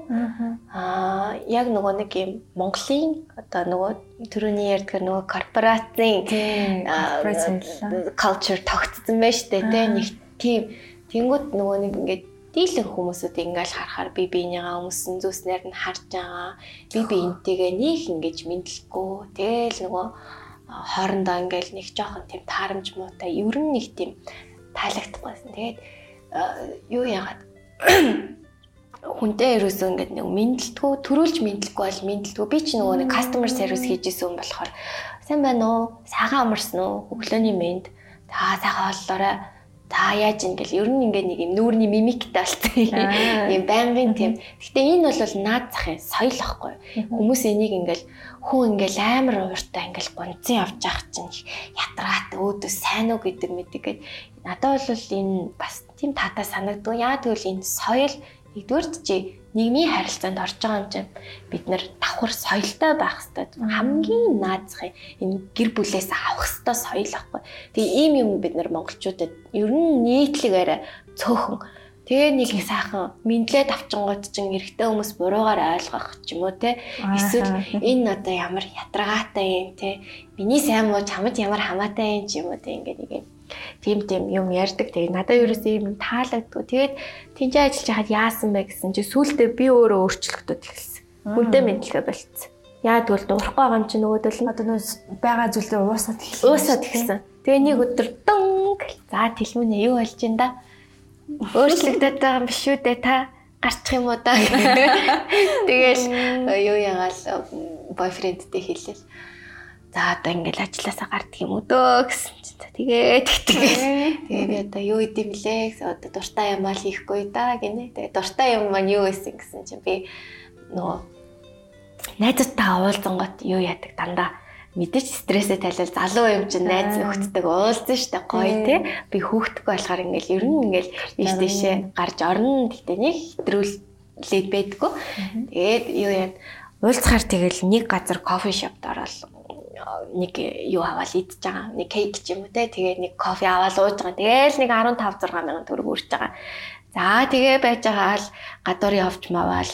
Аа яг нөгөө нэг юм Монголын одоо нөгөө төрөний ярьдгаар нөгөө корпорацийн culture тогтсон байж тээ тэ нэг тийм тэнгууд нөгөө нэг ингээд дийлэн хүмүүсүүд ингээл харахаар би биенийгаа өмсөн зүснээр нь харж байгаа. Би биентэйгээ нэг ингэж мэдлэхгүй. Тэгэл нөгөө хоорондоо ингээл нэг жоохон тийм таарамж муутай ер нь нэг тийм таалагдахгүйсэн. Тэгээд юу яагаад хүнтэй ерөөсөө ингээд нэг мэдлэлтгүү төрүүлж мэдлэхгүй бол мэдлэлтгүү би ч нөгөө нэг customer service хийж исэн болохоор Сайн байна уу? Сайхан амарсан уу? Өглөөний мэнд. За сайхан боллоорой та яаж ингээл ер нь ингээ нэг юм нүүрний мимиктэй болтой. Ийм байнгын тийм. Гэтэ энэ бол наад захын соёл ахгүй. Хүмүүс энийг ингээл хүн ингээл амар ууртай ингээл гонцон явж явах чинь ятраат өөдөө сайн уу гэдэг мэдэг гээд надад бол энэ бас тийм таатай санагддаг. Яа тэгвэл энэ соёл нэгдүгээрт чи нийгмийн харилцаанд орж байгаа юм чинь бид нэр давхар соёлтой байх хэрэгтэй. Хамгийн наазах энэ гэр бүлээс авах хэрэгтэй соёл ахгүй. Тэгээ ийм юм бид нар монголчуудад ер нь нийтлэгээр цөөхөн Тэгээ нэг сайхан мэдлээд авчингууд чинь эрэгтэй хүмүүс буруугаар ойлгох ч юм уу те. Эсвэл энэ одоо ямар ятрагатай юм те. Миний сайн муу чамд ямар хамаатай юм ч юм уу те. Ингээд нэг юм тийм тийм юм ярьдаг. Тэгээ надад ерөөсөө юм таалагдгүй. Тэгээд тэнцээ ажиллаж хахад яасан бэ гэсэн чи сүултээ би өөрөө өөрчлөгдөд эхэлсэн. Хүнтэй мэдлэгээ болцсон. Яа тэгвэл дуурахгүй байгаа юм чи нөгөөдөл нь одоо нөө байгаа зүйлээ уусаад эхэлсэн. Уусаад эхэлсэн. Тэгээ нэг өдөр дунг за тэлмүнэ юу болж ин да? Өөрчлөгдөд байгаа юм биш үү дээ та? гарчих юм уу да. Тэгэл юу ягаал бойфрендтэй хэлээл за одоо ингээл ажилласаа гардг юм өдөө гэсэн чинь. Тэгээд тэгээд тэгээ би одоо юу идэм блэ? Одоо дуртай юм аа хийхгүй да гинэ тэгээ дуртай юм маань юу байсан гэсэн чинь би нөгөө найзтайгаа уулзангот юу яадаг дандаа мэдээж стрессээ тайлал залуу юм чинь найз нөхдөдөг уулзсан штэ гоё те. Би хүүхдэггүй болохоор ингээл ер нь ингээл ийш тийшээ гарч орно. Гэхдээ нэг хэтрүүлээд байдгүй тэгээд юу яа уулзахаар тэгэл нэг газар кофе шопд ороод нэг юу аваад идчихэж байгаа. Нэг кейк ч юм уу те. Тэгээд нэг кофе аваад ууж байгаа. Тэгээл нэг 15 6 мянган төгрөг үрж байгаа. За тэгээ байж байгаа л гадуур явж маваал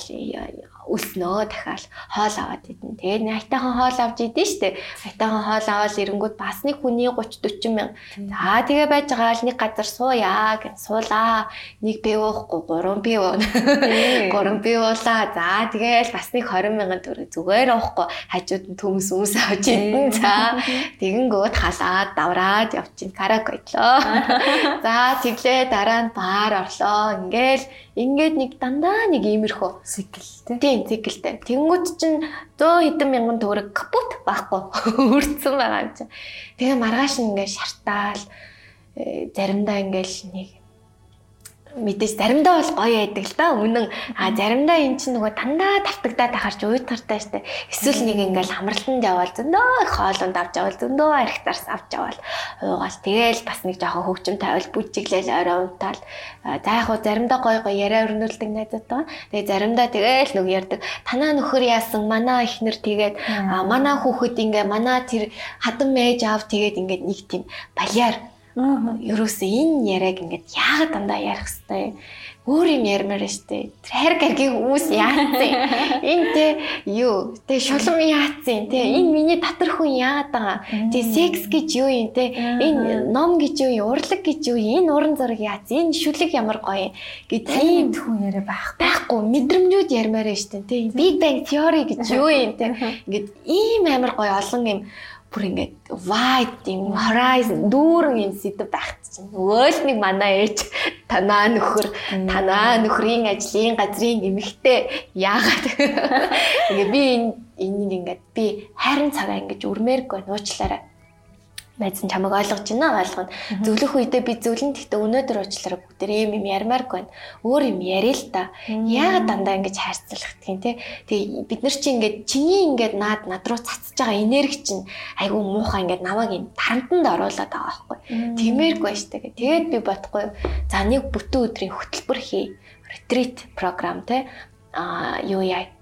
өснөө дахиад хоол аваад идэн. Тэгээд хайтайхан хоол авч идэн штэ. Хайтайхан хоол аваад ирэнгүүт бас нэг хүний 30 40 мянга. За тэгээ байж байгаа л нэг газар сууя гэж суулаа. Нэг пив уухгүй, гурван пив уу. Гурван пив уулаа. За тэгээл бас нэг 20 мянган төгрөг зүгээр уухгүй. Хажууд нь төмс өмс авч идэн. За тэгэнгүүт халаад давраад явчихин каракойлоо. За тэглээ дараа нь баар орлоо. Ингээл ингээд нэг дандаа нэг иймэрхүү цикл тий цикэлтэй. Тэнгүүд чинь 100 хэдэн мянган төгрөг капут байхгүй өрцсөн байгаа юм чинь. Тэгээ маргааш ингээд шартаал э, заримдаа ингээд нэг мэдээж заримдаа бол гоё байдаг л да. Үнэн а заримдаа эн чинь нөгөө дандаа тавтагдаад ахарч уйтгартай штэ. Эсвэл нэг ингээл хамралтанд явал зөндөө хоолунд авч явал зөндөө архитарс авч явал уугаал тэгэл бас нэг жоохон хөвчм тавил бүжиглэл орой унтаал. За яг хуу заримдаа гоё гоё яриа өрнүүлдэг найзууд байгаа. Тэгээ заримдаа тэгэл нөгөө ярддаг. Танаа нөхөр яасан манаа ихнэр тэгээд манаа хүүхэд ингээ манаа тэр хадам мэж аав тэгээд ингээ нэг тийм балиар Ерөөсөө энэ яриаг ингээд яагаад дандаа ярих хэвтэй өөр юм ярмаар штэ. Тэр хайр гаргийн хүмүүс яатсан. Энэ те юу те шулуун яатсан те. Энэ миний татар хүн яагаад байгаа. Те секс гэж юу юм те? Энэ ном гэж юу юм урлаг гэж юу энэ уран зураг яатсан. Энэ шүлэг ямар гоё гэж ийм хүн яриа байх байхгүй мэдрэмжүүд ярмаар штэ. Те Big Bang Theory гэж юу юм те. Ингээд ийм амар гоё олон юм бүр ингээд wide юм horizon дүүрэн юм сэдв байх. Чинь нөгөө л нэг манай ээж танаа нөхөр танаа нөхрийн ажлын газрын эмэгтэй яагаад? Ингээ би энэ энийг ингээд би хайрын цагаа ингэж үрмээргүй нуучлаарай найз нь чамайг ойлгож байна ойлгоно. Зөвлөх үедээ би зөвлөн гэхдээ өнөөдөр уучлаарай бүгд ийм юм ярмааргүй байна. Өөр юм яриа л та. Яагаад дандаа ингэж хайрцалах тийм те. Тэгээ бид нар чи ингээд чиний ингээд наад над руу цацж байгаа энерги чинь айгүй муухай ингээд намайг юм тарантанд оруулаад байгаа байхгүй. Тиймэргүй штэ. Тэгээд би бодохгүй. За нэг бүтэн өдрийн хөтөлбөр хий. Ретрит програм те. А юу яа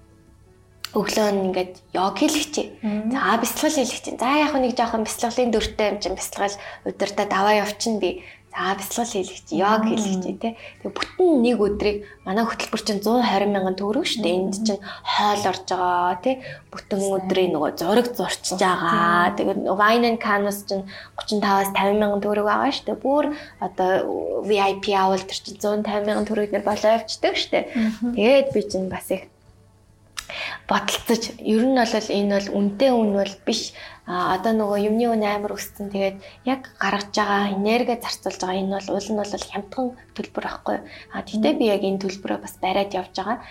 өглөө нь ингээд йог хийлгчээ. За бяцлал хийлгчээ. За яг нэг жоохон бяцлаглалын дөртэй юм чинь бяцлагал өдөртөө даваа явчихна би. За бяцлал хийлгч, йог хийлгчээ те. Тэгээ бүтэн нэг өдрийг манай хөтөлбөр чинь 120 мянган төгрөг шүү дээ. Энд чинь хоол орж байгаа те. Бүтэн өдрийн нөгөө зураг зурчиж байгаа. Тэгээ wine and canvas чинь 35-аас 50 мянган төгрөг байгаа шүү дээ. Бүр одоо VIP авал тэр чинь 150 мянган төгрөг нэр болоо явцдаг шүү дээ. Тэгээд би чинь бас их бодолцож ер нь бол энэ бол үнэтэй үн бол биш а одоо нөгөө юмны үн амар өссөн тэгээд яг гаргаж байгаа энерги зарцуулж байгаа энэ бол уул нь бол хямдхан төлбөр байхгүй. А тэгтээ би яг энэ төлбөрөө бас бариад явж байгаа.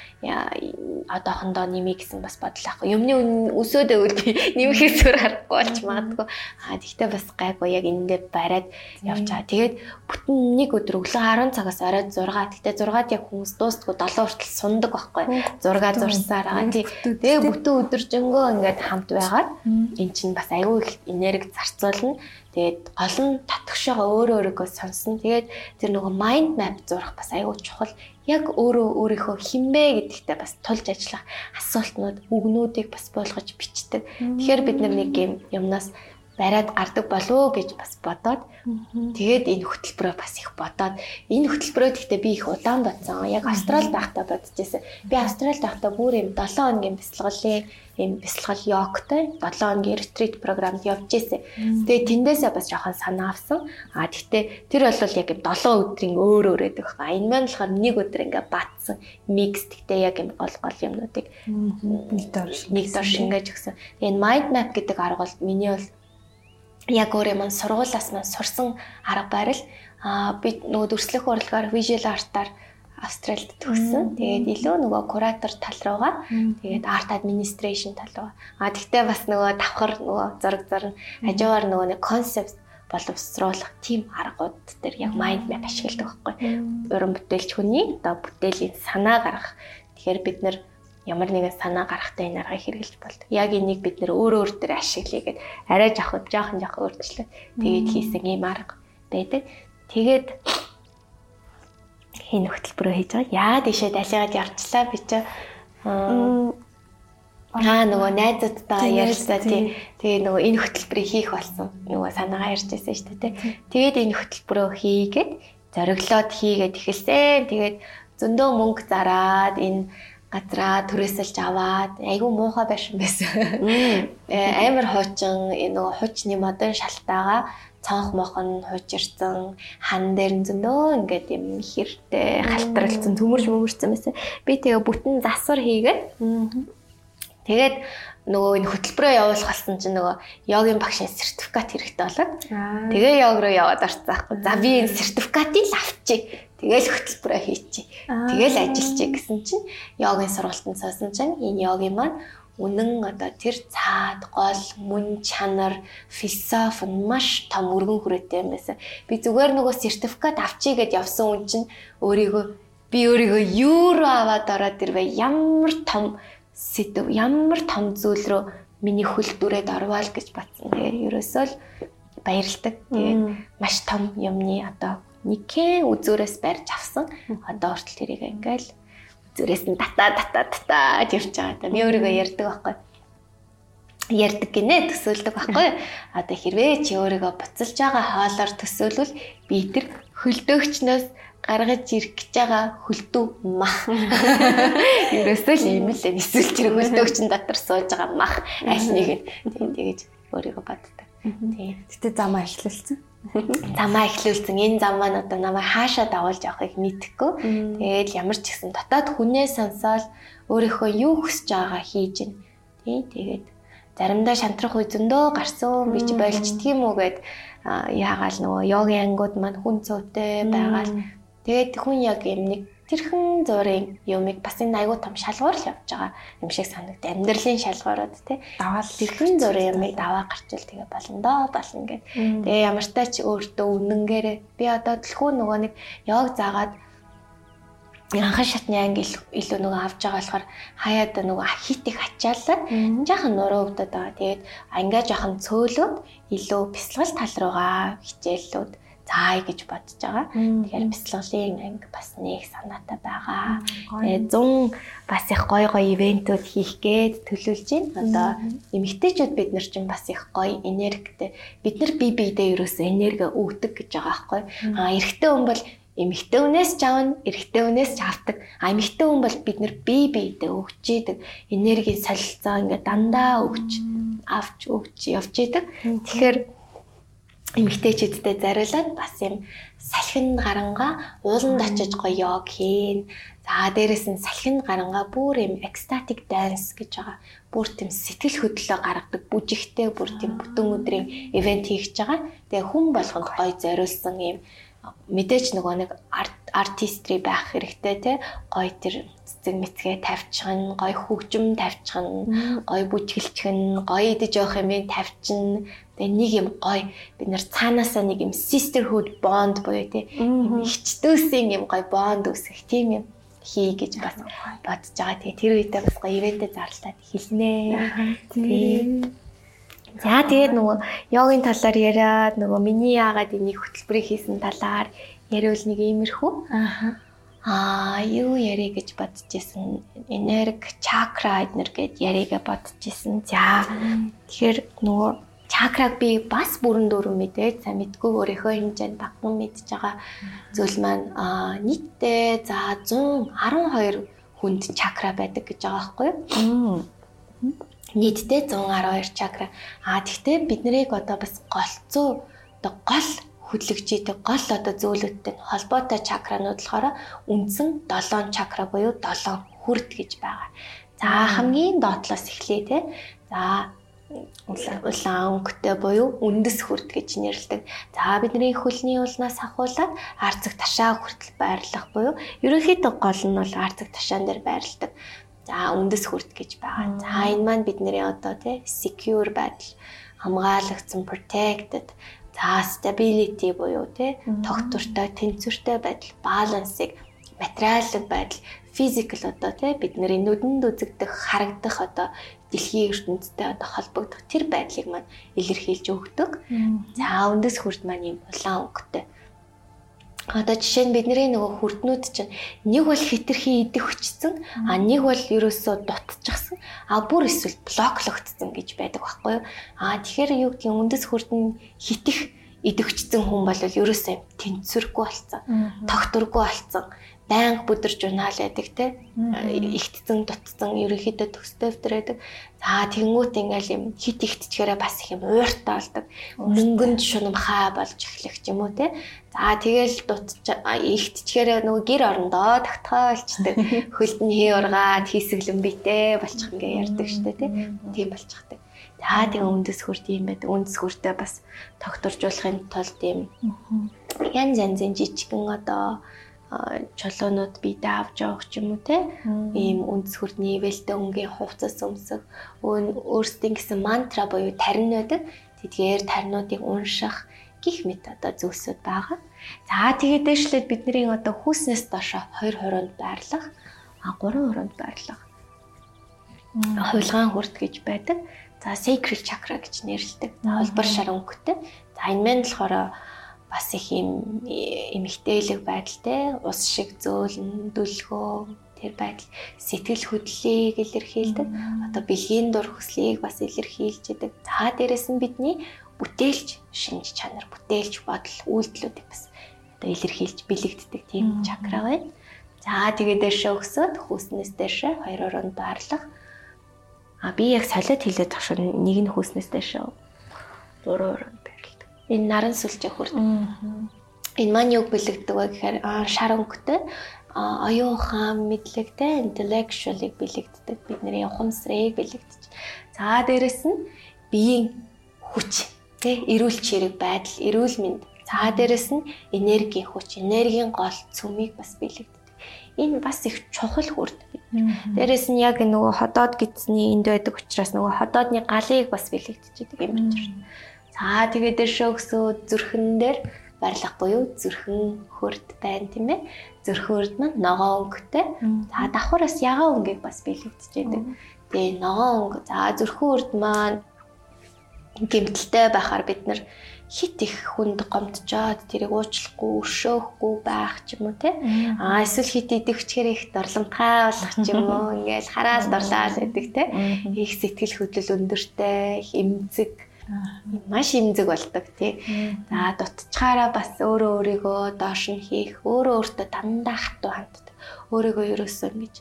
Одоохондоо нэмий гэсэн бас бодол ахгүй. Юмны үн өсөөд өгөл би нэмэхээс өөр харахгүй болж магадгүй. А тэгтээ бас гайгүй яг эндээ бариад явж байгаа. Тэгээд бүтэн нэг өдөр өглөө 10 цагаас оройд 6. Тэгтээ 6-ад яг хүмүүс дуустгүй 7 хүртэл сундаг байхгүй. 6 зурсаар байгаа. Тэгээ бүтэн өдөржингөө ингээд хамт байгаад эн чинь бас аюу их энерги зарцуулна. Тэгээд гол нь татгшаага өөрөө өөрийгөө сонсно. Тэгээд тэр нөгөө mind map зурах бас аюу чухал. Яг өөрөө өөрийнхөө хинбэ гэдэгтээ бас тулж ажиллах асуултнууд, үгнүүдийг бас болгож бичдэг. Тэгэхээр бид нэг юм юмнаас бариад гардаг болов гэж бас бодоод тэгээд энэ хөтөлбөрөө бас их бодоод энэ хөтөлбөрөө гэхдээ би их удаан бодсон. Яг Австрал байхдаа бодчихсон. Би Австрал байхдаа бүр юм 7 хоногийн бясалгалын юм бясалгал йогтой 7 хоногийн ретрит програмд явж ирсэн. Тэгээд тэндээсээ бас жоохон санаа авсан. А тэгтээ тэр бол яг юм 7 өдрийн өөр өөр гэдэг байна. Энэ маань болохоор нэг өдөр ингээ батсан микс тэгтээ яг юм гол гол юмнуудыг нэг дор нэг дор шингээж өгсөн. Тэгээд mind map гэдэг арга бол миний бол яг өөрөө маань сургуулаас маань сурсан арга барил а би нөгөө дүрслэх урлагаар visual art-аар Австралид төгссөн. Тэгээд илүү нөгөө куратор тал руугаа тэгээд art administration тал руу. А тэгтээ бас нөгөө давхар нөгөө зураг зурна хажуугаар нөгөө нэг концепт боловсруулах тийм аргууд дээр яг mind map ашигладаг байхгүй. Уран бүтээлч хүний одоо бүтээлийн санаа гаргах. Тэгэхээр бид нар ямар нэгэн санаа гарахтаа энэ аргыг хэрэглэж болдог. Яг энийг бид нөр өөр өөр төр ашиглая гэд арай жоох жоохон жоох өөрчлөлт тэгээд хийсэн ийм арга байдаг. Тэгээд энэ хөтөлбөрөө хийж байгаа. Яа дэшээ далигаад явчлаа би чи Аа нөгөө найзуудтайгаа ярилцаа тий. Тэгээ нөгөө энэ хөтөлбөрийг хийх болсон. Нөгөө санаагаа ярьж байсан шүү дээ тий. Тэгээд энэ хөтөлбөрөө хийгээд зориглоод хийгээд эхэлсэн. Тэгээд зөндөө мөнгө зараад энэ газраа түрээсэлж аваад айгүй муухай байшин байсан. Э, амар хуучин нөгөө хуучны модон шалтаага цонх мохон хуучирсан хан дээр зөндөө ингээд юм хэртэй халтарлцсан төмөрж мөмөрцөн байсан. Би тэгээ бүтэн засвар хийгээд тэгээд нөгөө энэ хөтөлбөрөө явуулах болсон чинь нөгөө йогийн багшийн сертификат хэрэгтэй болоод тэгээ йог руу яваад орсон байхгүй. За би энэ сертификатыг л Тэгээл хөтөлбөрөө хийчих. Тэгээл ажиллачих гэсэн чинь йогийн сургалтанд суусан чинь энэ йогийн маань үнэн одоо тэр цаад гол мөн чанар философи нь маш том өргөн хүрээтэй юм байсан. Би зүгээр нөгөө сертификат авчий гэд явсан хүн чинь өөрийгөө би өөрийгөө юу руу аваад ороод ирвэ ямар том сэдв ямар том зүйл рүү миний хөл дүрээд орвол гэж батсан. Тэгээ ерөөсөө л баярлдаг. Тэгээ маш том юмны одоо нэгэн үзүүрээс барьж авсан. Одоо хүртэл тэрийг ингээл үзүүрээс нь дата дата дата явж байгаа. Би өөрийгөө ярьдаг байхгүй ярьдаг гинэ төсөөлдөг байхгүй. Одоо хэрвээ чи өөрийгөө буцалж байгаа хоолоор төсөөлвөл би тэр хөлдөөгчнөөс гаргаж ирэх гэж байгаа хөлдөө мах. Ерөөсөө л юм л эсвэл тэр хөлдөөгчн дотор сууж байгаа мах аль нэг нь тийм тэгэж өөрийгөө боддог. Тийм. Гэтэ замаа эхлүүлсэн замаа эхлүүлсэн энэ зам маань одоо намайг хаашаа давуулж явахыг мэдэхгүй. Тэгээд ямар ч гэсэн дотоод хүнээ сонсоод өөрийнхөө юу хүсэж байгаагаа хийж гин. Тий, тэгээд заримдаа шантрах үе зөндөө гарсан би ч болчдөг юм уу гэд яагаал нөгөө йогийн ангууд маань хүн цөвтэй байгаал. Тэгээд хүн яг юм нэг тэрхэн зургийн юмыг бас энэ айгуу том шалгуур л явж байгаа. Юм шиг санагд амьдралын шалгуурууд тий даваал тэрхэн зургийн юмыг даваа гарчил тэгээ болондоо болно гэд. Тэгээ ямар ч тач өөртөө үнэнгээр би одоо төлхөө нөгөө нэг яг заагаад анхан шатны анги илүү нөгөө авч байгаа болохоор хаяад нөгөө хит их ачаалаа жаахан нуруу өвдөд байгаа. Тэгээд ангиа жаахан цөөлөд илүү бясалгал тал руугаа хичээллүүд цаая гэж бодож байгаа. Тэгэхээр бяцлаглалын анги бас нэг санаатай байгаа. Тэгээ 100 бас их гой гой ивентүүд хийх гээд төлөвлөж байна. Одоо эмэгтэйчүүд бид нар чинь бас их гой энергитэй. Бид нар бие биедээ ерөөсөө энерги өгдөг гэж байгаа байхгүй. Аа эрэгтэй хүн бол эмэгтэй хүнээс ч авна, эрэгтэй хүнээс ч авдаг. А эмэгтэй хүн бол бид нэр бие биедээ өгч идэг. Энергийн солилцоо ингээ дандаа өгч авч өгч явж идэг. Тэгэхээр эмгтээчүүдтэй зариулаад бас юм салхин гаранга ууланд очиж гоё йог хийн. За дээрэс нь салхин гаранга бүр юм ecstatic dance гэж байгаа. Бүр тийм сэтгэл хөдлөлөө гаргадаг бүжигтэй бүр тийм бүтэн өдрийн ивент хийж байгаа. Тэгээ хүн болгонд гоё зориулсан юм мэдээж нөгөө нэг артистри байх хэрэгтэй те гоё тэр цэцэг мэцгээ тавьчихна гоё хөгжим тавьчихна гоё бүжгэлчихэн гоё идэж явах юм тавьчихна тэгээ нэг юм гоё бид нар цаанаасаа нэг юм sisterhood bond буюу те ихчдөөсийн юм гоё bond үүсгэх тийм юм хий гэж бас бодож байгаа. Тэгээ тэр үедээ бас гоё ивэнтэ зарлаад хэлнэ. Тэгээ За тэгээд нөгөө йогийн талаар яриад нөгөө миний яагаад энийг хөтөлбөрийг хийсэн талаар яриул нэг иймэрхүү. Аа. Аа, юу ярих гэж бодож исэн. Энерги, чакра эднэр гэд яриагаа бодож исэн. За. Тэгэхээр нөгөө чакраг би бас бүрэн дүүрэн мэдээд сайн мэдгүй өөрийнхөө хэмжээнд багтан мэдж байгаа зүйл маань аа нийтдээ за 112 хүнд чакра байдаг гэж байгаа байхгүй юу? нийтдээ 112 чакра. А тэгтээ бид нарыг одоо бас голцоо одоо гол хөдлөгчийдэг гол одоо зөөлөдтэй холбоотой чакранууд болохоор үндсэн 7 чакра буюу 7 хүрд гэж байгаа. За хамгийн доотлоос эхлэе те. За улаан өнгөтэй буюу үндэс хүрд гэж нэрлэдэг. За бидний хөлний улнаас ахуулаад арцэг ташаа хүртэл байрлах буюу ерөнхийдөө гол нь бол арцэг ташаан дээр байрладаг. За үндэс хүрт гэж байгаа. За энэ маань бидний одоо тий secure байдал хамгаалагдсан protected за stability буюу тий тогтвортой тэнцвэртэй байдал балансыг материалын байдал физикал одоо тий бидний нүдэнд үзэгдэх харагдах одоо дэлхийн ертөнцтэй одоо холбогдох тэр байдлыг маань илэрхийлж өгдөг. За үндэс хүрт маань юм улаан өнгөтэй Одоо жишээ нь бидний нөгөө хүрднүүд чинь нэг бол хитрхи идэх хүчсэн а нэг бол ерөөсөө дутчихсан а бүр эсвэл блоклогдсон гэж байдаг байхгүй юу? А тэгэхээр юу гэдгийг үндэс хүрдэн хитэх идэвчсэн хүн бол ерөөсөө тэнцвэргүй болцсон тогтворгүй болцсон байнга бүдэрч унаал байдаг те. Ихтцэн дутцсан ерөнхийдөө төстэй өвтрээдэг за тэнгуут ингээл юм хит ихтчгээрээ бас их юм ууртай болдог мөнгөнд шунамхай болж эхлэх юм уу те. За тэгэл дутч ихтчгээрээ нөгөө гэр орондоо тагтгаалчдаг хөлд нь хий ургаад хийсгэлэн битээ болчих ингээ ярьдаг штэ те. Тийм болчихдаг. За тэгээ үндэс хүрт юм байдаг. Үндэс хүртээ бас тогтворжуулахын тулд юм. Янз янзын жижигэн одоо чулуунууд бидээ авч явах ч юм уу те ийм үндэс хүртний ивэлтэй өнгийн хувцас өмсөх өөрсдийн гэсэн мантра буюу тарин байдаг тэдгээр таринуудыг унших гих мэт одоо зүйлсүүд байгаа. За тэгээд дэвшлээд бидний одоо хүүснээс доошо 2 хороонд байрлах а 3 хороонд байрлах хуйлгаан хүрт гэж байдаг. За sacral chakra гэж нэрлэдэг. Холбор шар өнгөтэй. За энэ мэн болохоор бас их юм эмгтээлэг байдалтай ус шиг зөөлн дүлгөө тэр байдал сэтгэл хөдлөлийг илэрхийлдэг. Одоо бэлгийн дур хүслийг бас илэрхийлж идэг. За дээрэс нь бидний бүтээлч шинж чанар, бүтээлч бодол, үйлдэлүүдийг бас одоо илэрхийлж бэлэгддэг тийм чакра байна. За тэгээд дэшээ өгсөд хүүснээс дэшээ хоёр оронд баарлах. А би яг солиод хэлээд тахшаа нэг нь хүүснээс дэшээ оронд энэ наран сүлжээ хүрд. Энэ маань юг бэлэгдэг вэ гэхээр шар өнгөтэй оюун ухаан мэдлэгтэй intellectual-ыг бэлэгддэг. Бидний ухамсарыг бэлэгдэж. За дээрэс нь биеийн хүч, тэ эрүүл чирэг байдал, эрүүл мэнд. За дээрэс нь энергийн хүч, энергийн гол цөмийг бас бэлэгддэг. Энэ бас их чухал хүрд. Дээрэс нь яг нөгөө ходоод гидсний энд байдаг учраас нөгөө ходоодны галыг бас байгаа юм байна. За тэгээд дэшөө өсөө зүрхэн дээр барилга буюу зүрхэн хөрд байна тийм ээ. Зүрхэн хөрд маань ногоо өнгөтэй. За давхараас ягаан өнгийг бас биелэгдэж байдаг. Тэгээ ногоо өнгө. За зүрхэн хөрд маань гэмтэлтэй байхаар бид нар хит их хүнд гомдчоод тэрийг уучлахгүй өшөөхгүй байх ч юм уу те а эсвэл хит идэвчгээр их дорломтгай болох ч юм уу ингээл хараал дорлаал гэдэг те их сэтгэл хөдлөл өндөртэй их эмзэг маш имзэг болдог тий. За дутчгаараа бас өөрөө өөрийгөө доош нь хийх, өөрөө өөртөө дандаа хатуу ханддаг. Өөрийгөө ерөөсөө ингэж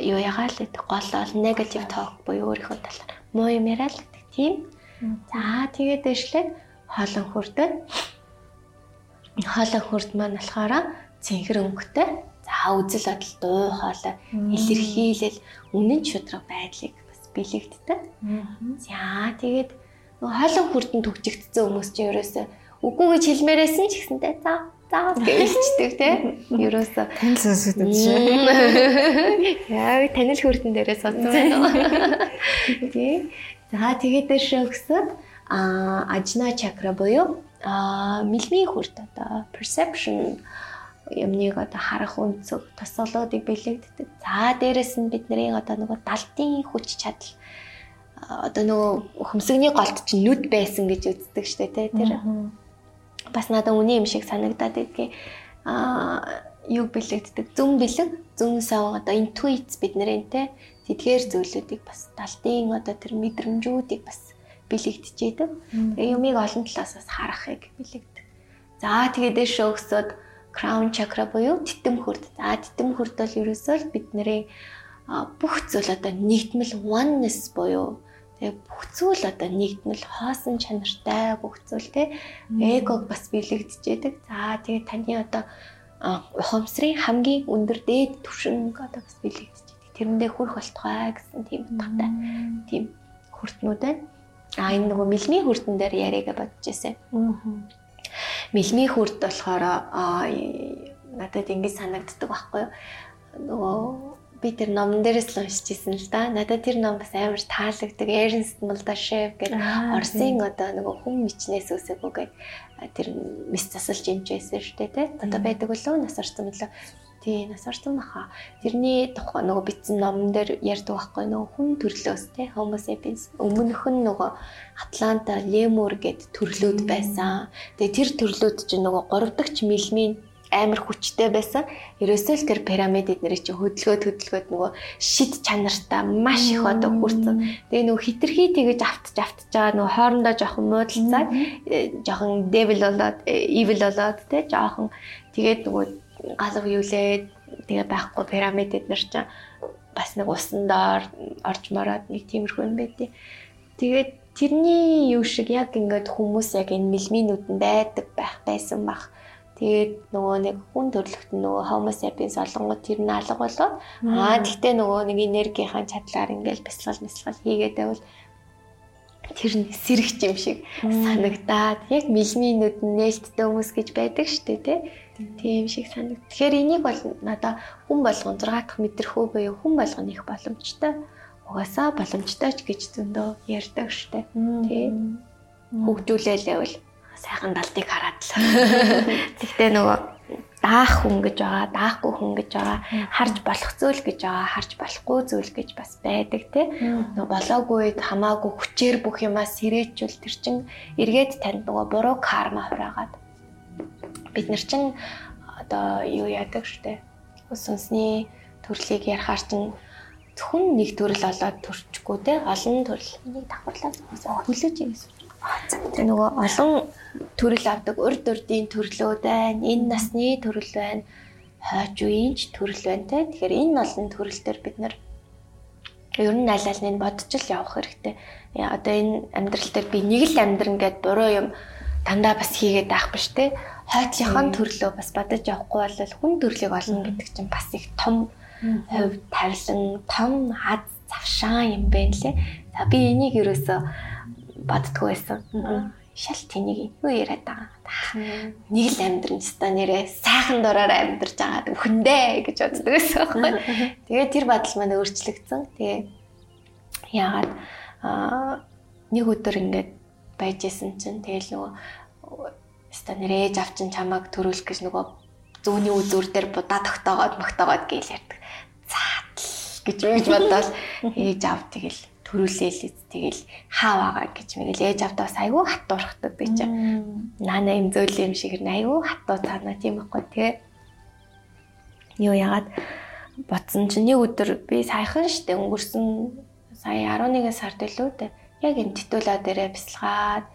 юу ягаал гэдэг голол negative talk буюу өөрийнхөө талаар муу юм яриад гэдэг тийм. За тэгээд дэвшлээ хоолон хүрдэ. Хоолон хүрд маань болохоор цэнхэр өнгөтэй. За үзэл бодол дуу хоолой илэрхийлэл үнэн шудраг байдлыг бас бэлэгддэг. За тэгээд хоолон хүрдэн төгжигдсэн хүмүүс чинь ерөөсөө үгүй гэж хэлмээрсэн ч гэсэнтэй за за гэлчдэг те. Ерөөсөө танил сонсогдсон чинь. Яг танил хүрдэн дээрээ сонссон. Тий. За тэгээд дэше өгсөд а ажна чакра буюу а мэлмийн хүрд одоо perception юмныг одоо харах өнцөг тосолоодыг бэлэгддэг. За дээрэс нь бидний одоо нөгөө далтын хүч чадал одоо нөгөө хөмсгний голд чинь нүд байсан гэж үздэг штэ тий тэр бас надад үний юм шиг санагдаад байдгийг а юг бэлэгддэг зүн бэлэг зүн сав одоо интуиц бидний тий тэдгээр зүйлүүдийг бас далтын одоо тэр мэдрэмжүүдийг бас бэлэгдэжээдэг. Тэгээ юмыг олон талаас бас харахыг бэлэгдэг. За тэгээ дээш өгсөд crown chakra буюу титэм хүрд. За титэм хүрд бол ерөөсөө л бидний бүх зүйл одоо нэгдмэл oneness буюу тэгээ бүх зүйл одоо нэгдмэл хоосон чанартай бүх зүйл те эгог бас бэлэгдэжээдэг. За тэгээ таны одоо ухамсарын хамгийн өндөр дээд түвшинг одоо бас бэлэгдэжээдэг. Тэрэндээ хүрх болтугай гэсэн тийм утгатай тийм хүртнүүд байна. А энэ нөгөө мэлмийн хүрдэн дээр яриагаа бодож ирсэн. Мэлмийн хүрд болохоор надад ингэж санагддаг байхгүй юу? Нөгөө би тэр номон дээрээс л уншиж ирсэн л да. Надад тэр ном бас амар таалагддаг. Эрнст Молдашев гэдэг Оросын одоо нөгөө хүн мичнээс үсээгүү гэдэг тэр мис засалж имжсэн шүү дээ, тэ. Одоо байдаг болов нас орсон болов тий нас орсон баха. Тэрний тухай нөгөө бичсэн номон дээр ярьдаг байхгүй нөгөө хүн төрлөөс тий Homo sapiens өмнөх нь нөгөө Атланта лемур гэд төрлүүд байсан. Тэгээ тэр төрлүүд чинь нөгөө 3 дахь мэлмийн амар хүчтэй байсан. Ерөөсөө л тэр пирамид эднэр чинь хөдөлгөөд хөдөлгөөд нөгөө шид чанартай маш их одоо хүрсэн. Тэгээ нөгөө хитрхи тэгэж автж автж байгаа нөгөө хоорондоо жоохон муудалцаад э, жоохон devil болоод э, evil болоод те жоохон тэгээд нөгөө галав юулээд тэгээ байхгүй пирамидд нар ч бас нэг усан доор орж мороод нэг тиймэрхүү юм байдیں۔ Тэгээд тэрний юу шиг яг ингээд хүмүүс яг энэ мэлминүүд нь байдаг байх байсан бах. Тэгээд нөгөө нэг хүн төрлөخت нөгөө Homo sapiens олонгод тэр нь алга болоод аа тэгтээ нөгөө нэг энергийнхаа чадлаар ингээд бясалгал бясалгал хийгээд байвал тэр нь сэрэгч юм шиг санагдаад яг мэлминүүд нь нээлттэй хүмүүс гэж байдаг шүү дээ тий Тийм шиг санагд. Тэгэхээр энийг бол надаа хүн болгон 6 дахь мэдрэхүү буюу хүн болгоно их боломжтой. Угаасаа боломжтой ч гэж зөндөө ярьдаг штэ. Тийм. Хөгжүүлээл байвал сайхан далтыг хараад л. Тэгтээ нөгөө даах хүн гэж байгаа, даахгүй хүн гэж байгаа, харж болох зүйл гэж байгаа, харж болохгүй зүйл гэж бас байдаг тий. Нөгөө болоогүйд хамаагүй хүчээр бүх юмаа сэрээчүүл тэр чин эргээд танд нөгөө буруу карма хураагаад бид нар чинь одоо юу яадаг штэ. Сүнсний төрлийг ярахаар чинь зөвхөн нэг төрөл олоод төрчихгүй те олон төрөл нэг давхарлаа хүлээж юм гэсэн. Тэгээ нөгөө олон төрөл авдаг урд урдын төрлөө байна. Энэ насны төрөл байна. Хойч үеийн ч төрөл байна те. Тэгэхээр энэ олон төрөл төр бид нар ер нь аль аль нь бодож л явах хэрэгтэй. Одоо энэ амьдрал дээр би нэг л амьдран гэд буруу юм дандаа бас хийгээд байх биш те хойтлынхон төрлөө бас бодож явахгүй бол хүн төрлийг олно гэдэг чинь бас их том хувь тавилан том хад завшаан юм байна лээ. За би энийг юусоо боддгоо байсан. Шал тэнийг юу яриад байгаа. Нэг л амьдрын ста нэрээ сайхан дураар амьдрж байгаа үхэндээ гэж боддог байсан байхгүй. Тэгээ тэр бодол маань өөрчлөгдсөн. Тэгээ яагаад аа нэг өдөр ингээд байж исэн чинь тэгэл нөгөө өста нэрээж авчин чамааг төрүүлэх гэж нөгөө зүүнний үзүүр дээр будаа тогтоогоод мөгтөөгоод гээл ярьдаг. Заатал гэж ингэж бодоод ээж ав тэгэл төрүүлээл тэгэл хаа байгаа гэж мэгэл ээж авдаа бас айгүй хатуурхдаг би чи. Наана юм зөөл юм шиг айгүй хатуу цаана тийм байхгүй тэгээ. Юу яагаад бодсон чинь нэг өдөр би саяхан штэ өнгөрсөн сая 11 сард илүү дээ. Яг энэ титулаа дээрээ бясалгаад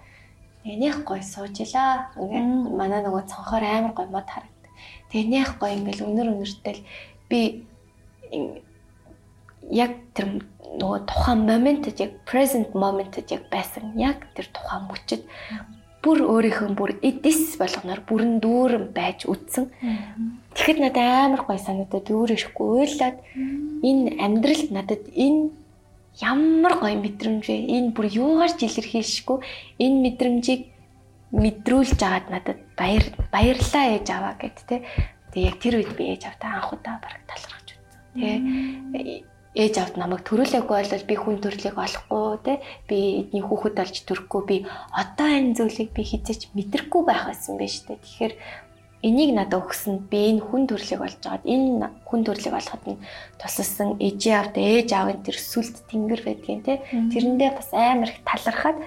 энийх гой суужила. Ингээд манай нөгөө цонхоор амар гой мод харагд. Тэгээ энийх гой ингээл өнөр өнөртэй би яг тэр нөгөө тухайн моментод яг present моментод яг байсан яг тэр тухайн мөчөд бүр өөрийнхөө бүр эдис болгоноор бүрэн дүүрэн байж үтсэн. Тэгэхэд надад амар гой санагдаад ирэхгүй уйлаад энэ амьдралд надад энэ ямар гоё мэдрэмж вэ? Энэ бүр юугаар ч илэрхийлшгүй энэ мэдрэмжийг мэдрүүлж агаад надад баяр баярлаа ээж аваа гэд тэ. Тэгээ яг тэр үед би ээж автай анх удаа бараг талархаж үзсэн. Тэгээ ээж авд намайг төрүүлээгүй бол би хүн төрлийг олохгүй те би эдний хүүхэд болж төрөхгүй би одоо энэ зүйлийг би хизээч мэдрэхгүй байх байсан байж тээ. Тэгэхээр энийг надад өгсөнд би энэ хүн төрлийг болж байгаад энэ хүн төрлийг олоход нь тусалсан ээжээ авд ээж аавын тэр сүлд тэнгэр байдгийн те тэрэндээ бас амар их талархаад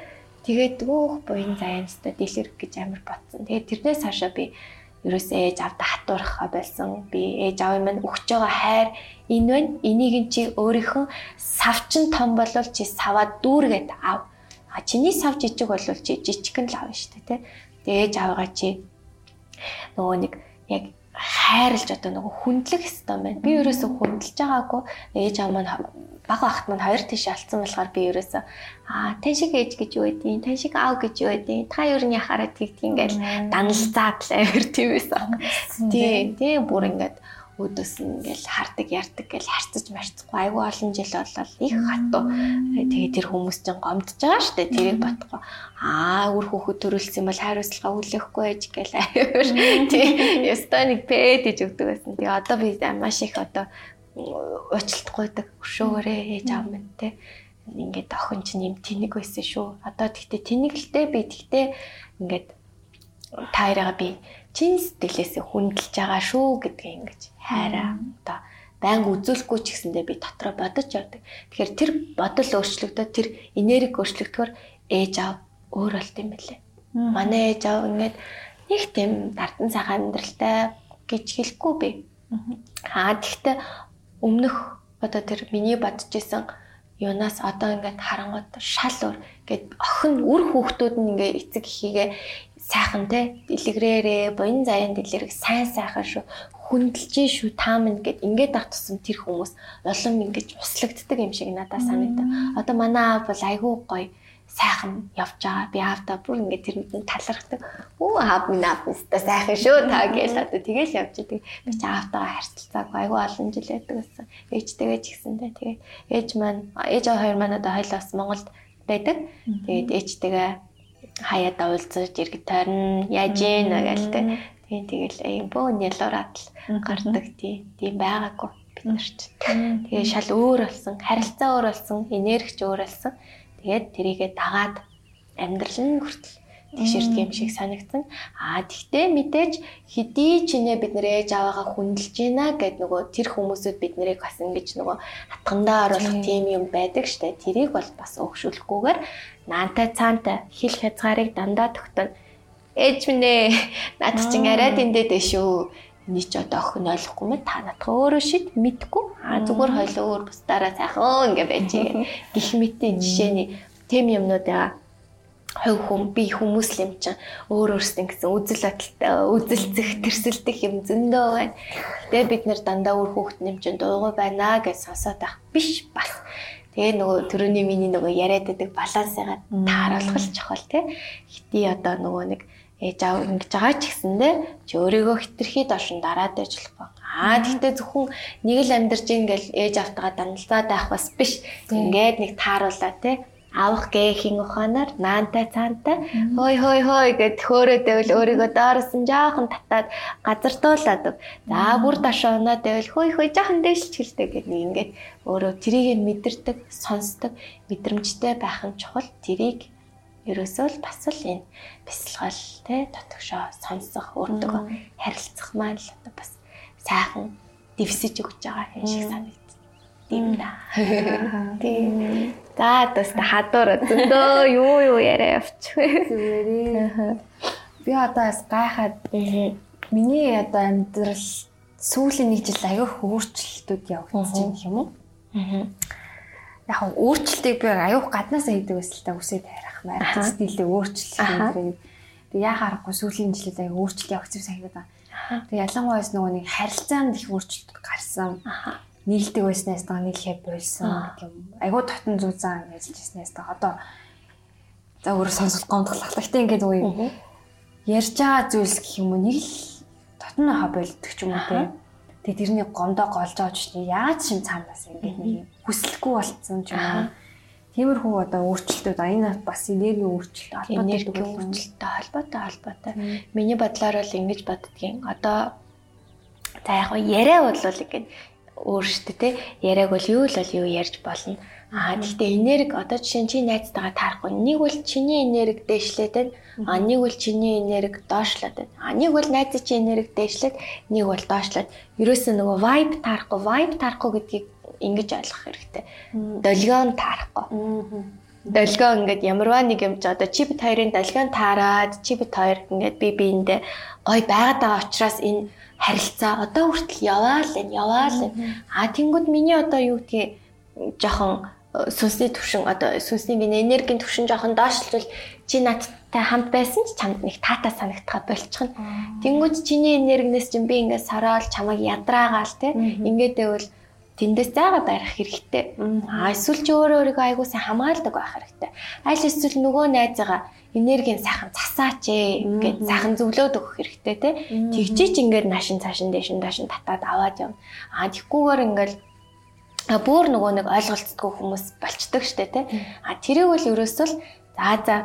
тэгээд өөх буян заяамстай дэлгэр гэж амар ботсон. Тэгээд тэрнээс хаашаа би ерөөсөө ээж авда хатуурхаа болсон. Би ээж аав минь өгч байгаа хайр энэ байна. Энийг нь чи өөрийнхөө савчин том болвол чи саваад дүүргээд ав. А чиний сав жижиг болвол чи жижигхэн л авна шүү дээ, тэ. Тэгээд ээж аваагаа чи нөгөө нэг яг хайрлж одоо нөгөө хүндлэх хэстэн байна. Би ерөөсөө хүндэлж байгаагүй. Ээж аав маань бага ахт маань хоёр тийш алдсан болохоор би ерөөсөө аа тань шиг ээж гэж юу гэдэг, тань шиг аав гэж юу гэдэг, та ер нь яхаараа тэгтийн гэж даналзаад л авир тийм байсан. Тийм, тийм бүр ингээд өдөөс нь ингээл хардаг ярддаг гэл харцаж марцахгүй айгүй олон жил болол их хатуу. Тэгээ тэр хүмүүс ч гомдож байгаа штэ тэрийг бодохгүй аа үр хүүхэд төрүүлсэн бол хайруулслага хүлээхгүй байж гэл аюур тий ястаа нэг пэд гэж өгдөг байсан. Тэгээ одоо би маш их одоо уучлалт гойдаг өшөөгөрөө ээж аав минь тий ингээд охин чинь юм тэнэг байсан шүү. Одоо тэгтээ тэнэглэлтэй би тэгтээ ингээд таараа би чин сэтгэлээсээ хүндэлж байгаа шүү гэдгийг ингэж хайраа одоо байнга үзүүлэхгүй ч гэсэндээ би дотроо бодож явдаг. Тэгэхээр тэр бодол өөрчлөгдөөд тэр энерги өөрчлөгдөхөөр ээж аав өөр болт юм бэлээ. Манай ээж аав ингээд нэг тийм дардан цагаан амьдралтай гэж хэлэхгүй би. Аа тэгтээ өмнөх одоо тэр миний бодож исэн юунаас одоо ингээд харангууд шал өөр гэд охин үр хүүхдүүд нь ингээ эцэг ихийгээ сайхан те дэлгэрээрээ буян заяан дэлгэрэг сайн сайхан шүү хүндэлж шүү та минь гэд ингээд ах тусам тэр хүмүүс улам ингэж услагддаг юм шиг надад санагдав. Одоо манай аав бол айгүй гоё сайхан явж байгаа. Би аавда бүр ингээд тэр мэдэн талархдаг. Өө аав минь аав өстө сайхан шүү та гэж одоо тэгэл явж идэг. Би ч аавтайгаа харилцаагүй айгүй олон жил байдаг гэсэн. Ээжтэйгээ ч гэсэндээ тэгээд ээж маань ээж хоёр маань одоо хоёлаас Монголд байдаг. Тэгээд ээжтэйгээ хаяада уулзаж иргэд тойрно яаж ийн гээл тэ. Тийм тэгэл ийм бөө нялуураад л гардаг тийм байгаагүй бид нар ч. Тэгээ шал өөр болсон, харилцаа өөр болсон, энергич өөр болсон. Тэгээд тэрийгэ дагаад амьдрал нь хүртэл тэгшэрдэг юм шиг санагдсан. Аа тэгтээ мэдээж хэдий ч нэ бид нэр ээж аваагаа хүндэлж байна гэд нөгөө тэр хүмүүсүүд бид нарыг бас ингэж нөгөө хатгандаа оруулах тийм юм байдаг штэ. Тэрийг бол бас өгшүүлэхгүйгээр наантай цаантай хил хязгаарыг дандаа тогтоно ээж минь ээ над чинь арай тэндээд дээ шүү. Эний ч одоо охин ойлгохгүй мэт та надхаа өөрөө шид мэдгүй. А зүгээр хойлоо өөр бусдаараа сайхан ингээ байж гэх мэтийн жишээний тэм юмнуудаа хувь хүм би хүмүүс л юм чинь өөр өөрсдөө гэсэн үзэл бодолтой үзэл зэх тэрсэлдэх юм зөндөө байна. Тэгээ бид нэр дандаа өөр хүүхэд нэм чинь дуугүй байна гэж сонсоод байх биш бас. Тэгээ нөгөө төрөний миний нөгөө яриад байдаг балансыгаа тааруулах л чухал тий. Хити одоо нөгөө нэг ээж аав ингэж байгаа ч гэсэндээ чи өөрийгөө хитрхий дошин дараад ажиллахгүй. Аа тэгтээ зөвхөн нэг л амьдарч ингээл ээж автагаа даналзаад байх бас биш. Ингээд нэг тааруулаа те авах гээхийн ухаанаар наантай цаантай хой хой хой гэд хөөрөөдөл өөрийгөө дооросон жаахан татаад газар туулаад. За бүр дашаа оноод байвал хой хой жаахан дээшлж хэлдэг гэд нэг ингээд өөрөө трийг мэдэрдэг, сонсдог, мэдрэмжтэй байх нь чухал. Трийг ерөөсөө л бас л энэ бясалгал те дотгошоо сонсох өөртөө харилцах маань л одоо бас сайхан дэвсэж өгч байгаа юм шиг санагдав. Тийм да. Тийм. За бас хадуур зөндөө юу юу яриа явчих. Зүгээрээ. Би одоо бас гайхаад миний одоо амьдрал сүүлийн нэг жил аяг хөөрчлөлтүүд явагдсан юм уу? Аа яг өөрчлөлтийг би аюух гаднаасаа хийдэг та үсээд харах маяг стилээ өөрчлөлт юм. Тэг яа харахгүй сүүлийн жилүүд аяг өөрчлөлт явагдсан санагдаад байна. Тэг ялангуяас нөгөө нэг харилцаанд их өөрчлөлт гарсан. Нийлдэг байснаас та нийлхээ болсон гэх юм. Айгуу татан зүүзан ажиллаж байснаас та одоо за өөрөө сонсох гомдглох. Гэхдээ ингээд үгүй ярьж байгаа зүйлс гэх юм уу нэг л дотно хабилддаг ч юм уу те. Тэгээ тэрний гомдоо голж байгаа ч яаж шим цаанаас ингээд нэг хүсэлгүй болцсон ч юм уу. Тиймэрхүү одоо өөрчлөлтүүд энэ бас энерги өөрчлөлт энерги өөрчлөлттэй холбоотой холбоотой. Миний бодлоор бол ингэж боддгийн. Одоо за яг яриа бол ингээд өөр штэ те. Яриаг бол юу л бол юу ярьж болно. Аа гэхдээ энерги одоо жишээ нь чи найзтайгаа таарахгүй. Нэг бол чиний энерги дээшлээд байна. Аа нэг бол чиний энерги доошлоод байна. Аа нэг бол найз чи энерги дээшлээд нэг бол доошлоод. Ерөөсөө нөгөө vibe таарахгүй, vibe таарахгүй гэдгийг ингэж ойлгох хэрэгтэй. Долгион таарахгүй. Долгион ингээд ямарваа нэг юм ч одоо чи бит хоёрын долгион таарад чи бит хоёр ингээд би биэндээ гой байгаад байгаа учраас энэ харилцаа одоо хүртэл яваа л энэ яваа л. Аа тэнгууд миний одоо юу гэдгийг жоохон сүнсний төвшин одоо сүнсний миний энергийн төвшин жоохон доошлвол чи надтай хамт байсан ч чамд нэг таатаа санагдахаа болчихно. Тэнгүүд чиний энергнээс чинь би ингээд сараал чамайг ядраагаал те ингээд байвал тэндээс зайгаа барих хэрэгтэй. Аа эсвэл чи өөрөө өөрийгөө айгуу сайн хамгаалдаг байх хэрэгтэй. Аль эсвэл нөгөө найзаагаа энергийн сайхан засаач ээ ингээд сайхан зөвлөөд өгөх хэрэгтэй те. Тэгжээч ингээд наашин цаашин дэшин даашин татаад аваад явна. Аа тэгхгүйгээр ингээд бүр нөгөө нэг ойлголцдгүй хүмүүс болчдөг штэ тий. А тэрийг бол ерөөсөө л за за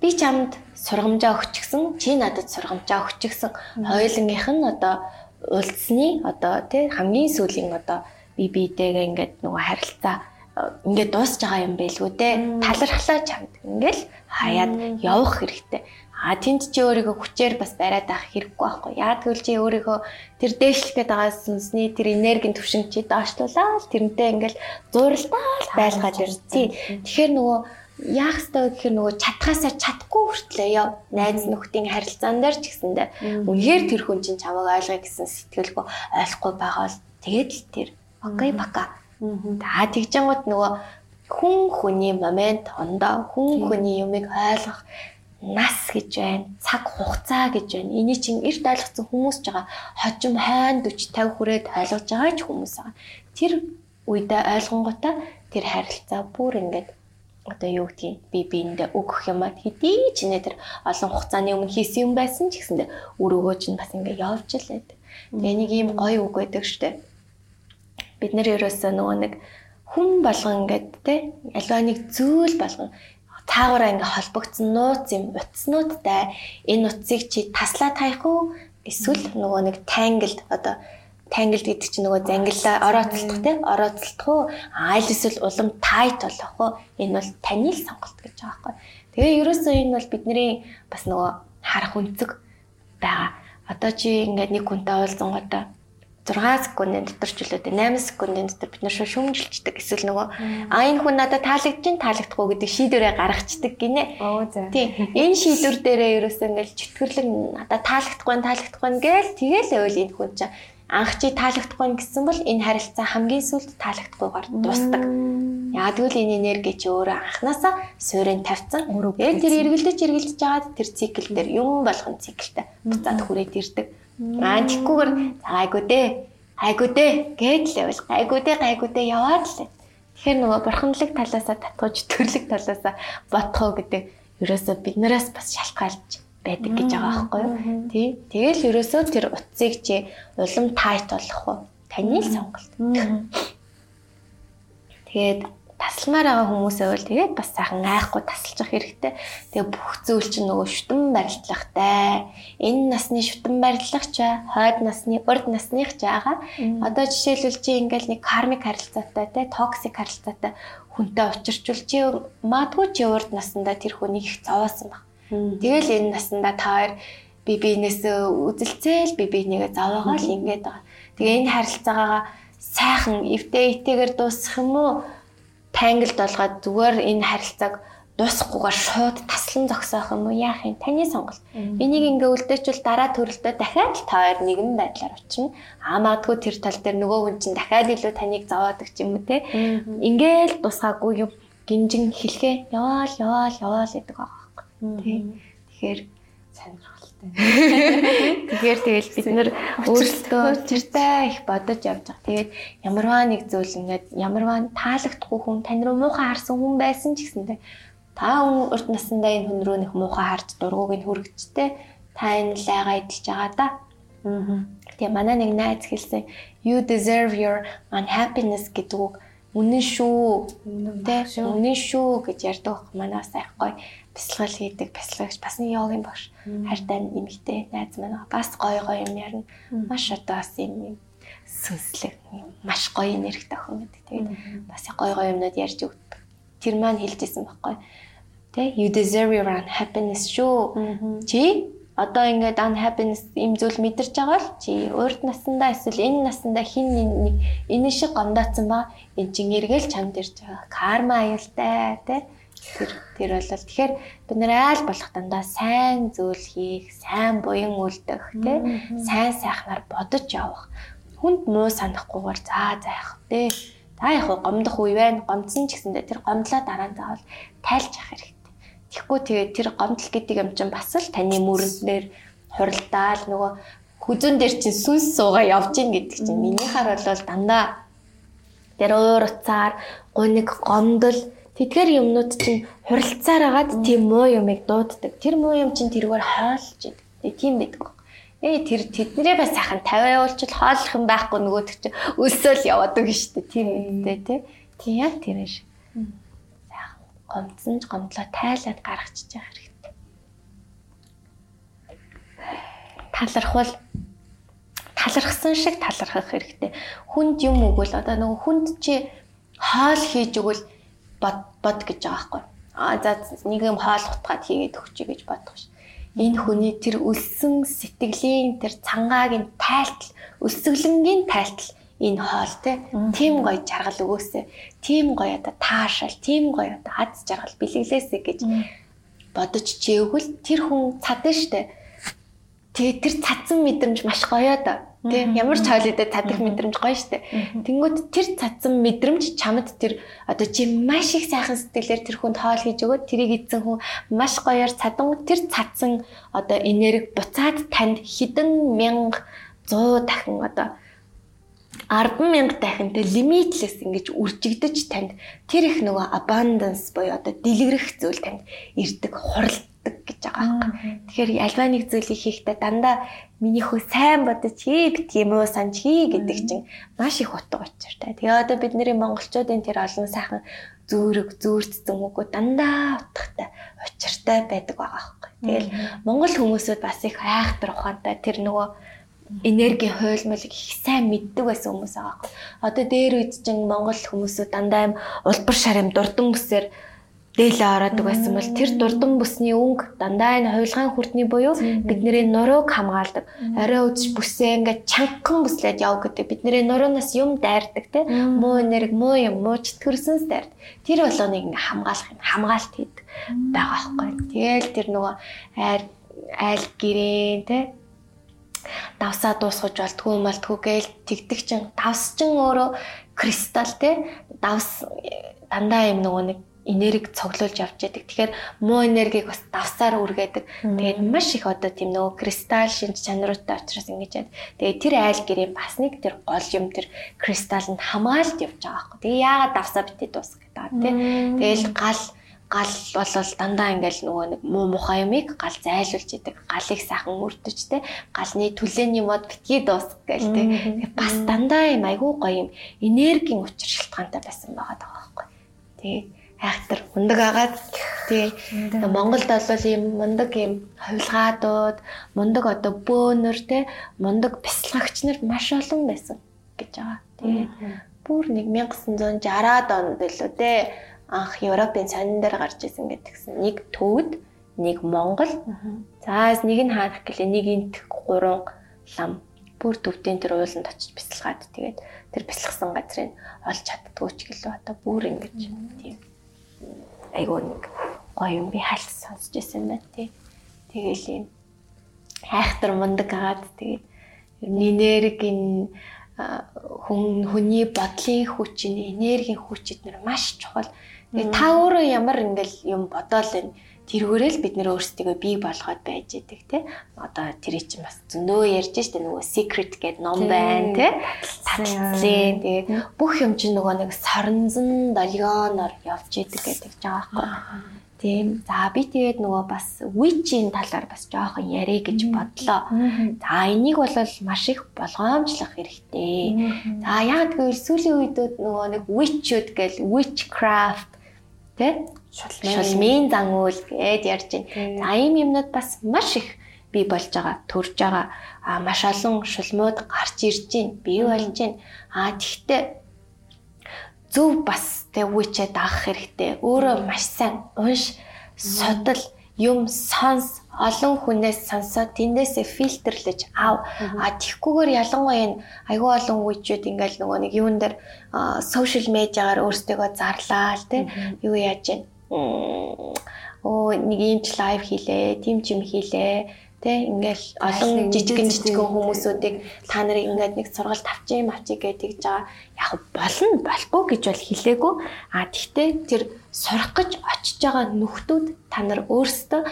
би чамд сургамжаа өгчихсөн, чи надад сургамжаа өгчихсөн. Хоёулынгийнх нь одоо уулзсны одоо тий хамгийн сүүлийн одоо би биетэйгээ ингээд нөгөө харилцаа ингээд дуусж байгаа юм байлгүй те. Талархлаа чамд ингээл хаяад явах хэрэгтэй. А тэнд чи өөрийгөө хүчээр бас бариад авах хэрэггүй байхгүй. Яг тэгвэл чи өөрийгөө тэр дээшлэх гээд байгаа сүнсний тэр энергийн төвшинг чи доошлуулаад тэрнтэй ингээл зууралтаал байлгаад ирсэн. Тэгэхээр нөгөө яах ёстой гэхээр нөгөө чадхаасаа чадахгүй хүртлээ. Яв найз нөхдийн харилцаан дээр ч гэсэндээ үнэхээр тэр хүн чинь чамайг ойлгоё гэсэн сэтгэлгүй ойлгохгүй байгаа бол тэгээд л тэр. Окей бака. Аа тэгжэнгууд нөгөө хүн хүний момент ондоо хүн хүний юмыг ойлгох нас гэж байна, цаг хугацаа гэж байна. Эний чинь эрт ойлгоцсон хүмүүс ч байгаа. Хожим хойно 40 50 хүрээд ойлгож байгаа ч хүмүүс байгаа. Тэр үедээ ойлгонгуудаа тэр харилцаа бүр ингээд одоо юу гэдгийг би биэндээ өгөх юм аа хэдий ч нэ тэр олон хугацааны өмнө хийсэн юм байсан ч гэсэндээ өрөөгөө чинь бас ингээд явж лээд. Тэгээ нэг ийм гоё үг байдаг штэ. Бид нэр ерөөсөө нөгөө нэг хүн болгон ингээд те альва нэг зүйл болгон. Цаагаараа ингээ холбогдсон нууц юм утаснуудтай энэ утсыг чи таслаа таях уу? Эсвэл нөгөө нэг tangled одоо tangled гэдэг чинь нөгөө зангиллаа орооцолдох тийм орооцолдох уу? Айл эсвэл улам tight болох уу? Энэ бол таны л сонголт гэж байгаа байхгүй. Тэгээ ерөөсөө энэ бол бидний бас нөгөө харах үнцэг байгаа. Одоо чи ингээд нэг хүнтэй уулзсан гоо 6 секундын дотор ч үлээдэ 8 секундын дотор бид нар шүүмжилчдэг эсвэл нөгөө а энэ хүн надад таалагдчих таалагдахгүй гэдэг шийдвэрээ гаргацдаг гинэ. Тийм. Энэ шийдвэр дээрээ ерөөсөө ингээл чөтгөрлөг надад таалагдахгүй таалагдахгүй гээл тэгэл байвал энэ хүн чинь анх чи таалагдахгүй гэсэн бол энэ харилцаа хамгийн сүлд таалагдахгүйгээр дуусдаг. Яа тэгвэл энэ энерги чи өөрөө анханасаа суурийн тавьсан. Тэгээд тэр эргэлдэж эргэлдэж жагаад тэр цикл дээр юм болгон циклтэй буцаад хүрээд ирдэг. Аа тэггүйгээр айгуу дээ. Айгуу дээ гэдэл явал айгуу дээ гайгуу дээ яваад л. Тэгэхээр нөгөө бурханлаг талаасаа татгууж төрлөг талаасаа ботхоо гэдэг ерөөсөө биднээс бас шалтгаалж байдаг гэж байгаа байхгүй юу? Тий. Тэгэл ерөөсөө тэр утсыг чи улам тайт болох уу? Таны л сонголт. Тэгээд тасалмаар байгаа хүмүүсээ бол тэгээд бас сайхан айхгүй тасалж явах хэрэгтэй. Тэгээ бүх зүйл чинь нөгөө шүтэн барилтлагтай. Энэ насны шүтэн барилтлагч ба хойд насны урд насных байгаа. Одоо жишээлбэл чи ингээл нэг кармик харилцаатай те токсик харилцаатай хүнтэй учирчвал чи магадгүй чи урд наснда тэр хүнийг их зовоосон баг. Тэгэл энэ наснда та хоёр би биенээсээ үзэлцээл би бинийгээ зовоогоо л ингээд байгаа. Тэгээ энэ харилцаагаагаа сайхан эвдээ итэйгээр дуусгах юм уу? Танглд болгоод зүгээр энэ харилцааг дуусахгүйгээр шууд таслан зогсоох юм уу яах юм таны сонголт. Энийг ингээ үлдээчвэл дараа төрөлдөө дахиад л та хоёр нэгэн байдлаар очино. Аа магадгүй тэр тал дээр нөгөө хүн чинь дахиад илүү таныг зовоодаг ч юм уу те. Ингээл тусгаагүй юм гинжин хэлхээ яваал яваал яваал гэдэг байгаа байхгүй. Тэ. Тэгэхээр Тэгэхээр тэгэл бид нэр өөрсдөө чиртэй их бодож явж байгаа. Тэгээд ямарваа нэг зүйл ингээд ямарваа таалагдахгүй хүн тань руу муухай харсан хүн байсан ч гэсэндээ та урд насандаа энэ хүн рүү нэг муухай харж дургууг нь хүргэжтэй та энэ лайгаа идэлж байгаа да. Аа. Тэгээ манай нэг найз хэлсэн you deserve your unhappiness гэдэг үг үнэн шүү. Үнэн шүү гэж ярьдаг манай сайх гоё бясалгал хийдэг бясалгач бас нэг йогийн багш хайртай нэмэгтэй найз маань бас гоё гоё юм ярина. Маш одоо бас юм сүнслэг маш гоё нэрхтэй охин гэдэг. Тэгээд бас гоё гоё юмнууд ярьж өгдөг. Тэр маань хэлжсэн байхгүй. Тэ you deserve your happiness шүү. Чи одоо ингээд unhappiness им зүйл мэдэрч байгаа л чи урд насандаа эсвэл энэ насандаа хин энэ шиг гомдоцсон ба эн чин эргэл чамд ирж байгаа. Карма аюултай тэ тэр тэр бол тэгэхээр бид нэр айл болох дандаа сайн зүйл хийх, сайн буян үлдэх тэ сайн сайхнаар бодож явах хүнд муу санахгүйгээр заа заах тий. За яг гомдох үе байна. Гомдсон ч гэсэндээ тэр гомдлоо дараа нь заавал тайлж явах хэрэгтэй. Тэгэхгүй тэгээ тэр гомдол гэдэг юм чинь бас л таны мөрөнднэр хуралдаал нөгөө хүзүүн дээр чинь сүнс суугаа явж гин гэдэг чинь минийхаар бол дандаа тэр өөр уцаар гуниг гомдол тэдгээр юмнууд чинь хуралцаар агаад тийм муу юмыг дууддаг. Тэр муу юм чинь тэргээр хоолж идэг. Тийм байдаг. Ээ тэр тэднэрээ бас сайхан 50 явуулчил хооллох юм байхгүй нөгөөдөг чи өсөөл яваад үг шүү дээ. Тийм үедээ тий. Тийм яг тэр шиг. Сайхан гомдсон ч гомдлоо тайлаад гаргачих яах хэрэгтэй. Талархвал талархсан шиг талархах хэрэгтэй. Хүнд юм өгвөл одоо нөгөө хүнд чи хоол хийж өгвөл бод бод гэж байгаа байхгүй. Аа за нэг юм хоол утгаад хийгээд өгчий гэж бодох ш энэ хүний тэр өлсөн сэтгэлийн тэр цангаагийн тайлтал өлсгөлөнгийн тайлтал энэ хоол те тийм гоё жаргал өгөөсэй. Тийм гоё одоо таашаал тийм гоё одоо аз жаргал бэлэглээсэй гэж бодож чиэгвэл тэр хүн цадна штэ. Тэгээ тэр цадсан мэдрэмж маш гоё да Тийм ямар ч хойлоодоо цадах мэдрэмж гоё штэ. Тэнгүүд тэр цадсан мэдрэмж чамд тэр одоо чи маш их сайхан сэтгэлээр тэр хүнд хоол хийж өгөөд тэрийг эзэн хүн маш гоёор цадан тэр цадсан одоо энерги буцаад танд хэдэн мянга 100 дахин одоо 10 мянга дахин тэ limitless ингэж үржигдэж танд тэр их нөгөө abundance буюу одоо дэлгэрэх зүйл танд ирдэг хурал боддог гэж байгаа байхгүй. Тэгэхээр альва нэг зүйлийг хийхдээ дандаа миний хөө сайн бодож хий бит юм уу санаж хий гэдэг чинь маш их утга учиртай. Тэгээ одоо бидний монголчуудын тэр олон сайхан зөөрөг зөөрцсөн үгөө дандаа утгатай учиртай байдаг байгаа байхгүй. Тэгэл монгол хүмүүсүүд бас их айхтар ухаантай тэр нөгөө энерги хуйлмалыг их сайн мэддэг байсан хүмүүс байгаа. Одоо дээр үед чинь монгол хүмүүсүүд дандаа им улбар шар юм дурдан бүсээр дээлээ ороодаг байсан бол тэр дурдан бүсний өнгө дандаа энэ хувилгаан хүртний буюу бидний нурууг хамгаалдаг. Орой үзэж бүсээ ингээд чангахан бүслээд яв гэдэг. Бидний нуруунаас юм дайрдаг те. Муу энерги, муу юм, муу чөтгөрсөнс дайрд. Тэр болооныг ингээд хамгаалах юм, хамгаалт хийдэг байгаа байхгүй. Тэгэл тэр нөгөө айр айл гэрээ те давсаа дуусгаж болтгүй малтгүй гээл тэгдэг чин давс чин өөрөө кристалл те давс дандаа юм нөгөө нэг энерги цоглуулж явж яадаг. Тэгэхээр муу энергийг бас давсаар үргээдэг. Тэгээд маш их одоо тийм нөгөө кристалл шинж чанаруудтай учраас ингэж яад. Тэгээд тэр айл гэрээ бас нэг тэр гол юм тэр кристалл нь хамгаалт явж байгаа байхгүй. Тэгээ яагаад давсаа битээ дуусах гэдэг тийм. Тэгээл гал гал болол дандаа ингээл нөгөө нэг муу мухай юмыг гал зайлуулж идэг. Галыг сайхан өртөж те галны түлээний мод битгий дуусах гээл те. Бас дандаа юм айгүй гоё юм энергийн учир шалтгаантай байсан байгаа даа байхгүй. Тэгээд айхтар мундаг агаад тий Монголд бол ийм мундаг ийм хувилгаадууд мундаг одоо бөөнөр тий мундаг бясалгагч нар маш олон байсан гэж байгаа. Тий бүр 1960-аад онд лөө тий анх Европын сонин дээр гарч исэн гэдгсэн. Нэг төвд, нэг Монгол. За нэг нь хаанах гэлээ нэг энт гурван лам бүр төвдийн тэр ууланд очиж бясалгаад тэгээд тэр бясалгасан газрыг олж чаддгүй ч гэлөө одоо бүр ингэж тийм айгүй нэг гоё юм би хальт сонсч байсан байна тий. Тэгээл юм хайхтар мундаг агаад тэгээд энергийн хүн хүний бодлын хүч, энергийн хүч эднэр маш чухал. Та өөрөө ямар ингээл юм бодоол энэ? Тэргээрэл бид нэр өөрсдөө бий болгоод байж идэг те? Одоо тэр чинь бас зөндөө ярьж штэ нөгөө secret гэдэг ном байна те? таталцлын тэгээ бүх юм чинь нөгөө нэг соронзон долгионоор явж идэг гэдэг жаа байхгүй Тийм. За би тэгээд нөгөө бас witch-ийн талаар бас жоохон ярэ гэж бодлоо. За энийг бол маш их болгоомжлох хэрэгтэй. За яг гэвэл сүүлийн үедүүд нөгөө нэг witch-уд гэл witchcraft тэ шулмын зан үйл гэд ярьж байна. За ийм юмнууд бас маш их бий болж байгаа, төрж байгаа. А маш олон шулмууд гарч ирж байна, бий болж байна. А тэгтээ зөв бас тэг үечээ даах хэрэгтэй. Өөрөө маш сайн унш, судал, юм сонс, олон хүнээс сонсоод тэндээсээ фильтрлэж ав. А тэгхгүйгээр ялангуяа энэ айгүй олон үечүүд ингээл нөгөө нэг юун дээр сошиал медиагаар өөрсдөө зарлаа л тий. Юу яаж вэ? Оо нэг юм ч лайв хийлээ, тим ч юм хийлээ Тэ ингээл олон жижигэн жижигэн хүмүүсүүдийг та нарыг ингээд нэг сургалт авчи мавчи гэдэг жаа яг болно болбоо гэж бол хэлээгүй. А тэгтээ тэр сурах гэж очиж байгаа нөхдүүд та нар өөрсдөө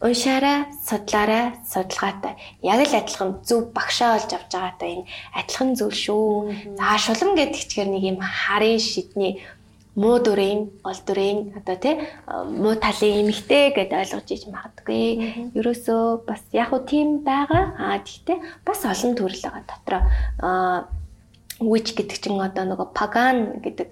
уншаарай, судлаарай, судалгаатай. Яг л адилхан зөв багшаа олж авч байгаатай энэ адилхан зүйл шүү. За шулам гэдэг чигээр нэг юм харын шидний муу дүрийн, гол дүрийн одоо тий муу талын эмэгтэй гэдээ ойлгож иж магадгүй. Ерөөсөө бас яг уу тийм байгаа. Аа тэгтээ бас олон төрөл байгаа дотроо. Аа witch гэдэг чинь одоо нөгөө pagan гэдэг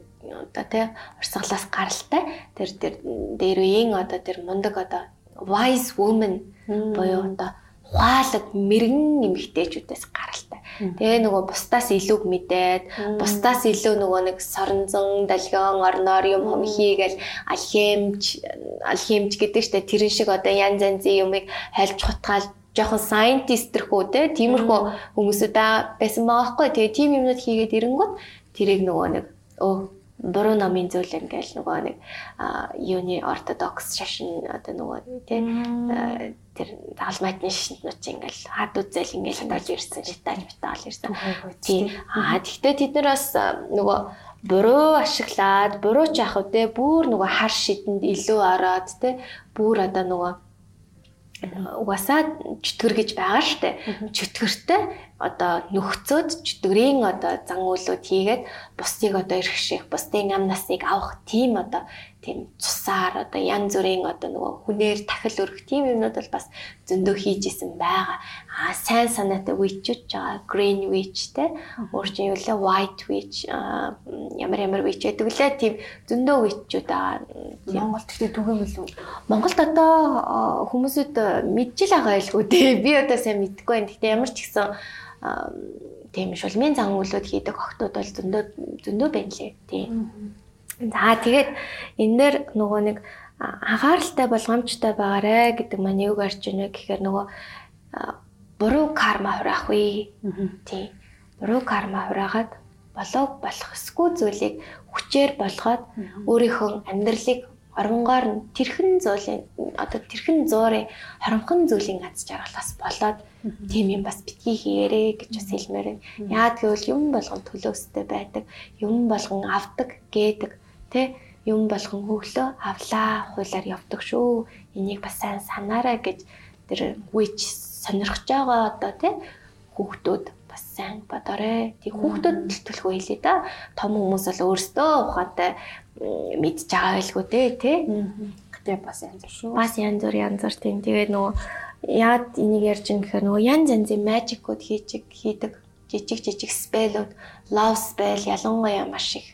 одоо тий урсгалаас гаралтай тэр тэр дээр үеийн одоо тэр мундаг одоо wise woman буюу одоо ухаалаг мэрэгэн эмэгтэйчүүдээс гаралтай. Тэгээ нөгөө бусдаас илүү мэдээд бусдаас илүү нөгөө нэг соронзон, далгион, орноор юм хом хийгээл алхимч, алхимч гэдэг штэ тэрэн шиг одоо янз янзын юмыг хайлж хутгаал жоохон scientist тэрхүү те тиймэрхүү хүмүүсүүд байсан байгаа хгүй. Тэгээ тийм юмнууд хийгээд ирэнгүүт тэрийг нөгөө нэг өө буруу номын зүйл ингээл нөгөө нэг юуны ортодокс шашин одоо нөгөө тий тэр даалмайтны шашинтнууд чинь ингээл хад үзэл ингээл хадаж ирсэн житаж метал ирсэн. Тий. Аа тэгтээ тэд нар бас нөгөө буруу ашиглаад буруу ч яах вэ бүр нөгөө хар шидэнд илүү ороод тий бүр одоо нөгөө угаасаа чөтгөр гэж байгаа штэ. Чөтгөртэй одоо нөхцөөд чөтгөрийн одоо зан үйлүүд хийгээд бусдыг одоо эрхших, бусдын ам насыг авах тийм одоо тийм цусаар одоо янз бүрийн одоо нөгөө хүнээр тахил өргөх тийм юмнууд бол бас зөндөө хийж исэн байгаа. Аа сайн санаатай witch-ууд байгаа. Green witch те өөр чинь юу лээ white witch ямар ямар witch гэдэг лээ тийм зөндөө witch-ууд байгаа. Монголд тэгтээ түгээмэл үү? Монголд одоо хүмүүсүүд мэдчихэл байгаа байлгүй те. Би одоо сайн мэдэхгүй байна. Тэгтээ ямар ч гэсэн тийм шулмын зан үйлүүд хийдэг охтууд бол зөндөө зөндөө байна лээ. Тийм. За тэгээд энэ дээр нөгөө нэг анхааралтай болгоомжтой байгаарэ гэдэг маань юуг арч ийнэ гэхээр нөгөө буруу карма хураах вэ. Тий. Буруу карма хураагаад болоо болох эсгүй зүйлийг хүчээр болгоод өөрийнхөө амьдралыг оронгоор нь тэрхэн зуулийн одоо тэрхэн зуурын хоромхон зүйлийн аз жаргалаас болоод тийм юм бас битгий хийгэрээ гэж бас хэлмээр байна. Яад гэвэл юм болгон төлөөстэй байдаг, юм болгон авдаг, гээдэг Тэ юм болгон хөглөө авлаа хуулаар явдаг шүү. Энийг бас сайн санаарай гэж тэр үеч сонирхож байгаа одоо тэ хүүхдүүд бас сайн бодоорой. Тэг хүүхдүүд төлөвлөгөө хийлээ да. Том хүмүүс бол өөрсдөө ухаантай мэдж байгаа байлгүй тий. Гэтэ бас янз бүр шүү. Бас янз бүр янз бүр тийм. Тэгээд нөгөө яад энийг ярьж байгаа гэхээр нөгөө янз янзын мажикууд хийж хийдэг жижиг жижиг спелүүд, love spell ялангуяа маш их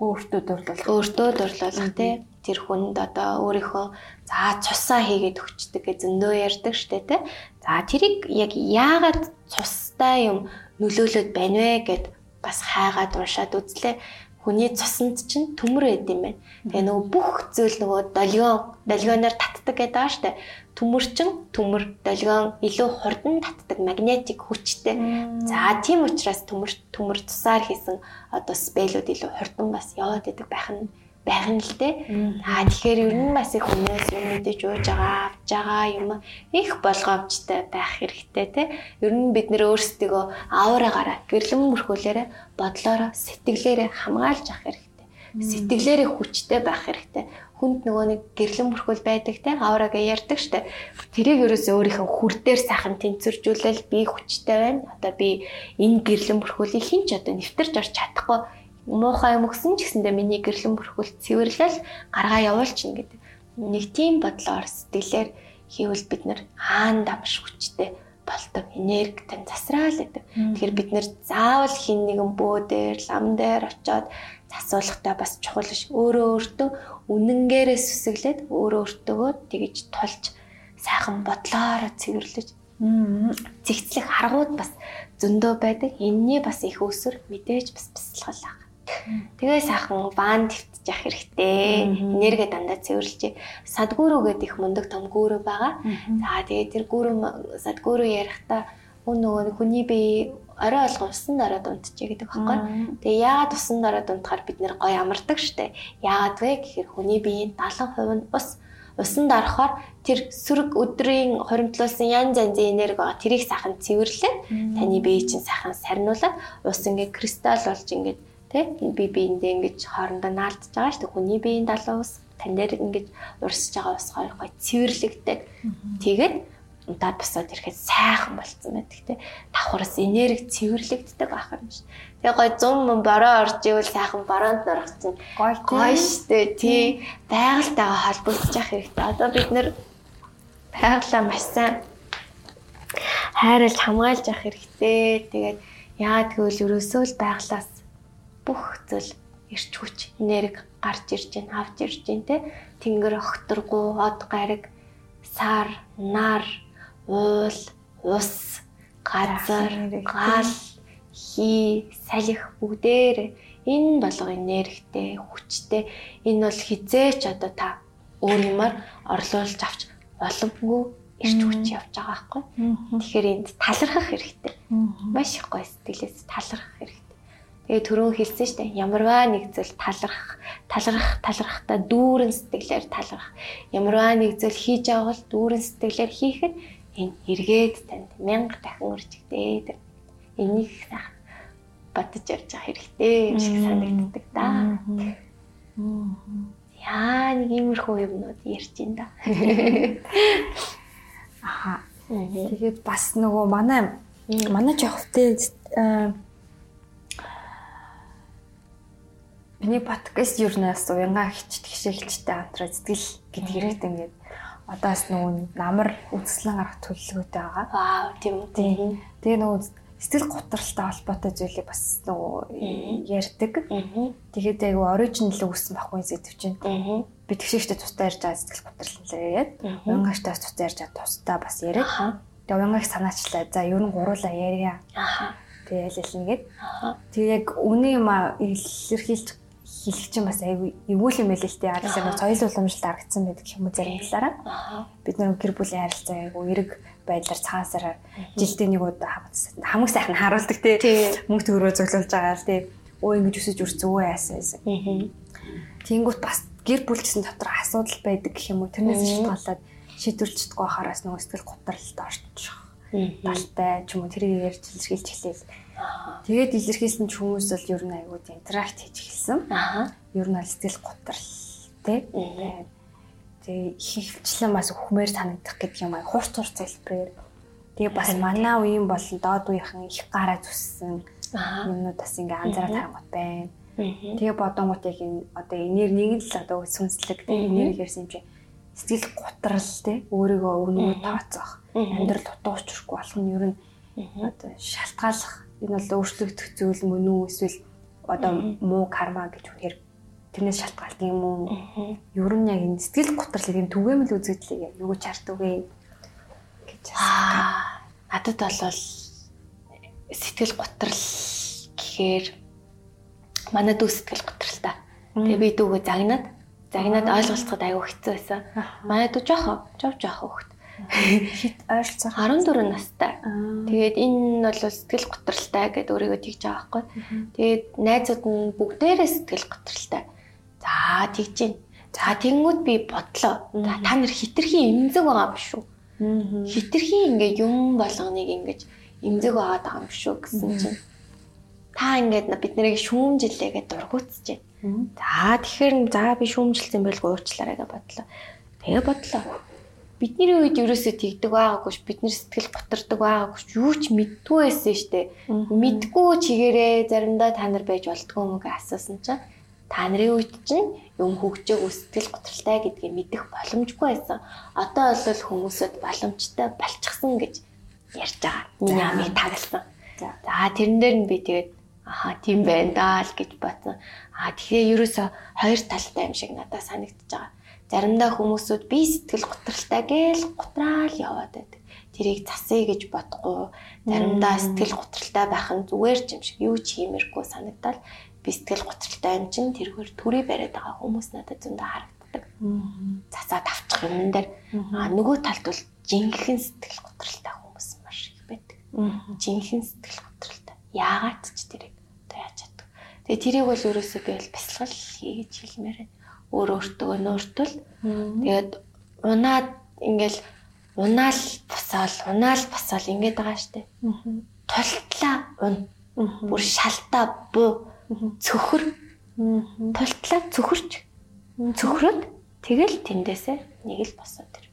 өөртөө дурлуулах. Өөртөө дурлуулах тий. Тэр хүнд одоо өөрийнхөө за цусаа хийгээд өгчдөг гэж зөндөө ярьдаг штэ тий. За тэрийг яг яагаад цустай юм нөлөөлөд байна вэ гэд бас хайгаад уншаад үзлээ. Хүний цуснд чинь төмөр байд юм байна. Тэгээ нөгөө бүх зүйл нөгөө долгион долгионоор татдаг гэдэг байгаа штэ төмөрчин төмөр долгион илүү хурдан татдаг магнетик хүчтэй. За тийм учраас төмөр төмөр тусаар хийсэн одоо спелүүд илүү хурдан бас яваад идэг байх нь байх нь л дээ. Аа тэгэхээр ер нь бас их хүмүүс юм мэдэж ууж байгаа, авч байгаа юм их болгоомжтой байх хэрэгтэй те. Ер нь бид нэр өөрсдөө аураагаараа гэрлэн мөрхөөлөөрэ бодлоороо сэтгэлээрээ хамгаалж авах хэрэгтэй. Сэтгэлээрээ хүчтэй байх хэрэгтэй хүнд нөгөө нэг гэрлэн бүрхүүл байдаг те аурага ярьдаг штэ. Тэрийг ерөөсөө өөрийнхөө хүр дээр сайхан тэнцвэржүүлэл би хүчтэй байна. Одоо би энэ гэрлэн бүрхүүлийг хин ч одоо нэвтэрч орч чадахгүй муухай юм өгсөн ч гэсэндээ миний гэрлэн бүрхүүл цэвэрлэл гаргаа явуулчихна гэдэг. нэг тийм бодлоор сэтгэлээр хийвэл бид нар хаан дамш хүчтэй болдог энергитэй засраал гэдэг. Тэгэхээр бид нэр заавал хин нэгэн бөө дээр лам дээр очиод засуулахтай бас чухал биш. Өөрөө өөртөө үнэнгээрээ сүсэглээд өөрөө өөртөө тэгж тулж сайхан бодлоороо цэвэрлэж зэгцлэх аргууд бас зөндөө байдаг. Энийний бас их өсөр мэдээж бас бясалгал. Тэгээ сайхан ван твтж явах хэрэгтэй. Энерги дандаа цэвэрлж. Садгүрүү гэдэг их мундаг том гүрүү байгаа. За тэгээ тэр гүрүү садгүрүү ярихдаа өн нөгөө хүний бие орой олго усан дараа дунтжээ гэдэг баггүй. Тэгээ яагаад усан дараа дунтахаар бид нэр гоё амардаг штэ. Яагаад вэ гэхээр хүний биеийн 70% нь ус усан дарахаар тэр сүрэг өдрийн хоримтлуулсан янз янзын энерги байгаа. Тэрийг сайхан цэвэрлээд таны бие чинь сайхан сарниулаад ус ингээ кристалл болж ингээд Тэ би биендээ ингэж хоорондоо наалдж байгаа шүү дээ. Хүний биеийн далуу ус тань дээр ингэж урсж байгаа ус хоёр гой цэвэрлэгдэг. Тэгээд удаад босоод ирэхэд сайхан болцсон байдаг те. Давхраас энерги цэвэрлэгддэг байх юм шиг. Тэгээ гой 100 мөн бороо орж ивэл сайхан бороонд нөрөх чинь гой гой штэ тий. Байгальтайгаа холбогдож явах хэрэгтэй. Одоо бид нэр байгалаа маш сайн хайрлж хамгаалж явах хэрэгтэй. Тэгээд яа тэгвэл ерөөсөө л байгалаас бүх зүйл ирч хүч энерги гарч ирж байна, авч ирж байна те. Тэнгэр огторгуу, од гариг, сар, нар, уул, ус, газар, гал, хий, салхи бүгдээр энэ болго энергитэй, хүчтэй. Энэ бол хизээч одоо та өөр юмар орлуулж авч боломгүй ирч хүч явж байгаа байхгүй. Тэгэхээр энд талархах хэрэгтэй. Маш их гоё сэтгэлээс талархах хэрэгтэй. Тэгээ түрүүн хэлсэн шүү дээ. Ямарваа нэг зүйл талархах, талархах, талархахтаа дүүрэн сэтгэлээр талархах. Ямарваа нэг зүйл хийж бол дүүрэн сэтгэлээр хийхэд энэ эргээд танд мянга дахин үржигдээ. Энийг сайхан бодож явж байгаа хэрэгтэй юм шиг санагддаг да. Яа нэг иймэрхүү юмнууд ярьж ин да. Аха. Тэгээд бас нөгөө манай манай жохтой Миний подкаст юу нээс уянга хичт гişэ хилчтэй хамтраа сэтгэл гэдэг хэрэгт ингээд одоос нөгөө намар үзэсгэлэн гарах төлөвлөгөөтэй байгаа. Аа тийм үү. Тэгээ нөгөө сэтгэл готролтой холбоотой зүйлийг бас нөгөө ярьдаг. Тэгээд айгу оригинал үүссэн байхгүй зэдв чинь. Би тэгшээчтэй тустай ярьж байгаа сэтгэл готрол яриад, уянгаштай тустай ярьж байгаа тустай бас яриад. Тэгээ уянгаг санаачлаа. За ер нь гуруула ярья. Тэгээ ял ял нэгээд. Тэгээ яг үний юм илэрхийлж хэлэх чинь бас айгүй эвгүй юм байл л дээ. Арилсаа нэг соёл уламжлалт харагдсан байдаг юм уу зарим талаараа. Бид нэг гэр бүлийн харилцаа айгүй эрэг байдлаар цагаансаар жилдээ нэг удаа хамаг сайхан харуулдаг те. Мөнгө төгрөө зөвлөж байгаа л те. Өө ингэж өсөж үрцэн өө яасан байсан. Тэнгүүт бас гэр бүл гэсэн дотор асуудал байдаг гэх юм уу. Тэрнээс шалтгаалаад шийдвэрлэж чадахгүй хахараас нөгөө сэтгэл готролд орчих. Далтай ч юм уу тэрийг ярьж илэрхийлж эхлэв Тэгээд илэрхийлсэн ч хүмүүс бол ер нь аягүй интеракт хийж эхэлсэн. Аа. Ер нь сэтгэл готрал тий. Тэгээ ихвчлэн бас өхмээр санагдах гэдэг юм аа хурц хурц хэлбэрээр. Тэгээ бас манай үеийн болон доод үеийнхэн их гараа зүссэн юмнууд бас ингээ анзаараад харангуут байна. Тэгээ бодонгууд яг энэ одоо энер нэг л одоо сүнслэг тий энерги ярьсан юм чи сэтгэл готрал тий өөрийгөө өвнөө тооцоох амьдрал дутуу учрахгүй болох нь ер нь одоо шалтгааллах энэ бол өөрчлөгдөх зүйл мөн үү? Эсвэл одоо муу карма гэж үнээр тэрнээс шалтгаалт юм уу? Ер нь яг энэ сэтгэл готрлыг энэ түгээмэл үзэгдлийг юу чардаг вэ гэж надад бол сэтгэл готрал гэхээр манай дүү сэтгэл готралтай. Тэгээ би дүүгөө загнаад загнаад ойлголцоход аягүй хэцүү байсан. Манай дүү жоохоо, жов жоохоо хөхт хит ойролцоох 14 настай. Тэгээд энэ бол сэтгэл готролтой гэдэг өөрийгөө тэгж байгаа байхгүй. Тэгээд найзууд нь бүгдээрээ сэтгэл готролтой. За тэгж гин. За тэнгууд би бодлоо. Та нар хитрхийн эмзэг байгаа юм шүү. Хитрхийн ингээ юм болгоныг ингэж эмзэг байгаа даа юм шүү гэсэн чинь та ингээд бид нарыг шүүмжилээгээ дургуутсаж байна. За тэгэхээр за би шүүмжилсэн байлгүй уучлаарай гэж бодлоо. Тэгээ бодлоо бидний үед ерөөсөө тэгдэг байгаагүй ш бид нар сэтгэл готардаг байгаагүй ш юу ч мэдгүй байсан штэ мэдгүй чигээрээ заримдаа та нар байж болтгоо мөг асуусан чинь та нарын үед чинь юм хөгжөөг сэтгэл готролтой гэдгийг мэдэх боломжгүй байсан. Одоо бол хүмүүсэд боломжтой болчихсон гэж ярьж байгаа. Миний амийг тагласан. За тэрэн дээр нь би тэгээд аха тийм байна даа л гэж бодсон. А тэгэхээр ерөөсө хоёр талтай юм шиг надад санагдчихж байгаа. Заримдаа хүмүүсүүд би сэтгэл готролтой гээл гутраал яваад байдаг. Тэрийг засъя гэж бодохгүй. Заримдаа сэтгэл готролтой байх нь зүгээр ч юм шиг юу ч хиймэргүй санагдал би сэтгэл готролтой юм чин тэргээр төрий бариад байгаа хүмүүс надад зөндөө харагддаг. Цацаад авчих юм дээр а нөгөө талд бол жинхэнэ сэтгэл готролтой хүмүүс маш их байдаг. Жинхэнэ сэтгэл готролтой. Яагаад ч тэрийг одоо яаж чаддаг. Тэгээ тэрийг бол ерөөсөө би бол бясалгал хийж хэлмээр байна. Өөр өөртөө нөөртөл тэгээд унаад ингээл унаал босоол унаал босоол ингэж байгаа штэ. Тултлаа ун. Бүр шалтаа буу цөхөр. Тултлаа цөхөрч. Цөхрөөд тэгэл тэндээсээ нэг л босоод ир.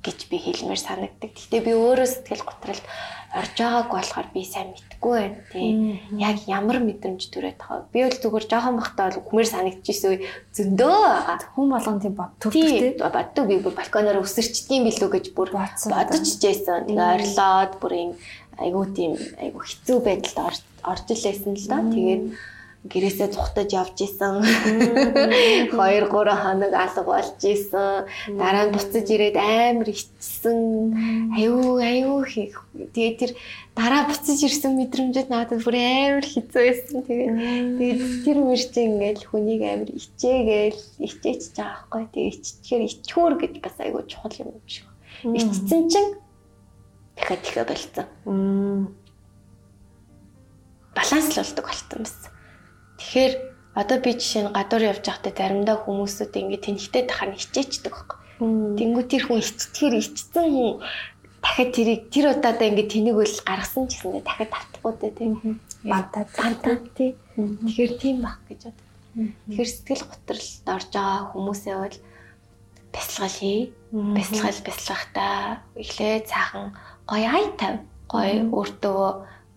гэж би хэлмээр санагддаг. Гэхдээ би өөрөө сэтгэл готролд орж байгааг болохоор би сайн мэдгүй байна тий. Яг ямар мэдрэмж төрөөд байгаа. Би бол зүгээр жоохон бахтаа бол хүмээр санагдчихсэн зөндөө. Хүн болгон тийм боддог тий. Боддог би балконоор өсөрчдгийм билүү гэж бүр бодож чижсэн. Тэгээ орилоод бүр ин айгуу тийм айгуу хэцүү байдалд орж илээсэн л да. Тэгээд гэрээсээ цухтаж явж исэн. 2 3 хоног алга болж исэн. Дараа нь буцаж ирээд амар ичсэн. Аюу аюу хийх. Тэгээд тэр дараа буцаж ирсэн мэдрэмжэд надад бүр амар хэцүү байсан. Тэгээд тэгээд тэр мөрч ингээл хүнийг амар ичээгээл ичээч байгаа байхгүй. Тэгээд иччихээр ичхүүр гэж бас аюу чухал юм шиг. Ичсэн чинь дахиад ихэ болцсон. Баланслуулдаг болтон байсан. Тэгэхээр одоо би жишээ нь гадуур явж байхдаа заримдаа хүмүүсүүд ингэ тэнхтэй тахаар хичээчдэг байхгүй. Тэнгүү тэр хүн ичтгэхэр ичсэн хүн дахиад тэрийг тэр удаадаа ингэ тэнийг үл гаргасан ч гэсэндээ дахиад автахгүй дээ тийм. Бантаа бантаа тий. Тэгэхээр тийм баг гэж бод. Тэгэхээр сэтгэл готролд орж байгаа хүмүүсээ бол бясалгал хий. Бясалгал бясалгахтаа эхлээ цаахан гоё ай тав. Гоё өөртөө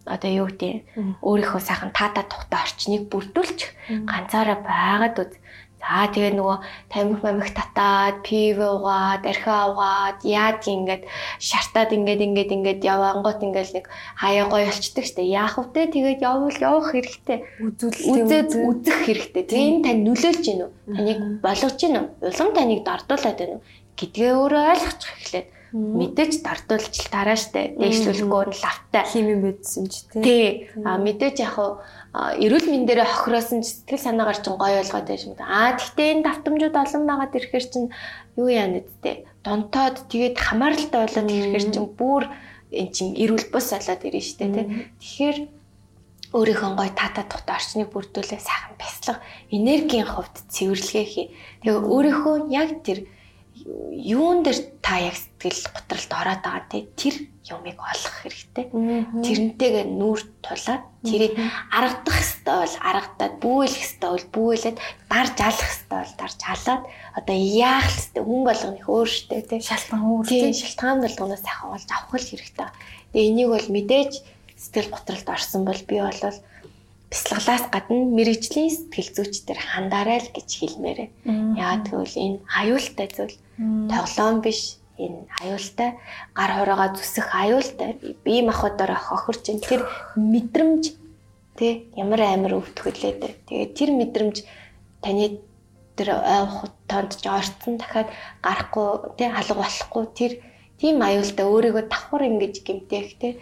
одоо юу гэдэг өөрийнхөө сайхан таата тухтай орчныг бүрдүүлж ганцаараа байгаад үз. За тэгээ нөгөө тамхи мамих татаад, пив уугаад, архиа уугаад, яад ингээд шартаад ингээд ингээд ингээд явангууд ингээд нэг хаяа гоё болчдөг штэ. Яах вэ? Тэгээд явбал явах хэрэгтэй. Үзээд үзэх хэрэгтэй. Энэ тань нөлөөлж гин үү? Таныг болгож гин үү? Улам таныг дордуулаад байна уу? гэдгээ өөрөө ойлгочих эхлээд мэдээж дардуулж дараа штэ дээшлүүлэхгүй нь лавтай. Химийн байдсан ч тий. А мэдээж яг эрүүл мэндээрээ хохироосон ч сэтгэл санаагаар ч гоё ойлгоод байж юм да. А тэгтээ энэ давтамжууд олон байгаад ирэхээр чин юу яана гэдтэй донтоод тэгээд хамааралтай болоод ирэхээр чин бүр эн чин эрүүл бус болоод ирнэ штэ тий тэгэхээр өөрийнхөө гой тата тухтай орчныг бүрдүүлээ сайхан бяцлах энергийн хувьд цэвэрлэгээ хий. Тэгээ өөрийнхөө яг тэр юун дээр та яг сэтгэл готролд ороод байгаа те тэр юмыг олох хэрэгтэй. Тэрнтэйгээ нүүр тулаад тэрийг аргадах хэвээр бол аргадаад бүүлэх хэвээр бол бүүлээд дарж алах хэвээр бол дарж алаад одоо яах хэвээр хүн болгоны өөртөө те шалтгаан өөр те шалтгаан болгоноос сайхан олж авах хэрэгтэй. Тэгээ энийг бол мэдээж сэтгэл готролд орсон бол би бол бяцлаглаас гадна мэрэгжлийн сэтгэл зүйчдэр хандаарай л гэж хэлмээр. Яагаад гэвэл энэ аюултай зүйл. Тоглоом биш. Энэ аюултай. Гар хураагаа зүсэх аюултай. Бие махбодоор хохирч ин. Тэр мэдрэмж тэ ямар амар өвтгөлээд тэгээ тэр мэдрэмж таны тэр тоонд ч орцсон дахиад гарахгүй тэ алга болохгүй. Тэр тийм аюултай. Өөрийгөө давхар ингэж гимтээх тэ.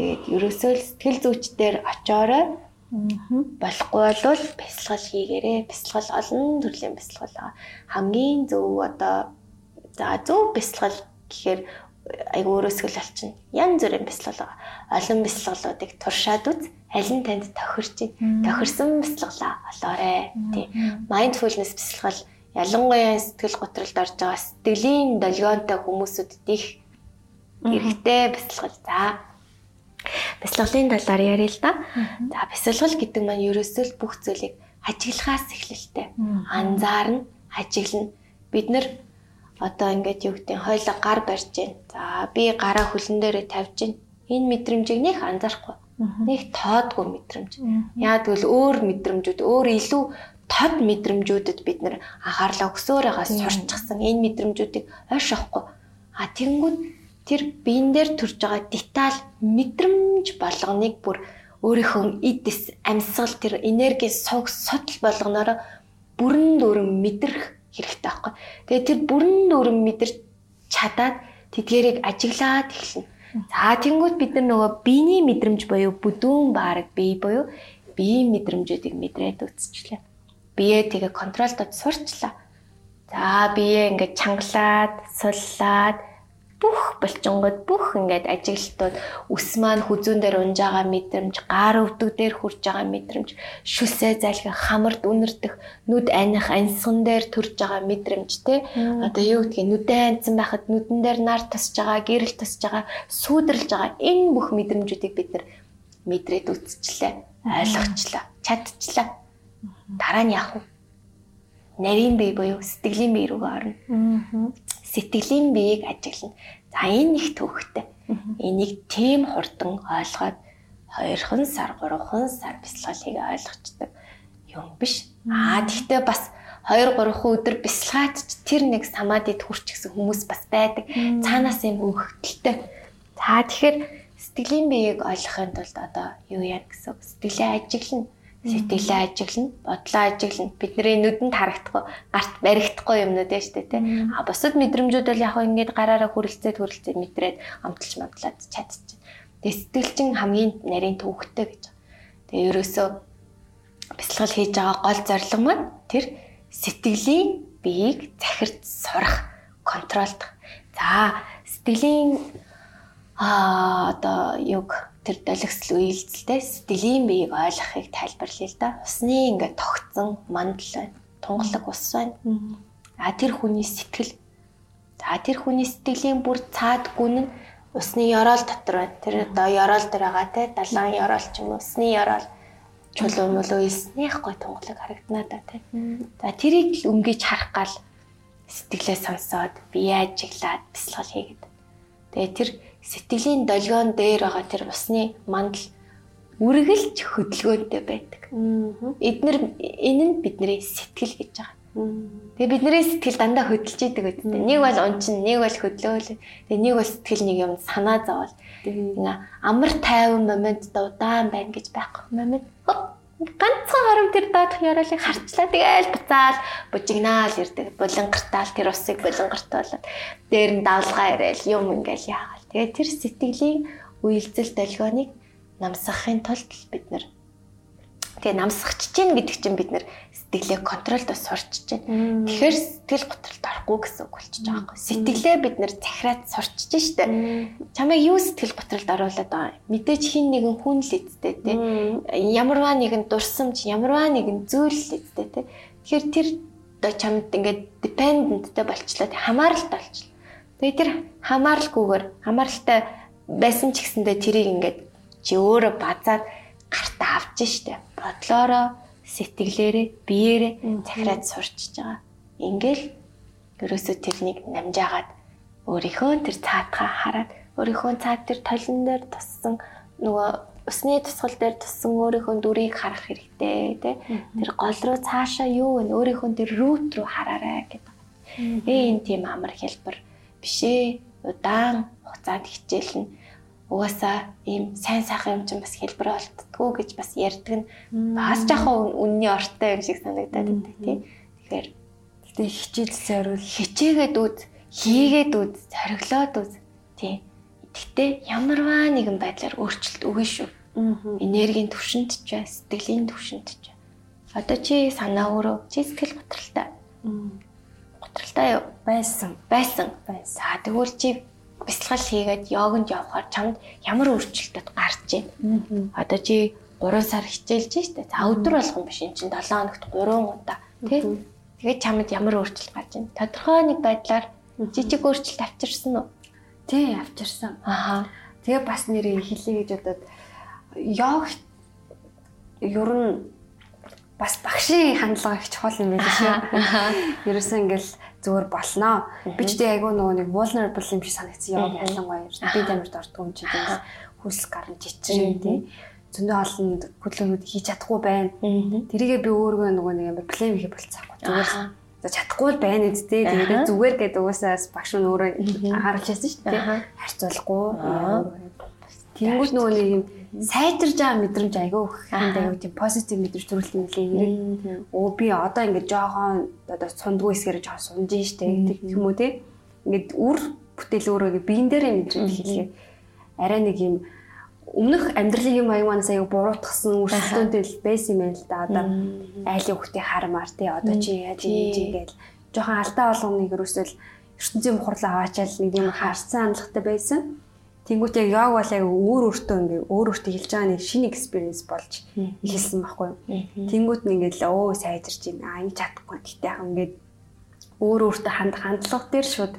Тэгээд ерөөсөө л сэтгэл зүйчдэр очоорой Болохгүй бол бясалгал хийгээрэй. Бясалгал олон төрлийн бясалгал байгаа. Хамгийн зөв одоо за зөв бясалгал гэхээр айгу өөрөөсгөл олчихно. Ян зүрийн бясалгал байгаа. Олон бясалгалуудыг туршаад үз. Аль нь танд тохирч? Тохирсон бясалгалаа олоорой. Тий. Mindfulness бясалгал ялангуяа сэтгэл готролд орж байгаа сэтгэлийн долгионтой хүмүүсүүдэд их хэрэгтэй бясалгал. За бясалгалын талаар яриа л да. За бясалгал гэдэг маань ерөөсөө л бүх зүйлийг ажиглахаас эхлэлтэй. Анзаарна, ажиглана. Бид нэр одоо ингээд юу гэдэг хойлоо гар барьж байна. За би гараа хөлн дээрээ тавьж байна. Энэ мэдрэмжийг нэх анзаарахгүй. Нэг тоодгүй мэдрэмж. Яа тэгвэл өөр мэдрэмжүүд, өөр илүү тод мэдрэмжүүдэд бид нэр анхаарлаа өсөөрөөгаа сурчсан энэ мэдрэмжүүдийг ойш авахгүй. А тэгэнгүүт тэр биен дээр төрж байгаа деталь мэдрэмж болгоныг бүр өөрийнхөө эдс амьсгал тэр энерги суг сотл болгоноор бүрэн дүүрэн мэдрэх хэрэгтэй байхгүй. Тэгээ тэр бүрэн дүүрэн мэдэрч чадаад тэдгэрийг ажиглаад эхэлнэ. За тэнгууд бид нар нөгөө биений мэдрэмж буюу бүдүүн баараг бие буюу биеийн мэдрэмжүүдийг мэдрээд үзчихлээ. Биеэ тэгээ контролдод сурчлаа. За биеэ ингээд чангалаад, суллаад бүх булчингууд бүх ингээд ажиглалтууд ус маань хүзүүн дээр унж байгаа мэдрэмж, гар өвдөг дээр хурж байгаа мэдрэмж, шүсээ залхих, хамард үнэрдэх, нүд аних, ансган дээр төрж байгаа мэдрэмж те. Одоо юу гэдгийг нүдэн анцсан байхад нүдэн дээр нар тасж байгаа, гэрэл тасж байгаа, сүйдэрлж байгаа энэ бүх мэдрэмжүүдийг бид нар мэдрээд үзчихлээ, ойлгочлаа, чадчихлаа. Дараа нь яах вэ? нарийн бие буюу сэтгэлийн бие рүү орно. Сэтгэлийн биеийг ажиглана. За энэ их төвхтэй. Энийг тийм хурдан ойлгоод хоёрхан сар, гурван сар бясалгалыг ойлгочдөг юм биш. Аа тэгтээ бас 2 3 өдөр бясалгаад тэр нэг самадид хүрч гисэн хүмүүс бас байдаг. Цаанаас юм хөвгөлтэй. За тэгэхээр сэтгэлийн биеийг ойлгохын тулд одоо юу яа гэсэн сэтгэлээ ажиглана сэтгэлээ ажиглана, бодлоо ажиглана. Бидний нүдэнд харагдахгүй, гарт баригдахгүй юмнууд ээ штэ тий. А бусад мэдрэмжүүд бол яг ингээд гараараа хүрэлцээд хүрэлцээд мэдрээд амталж мамтлаад чадчих. Тэгээ сэтгэлчин хамгийн нарийн төвхтэй гэж. Тэгээ ерөөсөө бясалгал хийж байгаа гол зорилго маань тэр сэтгэлийн биеийг захирч сурах, контролдох. За сэтгэлийн а одоо юг тэр долгисл үйлдэлтэй сэтгэлийн биеийг ойлгохыг тайлбарлая л да. Усны ингээд тогтсон мандал байна. Тунгалаг ус байна. А тэр хүний сэтгэл. За тэр хүний сэтгэлийн бүр цаад гүн нь усны ёроол дотор байна. Тэр одоо ёроол дээр байгаа те далайн ёроол ч юм уу усны ёроол чулуу мөлөө илснийх гой тунгалаг харагданаа да те. За тэрийг л өнгөж харах гал сэтгэлээ сонсоод бие ажиглаад бясалгал хийгээд. Тэгээ тэр сэтгэлийн долгион дээр байгаа тэр усны мандал үргэлж хөдөлгөөнтэй байдаг. Эднэр энэ нь бидний сэтгэл гэж байгаа. Тэгээ бидний сэтгэл дандаа хөдөлж идэг үстэй. Нэг бол унчин, нэг бол хөдлөөл. Тэгээ нэг бол сэтгэл нэг юм санаа зовол. Ингээ амар тайван момент удаан байна гэж байхгүй. Момент ганцхан хором тэр доодох ёроолыг харчлаа тэгээл буцаал бужигнаал ирдэг. Булангартаал тэр усыг булангарт болоод дээр нь давлгаа ирээл юм ингээл яагаад Тэгээд тэр сэтгэлийн үйлдэл долгионыг намсгахын тулд бид нар тэгээ намсгахч чинь гэдэг чинь бид нар сэтгэлээ контролд сурч чинь. Тэгэхээр сэтгэл готролд орохгүй гэсэн үг болчихж байгаа юм. Сэтгэлээ бид нар захираад сурч чинь штэ. Чамайг юу сэтгэл готролд оруулаад байгаа юм. Мэдээж хин нэгэн хүн л эцтэй те. Ямарваа нэгэн дурсамж, ямарваа нэгэн зүйл л эцтэй те. Тэгэхээр тэр одоо чамд ингээд dependentтэй болчлоо хамааралтай болчлоо. Тэгээ тэр хамааралгүйгээр хамааралтай байсан ч гэсэндээ тэрийг ингээд чи өөрөө базаад гартаа авч штэ. Бодлоороо, сэтгэлээрээ, биеэрээ захираад сурчиж байгаа. Ингээл ерөөсөө тэрнийг намжаагаад өөрийнхөө тэр цаатгаа хараад өөрийнхөө цаад тэр толон дээр туссан нөгөө усны тусгал дээр туссан өөрийнхөө дүрийг харах хэрэгтэй тий. Тэр гол руу цаашаа юу вэ? Өөрийнхөө тэр рут руу хараарай гэдэг. Ээ энэ тийм амар хэлбэр биш ээ. Удаан хугацаанд хичээлнэ. Угаасаа ийм сайн сайхан юм чинь бас хэлбэр болтдгоо гэж бас ярьдаг нь бас жоохон үнний ортой юм шиг санагдаад байдаг тийм. Тэгэхээр гэтээ хичээл зориул хичээгээд үз, хийгээд үз, зориглоод үз. Тийм. Гэтээ ямарваа нэгэн байдлаар өөрчлөлт өгнө шүү. Энергийн төвшөнд ч бай, сэтгэлийн төвшөнд ч. Одоо чи санаа өөрөө чи сэтгэл готролтой готролтой байсан. Байсан. За тэгвэл чи бясалгал хийгээд йогонд явхаар чамд ямар өөрчлөлтөд гарч байна? Одоо чи 3 сар хичээлж штэ. За өдөр болгон биш эн чинь 7 хоногт 3 удаа тий. Тэгээд чамд ямар өөрчлөлт гарч байна? Тодорхой нэг байдлаар жижиг өөрчлөлт авчирсан уу? Тий, авчирсан. Аха. Тэгээ бас нэрээ хэлээ гэж бодоод йог ер нь бас багшийн хандлага их чухал юм байна шүү. Ерөөсөө ингээл зүгээр болноо. Би ч тэгээ айгүй нөгөө нэг vulnerable юм шиг санагдсан яг ялангуяа би тамирт ордог юм чи тийм хөлс гарна жичрэн тий. зөндөө олон хөдөлгөөнүүд хийж чадахгүй байна. Тэрийгээ би өөргөө нөгөө нэг амар плейм хийх болцоохгүй. Зүгээр за чадахгүй л байна үсттэй. Тэгээд зүгээр гэдэг угаасаа багш нь өөрөө харуулж байсан шүү дээ. Харьцуулахгүй. Тэнгүүд нөгөө нэг юм сайжирж байгаа мэдрэмж айгүй хэнд аюу тийм позитив мэдрэмж төрүүлсэн мөлий нэрийг өө би одоо ингээд жоохон одоо сундгүй хэсгээр жоохон сунж штэ. Гэдэг юм уу те? Ингээд үр бүтээл өөрөө биен дээрээ мэдрэмж хэлээ. Арай нэг юм өмнөх амьдралын юм аяг манаас аяг буруутгсан өрсөлдөөнтэй байсан юм байна л да. Одоо айлын хүүхдээ хармаар те. Одоо чи яаж ингэж ингээл жоохон алдаа болгоныг ерөөсөл ертөнцийн бухарлаа аваачаал нэг юм харцсан хандлагатай байсан Тэнгүүт яг яг бол яг өөр өөртөө ингээ өөр өөртөө хэлж байгаа нэг шинэ experience болж эхэлсэн байхгүй юу. Тэнгүүт нь ингээ л өө сайжирч байна. Аа ингэ чадахгүй. Гэтэ яг ингээ өөр өөртөө ханд хандлага дээр шууд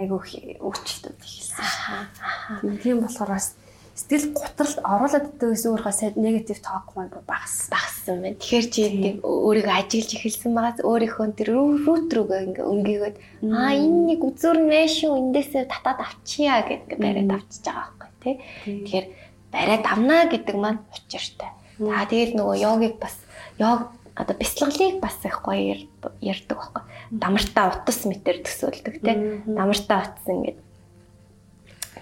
айгу өөрчлөлтүүд эхэлсэн. Тийм болохоор бас сэтгэл готролд оруулаад идэгээс өөрийнхөө сайд негатив ток маань багас багассан байна. Тэгэхээр чи өөрийгөө ажиглаж эхэлсэн байгаас өөрийнхөө тэр рут рүүгээ ингээ өнгийгээд аа энэ нэг үзүр нэ шүү эндээсээ татаад авчия гэдэг бариад авчиж байгаа байхгүй тий. Тэгэхээр бариад авнаа гэдэг маань учиртай. За тэгэл нөгөө йогыг бас йог одоо бяцлаглыг бас их гоё ярьдаг байхгүй. Дамартаа утас метр төсөөлдөг тий. Дамартаа утас ингээд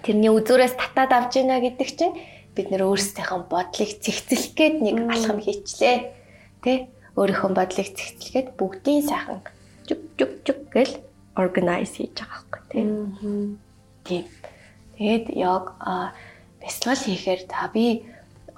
тэрний үзүүрээс татаад авж гинэ гэдэг чинь бид нэр өөрсдийнхөө бодлыг цэгцлэх гээд нэг алхам хийчлээ. Тэ? Өөрийнхөө бодлыг цэгцлэхэд бүгдийн сайхан жүг жүг жүг гэл organize хийж байгаа байхгүй тий. Тийм. Тэгээд яг бяцлал хийхээр та би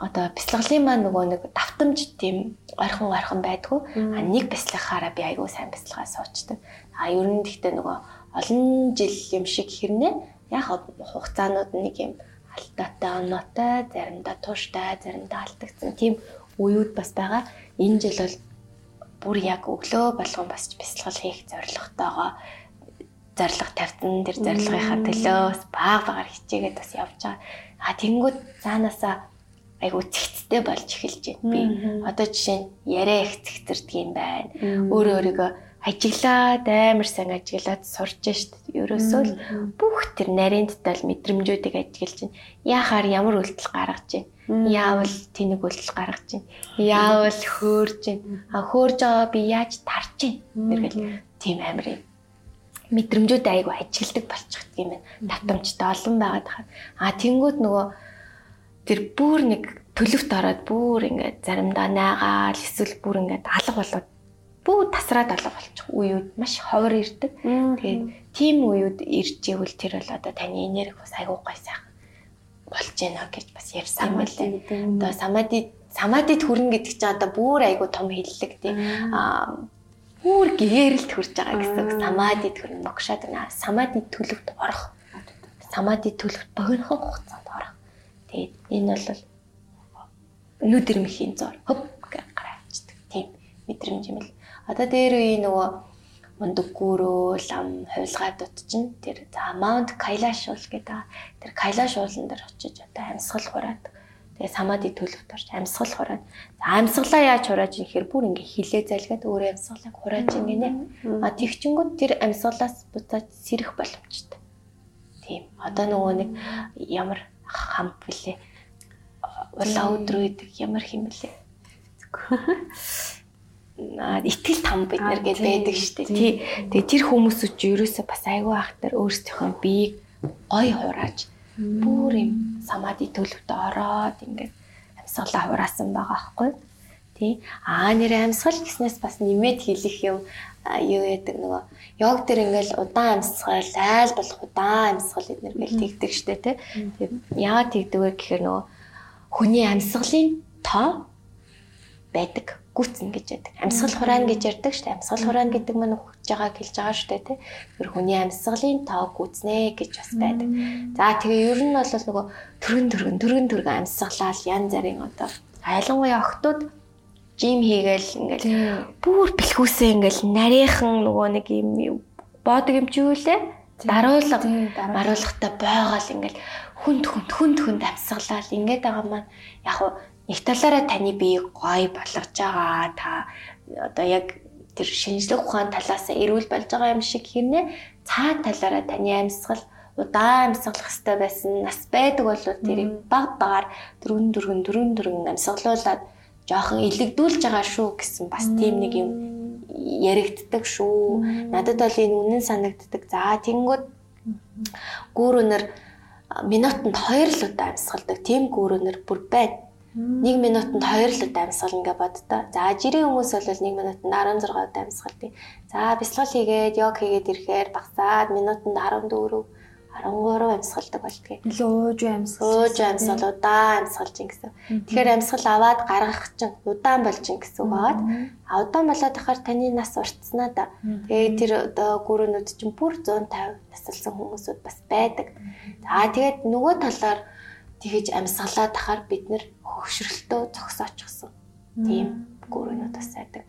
одоо бяцлаглын маань нөгөө нэг давтамж тийм ойрхон ойрхон байдгүй. А нэг бяцлахаараа би айгүй сайн бяцлагаа суучдаг. А ер нь гэхдээ нөгөө олон жил юм шиг хэрнээ яг хугацаанууд нэг юм алдаатай оноотой, заримдаа тууштай, заримдаа алдагдсан тийм үеуд бас байгаа. Энэ жил бол бүр яг өглөө болгон бас бясалгал хийх зорилготойгоо зорилго тавьсан. Тэр зорилгынхаа төлөө бас баг багаар хичээгээд бас явж байгаа. А тэнгууд цаанаасаа айгу цэгцтэй болж эхэлж байна. Би одоо жишээ нь яриа их цэгцэрдэг юм байна. Өөрөө өөрийгөө ажиглаад амар сайн ажиглаад сурж шít. Ерөөсөө л бүх тэр нарийнттай л мэдрэмжүүдийг ажиглаж байна. Яахаар ямар үйлдэл гаргаж байна. Яавал тэнэг үйлдэл гаргаж байна. Яавал хөөрж байна. А хөөрж байгаа би яаж тарж байна. Тэргээл тийм амар юм мэдрэмжүүд айгу ажилдаг болчихдаг юм байна. Татамжтай олон байгаад хаа. А тэнгууд нөгөө тэр бүр нэг төлөвт ороод бүр ингээд заримдаа найгаал эсвэл бүр ингээд алга болоод бүгд тасраад алга болчих үеуд маш ховор ирдэг. Тэгээд тийм үеуд ирж ивэл тэр бол одоо таны энерги бас айгүй гой сайхан болж гэнэ гэж бас ярьсан байлээ. Одоо самади самадид хүрнэ гэдэг чинь одоо бүр айгүй том хиллэг тийм аа бүр гээрэлт хүрж байгаа гэсэн. Самадид хүрнэ богшаад байна. Самадид төлөвт орох. Самадид төлөвт богинохон хугацаанд орох. Тэгээд энэ бол нүдэрмхийн зор хөп гэж гараачдаг. Тийм мэдрэмж юм л. Одоо дээр үе нөгөө мундаггүрөө лам хувилгаа дутчин тэр за Маунт Кайлаш уул гэдэг. Тэр Кайлаш уулан дээр очиж одоо амьсгал хураад тэгээ самади төлөвт орж амьсгал хураад. За амьсгалаа яаж хурааж ихээр бүр ингээ хилээ залгаад өөрөө амьсгалыг хурааж ingэнэ. А тэгчингүүд тэр амьсгалаас буцаад сэрэх боломжтой. Тийм. Одоо нөгөө нэг ямар хамт вүлээ. Улаа өдрөө идэг ямар химэлээ итгэл там бид нар гэж байдаг шүү дээ. Тий. Тэгээ тэр хүмүүсүүд ч ерөөсөө бас айгүй ахтар өөрсдийнхөө биеийг гой хурааж бүр юм самади төлөвт ороод ингээд амьсгалаа хураасан байгаа аахгүй. Тий. Аа нэр амьсгал гэснээс бас нэмээд хэлэх юм юу яадаг нөгөө йог дээр ингээл удаан амьсгал айл болох удаан амьсгал эднэр гэл тэгдэг штэ тий. Тэгээ яагаад тэгдэг вэ гэхээр нөгөө хүний амьсгалын тоо байдаг гүцэн гэж яддаг. Амьсгал хураана гэж ярьдаг шүү дээ. Амьсгал хураана гэдэг маань хөгж байгааг хэлж байгаа шүү дээ, тий. Тэр хүний амьсгалын тоо гүцнэ гэж бас байдаг. За тэгээ ер нь бол нөгөө төргөн төргөн төргөн төргөн амьсгалал янз бүрийн одоо айлангуяа охтууд жим хийгээл ингээл бүр бэлхүүсээ ингээл нарийнхан нөгөө нэг юм боодог юм чи юу лээ? Даруулга маруулгатай байгаал ингээл хүнд хүнд хүнд хүнд амьсгалал ингээд байгаа маань яг нэг талаараа таны биеийг гоё болгож байгаа та одоо яг тэр шинжлэх ухаан талаас эрүүл болж байгаа юм шиг хэрнээ цаа талаараа таны амьсгал удаан амьсгалах хэрэгтэй байсан нас байдаг бол тэрийг баг багаар дөргөн дөргөн дөргөн дөргөн амьсгалуулад жоохон илэгдүүлж байгаа шүү гэсэн бас тийм нэг юм яригддаг шүү. Надад бол энэ үнэн санагддаг. За тэнгууд гүүрөнөр минутанд 2 л удаа амьсгалдаг. Тийм гүүрөнөр бүр байна. 1 минутанд 2 л удаа амьсгал ингээ боддоо. За жирийн хүмүүс бол 1 минутанд 16 удаа амьсгалдаг. За бясалгал хийгээд йог хийгээд ирэхээр багсаад минутанд 14 13 амьсгалдаг болдгийг. Илүү ууж амьсгал. Ууж амьсгал удаан амьсгалж ин гэсэн. Тэгэхээр амьсгал аваад гаргах чинь удаан болж ин гэсэн үг байгаад а удаан болоод ахаар таны нас уртснаа да. Тэгээд тэр одоо гүрэнүүд чинь бүр 150 насалсан хүмүүсүүд бас байдаг. За тэгээд нөгөө талаар тэгэж амьсгалаад ахаар бид нэр хөвшрөлтөө зогсоочихсон. Тийм гүрэнүүд бас байдаг.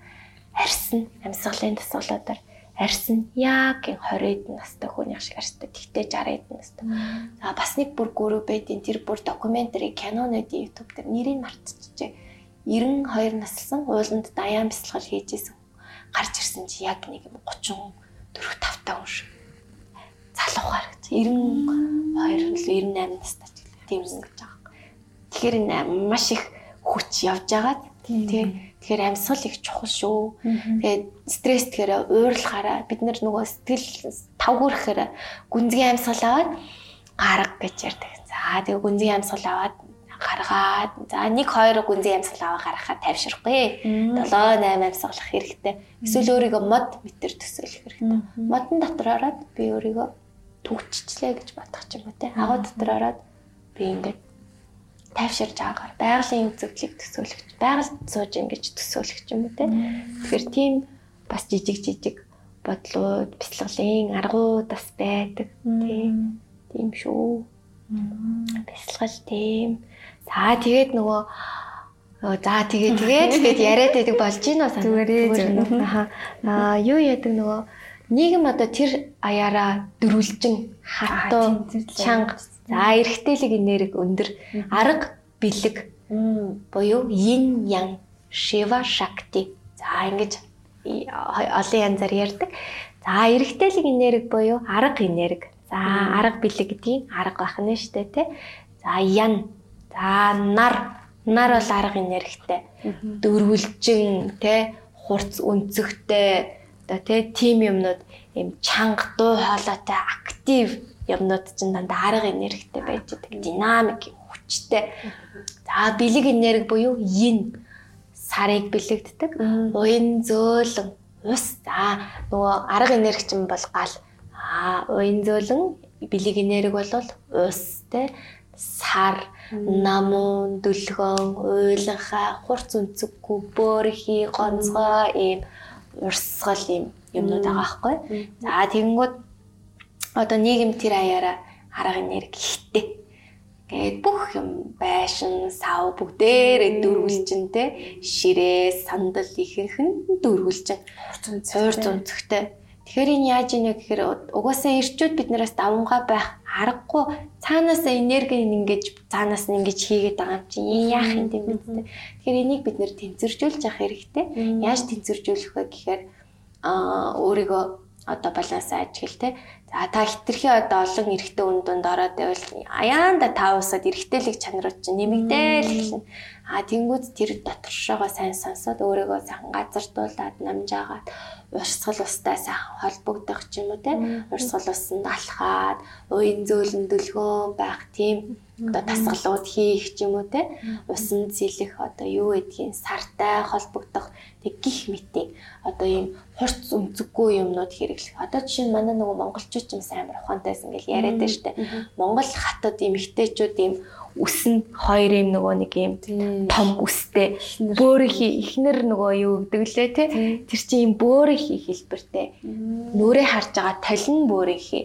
Арьсан амьсгалын тасгалуудаар арьсан яг 20-д настай хүн яг шиг арьстай. Тэгтээ 60-д настай. За бас нэг бүр гүрүү байдیں۔ Тэр бүр докюментари кинонуудын YouTube дээр нэрийг мартчихжээ. 92 наслсан ууланд даяан бясалгал хийжсэн. Гарч ирсэн чи яг нэг 30 4 5 та хүн шиг. Залуугаар гэж 92 98 настай ч тийм юм гэж. Тэгэхээр маш их хүч явж байгаа. Тийм Тэгэхээр амьсгал их чухал шүү. Тэгээд стресс тэгэхээр уйрлахаараа бид нар нөгөө сэтгэл тавгуурхээр гүнзгий амьсгал аваад гарга гэж ярьдаг. За тэгээ гүнзгий амьсгал аваад гаргаад за 1 2 гүнзгий амьсгал аваа гаргахад тайвширхгүй. 7 8 амьсгалах хэрэгтэй. Эсвэл өөрийгөө мод метр төсөөлөх хэрэгтэй. Модон дотор ороод би өөрийгөө төгччлээ гэж бодох юм уу те. Агуу дотор ороод би ингээд тайвширж байгаагаар байгалийн үзэгдлийг төсөөлөгч, байгальд сууж ингэж төсөөлөх юм уу те. Тэгэхээр тийм бас жижиг жижиг бодлууд, бяцлаглын аргууд бас байдаг. Тийм. Тийм шүү. Бяцлал тийм. За тэгээд нөгөө За тэгээ тэгээ тэгээд яриад байдаг болж гин үү санаа. Аа юу яадаг нөгөө нийгэм одоо тэр аяараа дөрүлжин хатуу чанга За эргэтэлэг энерги өндөр арга бэлэг буюу yin yang shiva shakti. За ингэж олон янзаар ярьдаг. За эргэтэлэг энерги буюу арга энерги. За арга бэлэг гэдгийг арга бахна штэ тий. За ян. За нар. Нар бол арга энергитэй. Дөрвөлжин тий хурц өнцөгтэй одоо тий тим юмнууд юм чанга дуу хоолойтой актив юмнууд чинь дандаа арга энергитэй байж байгаа. Динамик, хүчтэй. За бэлэг энерги буюу yin сарыг бэлэгддэг. Уян зөөлөн ус. За нөгөө арга энерги чинь бол гал. Аа уян зөөлөн бэлэг энерги бол ус те сар намун дүлгөн уйланхаа хурц үнцэггүй бөөрхий гонцгой ийм урсгал ийм юмнууд байгаа байхгүй. За тэгэнгүүт одоо нийгэм тэр аяараа арга энерги ихтэй. Тэгээд бүх юм байшин, сав бүгдээрээ дөрвөлжин те ширээ, сандал ихэнх нь дөрвөлжин. Хурц өнцөгтэй. Тэгэхээр энэ яаж ийнэ гэхээр угаасаа ирчүүд биднээс давмгаа байх аргагүй цаанаас энерги ингэж цаанаас нь ингэж хийгээд байгаа юм чинь яах юм тийм үү. Тэгэхээр энийг бид нэр тэнцвэржүүлж явах хэрэгтэй. Яаж тэнцвэржүүлэх вэ гэхээр аа өөрийгөө одоо балансаа ажиглал те За та хитрхи одоо олон эрэгтэй үн дунд ороод байвал аяанда та усад эрэгтэйлэг чанарууд чинь нэмэгдээл эхэлнэ. А тэнгууд тэр доторшоогоо сайн сонсоод өөрийгөө сайхан газардуулаад намжаагаад урсгал устай сайхан холбогдох ч юм уу те. Урсгал усанд алхаад уян зөөлөн дөлгөөн байх тийм одоо тасгалууд хийх ч юм уу те. Усанд сэлэх одоо юу гэдгийг сартай холбогдох тэг гих мэтийн одоо ийм хурц өнцөггүй юмнууд хэрэглэх. Одоо жишээ нь манай нөгөө монголчууд ч юм сайн ухаантайсан гэж яриад шүү дээ. Монгол хатад эмэгтэйчүүд ийм үсэн хоёр юм нөгөө нэг юм том үстэй бөөрийнхи ихнэр нөгөө юу гэдэг лээ те тэр чинь юм бөөрийнхи хэлбэртэй. Нүрээ харж байгаа талин бөөрийнхи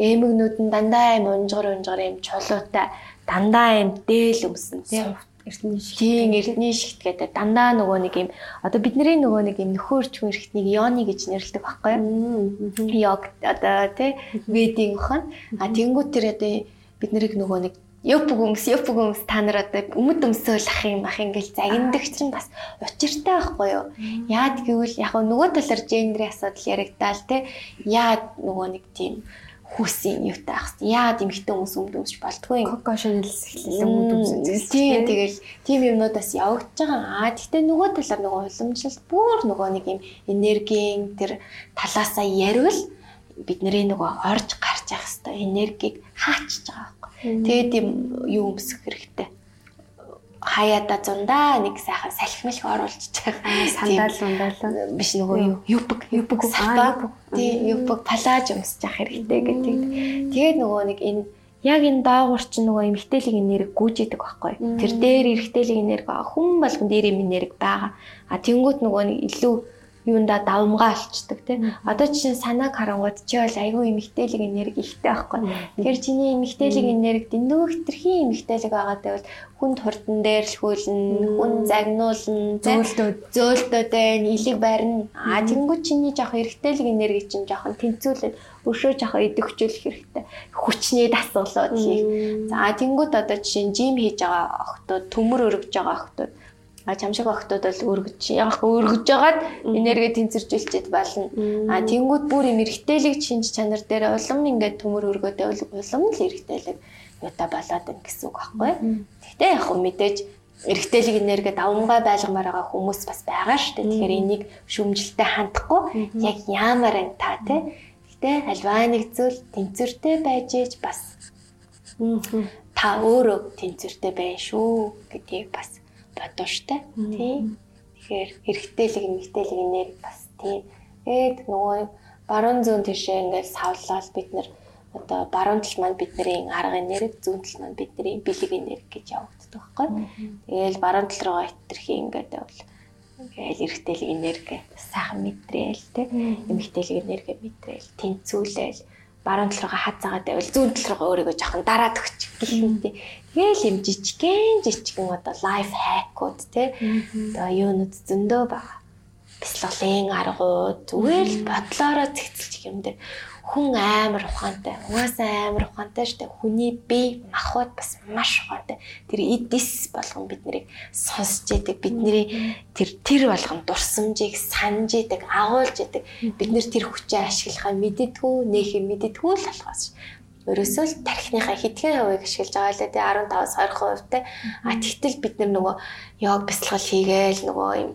эмэгнүүд нь дандаа юм унжгар унжгар юм чулуутай дандаа юм дээл өмсөн те эртний шигт. Тийм эртний шигт гэдэг. Дандаа нөгөө нэг юм одоо бидний нөгөө нэг юм нөхөрч хүн эрхтнийг йоны гэж нэрлэдэг байхгүй юу? Йог одоо тий? Ведийн хон. А тэнгуү тэр одоо бид нарыг нөгөө нэг Ёп хүмүүс, ёп хүмүүс та нар одоо өмд өмсөөл ах юм ах ингээл загиндаг чинь бас учиртай байхгүй юу? Яад гэвэл яг нөгөө талаар гендрийн асуудал яригдаал те. Яад нөгөө нэг тийм хүүсийн юутай ах хэвээр. Яагаад эмэгтэй хүмүүс өмд өмсч болдгоо юм. Коко Шанелс эхлэлээ өмд өмсөж. Тийм тэгэл тийм юмнуудаас явагдаж байгаа. Аа гэхдээ нөгөө талаар нөгөө уламжлалт бүр нөгөө нэг юм энергийн тэр талаасаа ярил бидний нөгөө орж гарч явах хэвээр энергийг хаачж байгаа. Тэгээд юм юу өмсөх хэрэгтэй? Хаяада зундаа нэг сайхан салхимлх оруулж байгаа. Сандал сандал биш нөгөө юу? Юпг юпг сапа тий юпг палаж өмсөж явах хэрэгтэй гэдэг. Тэгээд нөгөө нэг энэ яг энэ доогуур чинь нөгөө эмгтээлийн энерги гүйжидэг байхгүй. Тэр дээр эргтээлийн энерги хүн болгон дээр юм энерги байгаа. А тэнгуут нөгөө нэг илүү юунда давмгаа олчдаг тий. Одоо чинь санааг харангууд чи бол айгүй эмгтээлэг энерги ихтэй байхгүй. Тэгэхээр чиний эмгтээлэг энерги дэндүү хитрхийн эмгтээлэг байгаатай бол хүнд хурдан дээрлхүүлнэ, хүн загнуулна, зөөлтөө зөөлтөө байна, илэг барина. А тэнгуү чиний жоох эргтээлэг энерги чинь жоохон тэнцүүлээд өшөө жоох идэвхжүүлэх хэрэгтэй. Хүчний дасгалууд хийх. За тэнгуүд одоо жишээ нь жим хийж байгаа охтууд, төмөр өргөж байгаа охтууд А чамшиг охтууд бол өргөж яг өргөж жагаад энерги тэнцвэржүүлчихэд болно. А тэнгууд бүр юм эргэтэлэг шинж чанар дээр улам ингээд төмөр өргөөдөө улам л эргэтэлэг юута болоод байна гэсэн үг байхгүй. Гэхдээ яг хөө мэдээж эргэтэлэг энерги давмгай байлгамаар байгаа хүмүүс бас байгаа шүү дээ. Тэгэхээр энийг шүмжилтэй хандахгүй яг яамаар энэ та тий. Гэхдээ альваа нэг зүйл тэнцвэртэй байж ээж бас та өөрөө тэнцвэртэй байна шүү гэдгийг бас бодоо штэ. Тий. Тэгэхээр эргэтэлэг эмгтэлэг энерги бас тий. Тэгээд нөгөө баруун зүүн тишээ ингээд савлал бид нэр одоо баруун тал маань бидний арга энерги, зүүн тал маань бидний бэлэг энерги гэж явагддаг байхгүй. Тэгээл баруун тал руугаа хитрхи ингээд бол ингээл эргэтэлэг энерги сайхан мэдрээл тий. Эмгтэлэг энерги мэдрээл тэнцүүлээл баруун тал руугаа хазаагаад байвал зүүн тал руугаа өөрийгөө жоохон дараад өгч гэх юм тий. Тэгэл юм жижигхэн жижигхэн одоо лайф хакууд тий. Одоо юунууд зөндөө байгаа. Бяцлаглын аргууд зүгээр л бодлороо цэгцэлж юм дээр хүн амар ухаантай. Угаасаа амар ухаантай дээ. Хүний бие махбод бас маш ухаантай. Тэр эдис болгон биднийг сонсч идэг. Бидний тэр тэр болгон дурсамжийг санаж идэг, агуулж идэг. Бид нэр тэр хүчээ ашиглахаа мэддэггүй, нээхээ мэддэггүй л болохоос. Ерөөсөө л тархиныхаа хэдхэн хувийг ашиглаж байгаа л дээ. 15-аас 20% те. А тэгтэл бид нар нөгөө яг бясалгал хийгээл нөгөө юм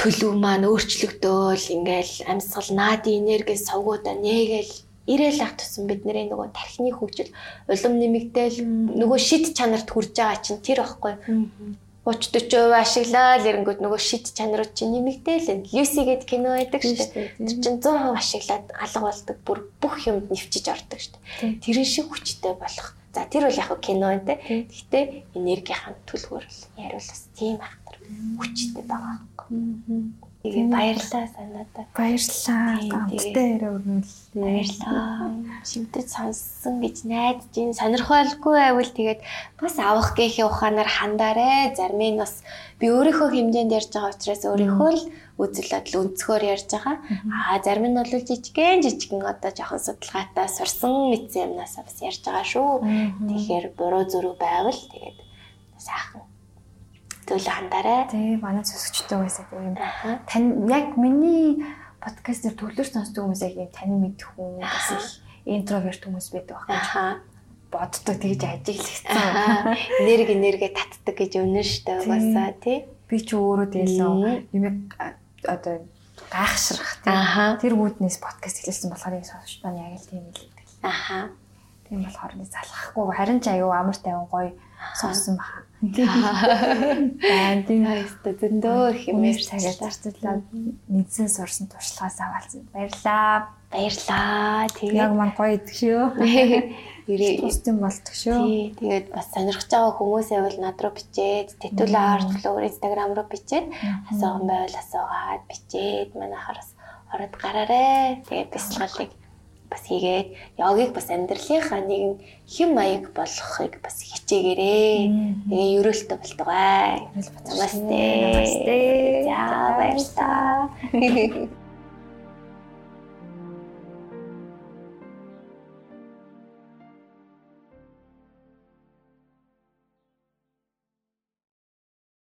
төлөв маань өөрчлөгдөөл ингээл амьсгал наадын энерги сувгуудаа нээгээл ирээл ах тусан бидний нөгөө тархины хөгжил улам нэмэгдээл нөгөө шид чанарт хүрж байгаа чинь тэр байхгүй 30 40% ашиглаад ирэнгүүт нөгөө шид чанарууд чинь нэмэгдээл Люси гэдэг кино байдаг шүү дээ. Тэр чинь 100% ашиглаад алга болдог бүр бүх юмд нэвчиж ордог шүү дээ. Тэрэн шиг хүчтэй болох. За тэр бол яг кино энэ. Гэхдээ энергийн төлөвөр яриул бас тийм ах хүчтэй байгаа юм. Тэгээ баярлалаа санаатаа. Баярлалаа. Гамттай яриа өрнүүлээ. Баярлалаа. Шимтэд сонссон гэж найдаж ин сонирхолгүй байвал тэгээд бас авах гэхийн ухаанаар хандаарэ. Зарим нь бас би өөрийнхөө хэмжээнд ярьж байгаа учраас өөрийнхөө л үзэл бодол өнцгөр ярьж байгаа. Аа зарим нь бол жижигэн жижигэн одоо жоохон судалгаатай сурсан мэдсэн юмнаас бас ярьж байгаа шүү. Тэгэхээр буруу зүрх байвал тэгээд сайхан зүйлээ хандаарай. Тий, манай сонсогчтой байсаа тийм. Тань яг миний подкаст дээр төлөөр сонсдог хүмүүс яг юм тань мэдэх хүн бас их интроверт хүмүүс байдаг байна. Боддог тэгж ажиглагдсан. Энерги энерги татдаг гэж үнэн штэ угаасаа тий. Би ч өөрөө тэгэл юм одоо гайхшрах тий. Тэр үүднээс подкаст хэлсэн болохоор сонсогч маань яг л тийм л гэдэг. Аха. Тийм болохоор нэг залхахгүй харин ч аюу амар тайван гоё сонсон баха. Байн тийм хариуцтай зөндөө их юм цагаа зарцуулаад нэгэн сурсан туршлагаас аваалсан. Баярлаа. Баярлаа. Тэгээ яг маань гоё идэг шүү. Ирээ тусдсан болдог шүү. Тэгээд бас сонирхож байгаа хүмүүсээ бол над руу бичээд, тэтүүлээ арт блогер Instagram руу бичээд асуусан байвал асуугаад бичээд манайхаас ороод гараарэ. Тэгээд бясалгалыг бас хийгээд йогыг бас амьдралынхаа нэгэн хэм маяг болгохыг бас хичээгээрээ. Тэгээ ерөөлтөй болтугай. Намасте. Намасте. За баярлалаа.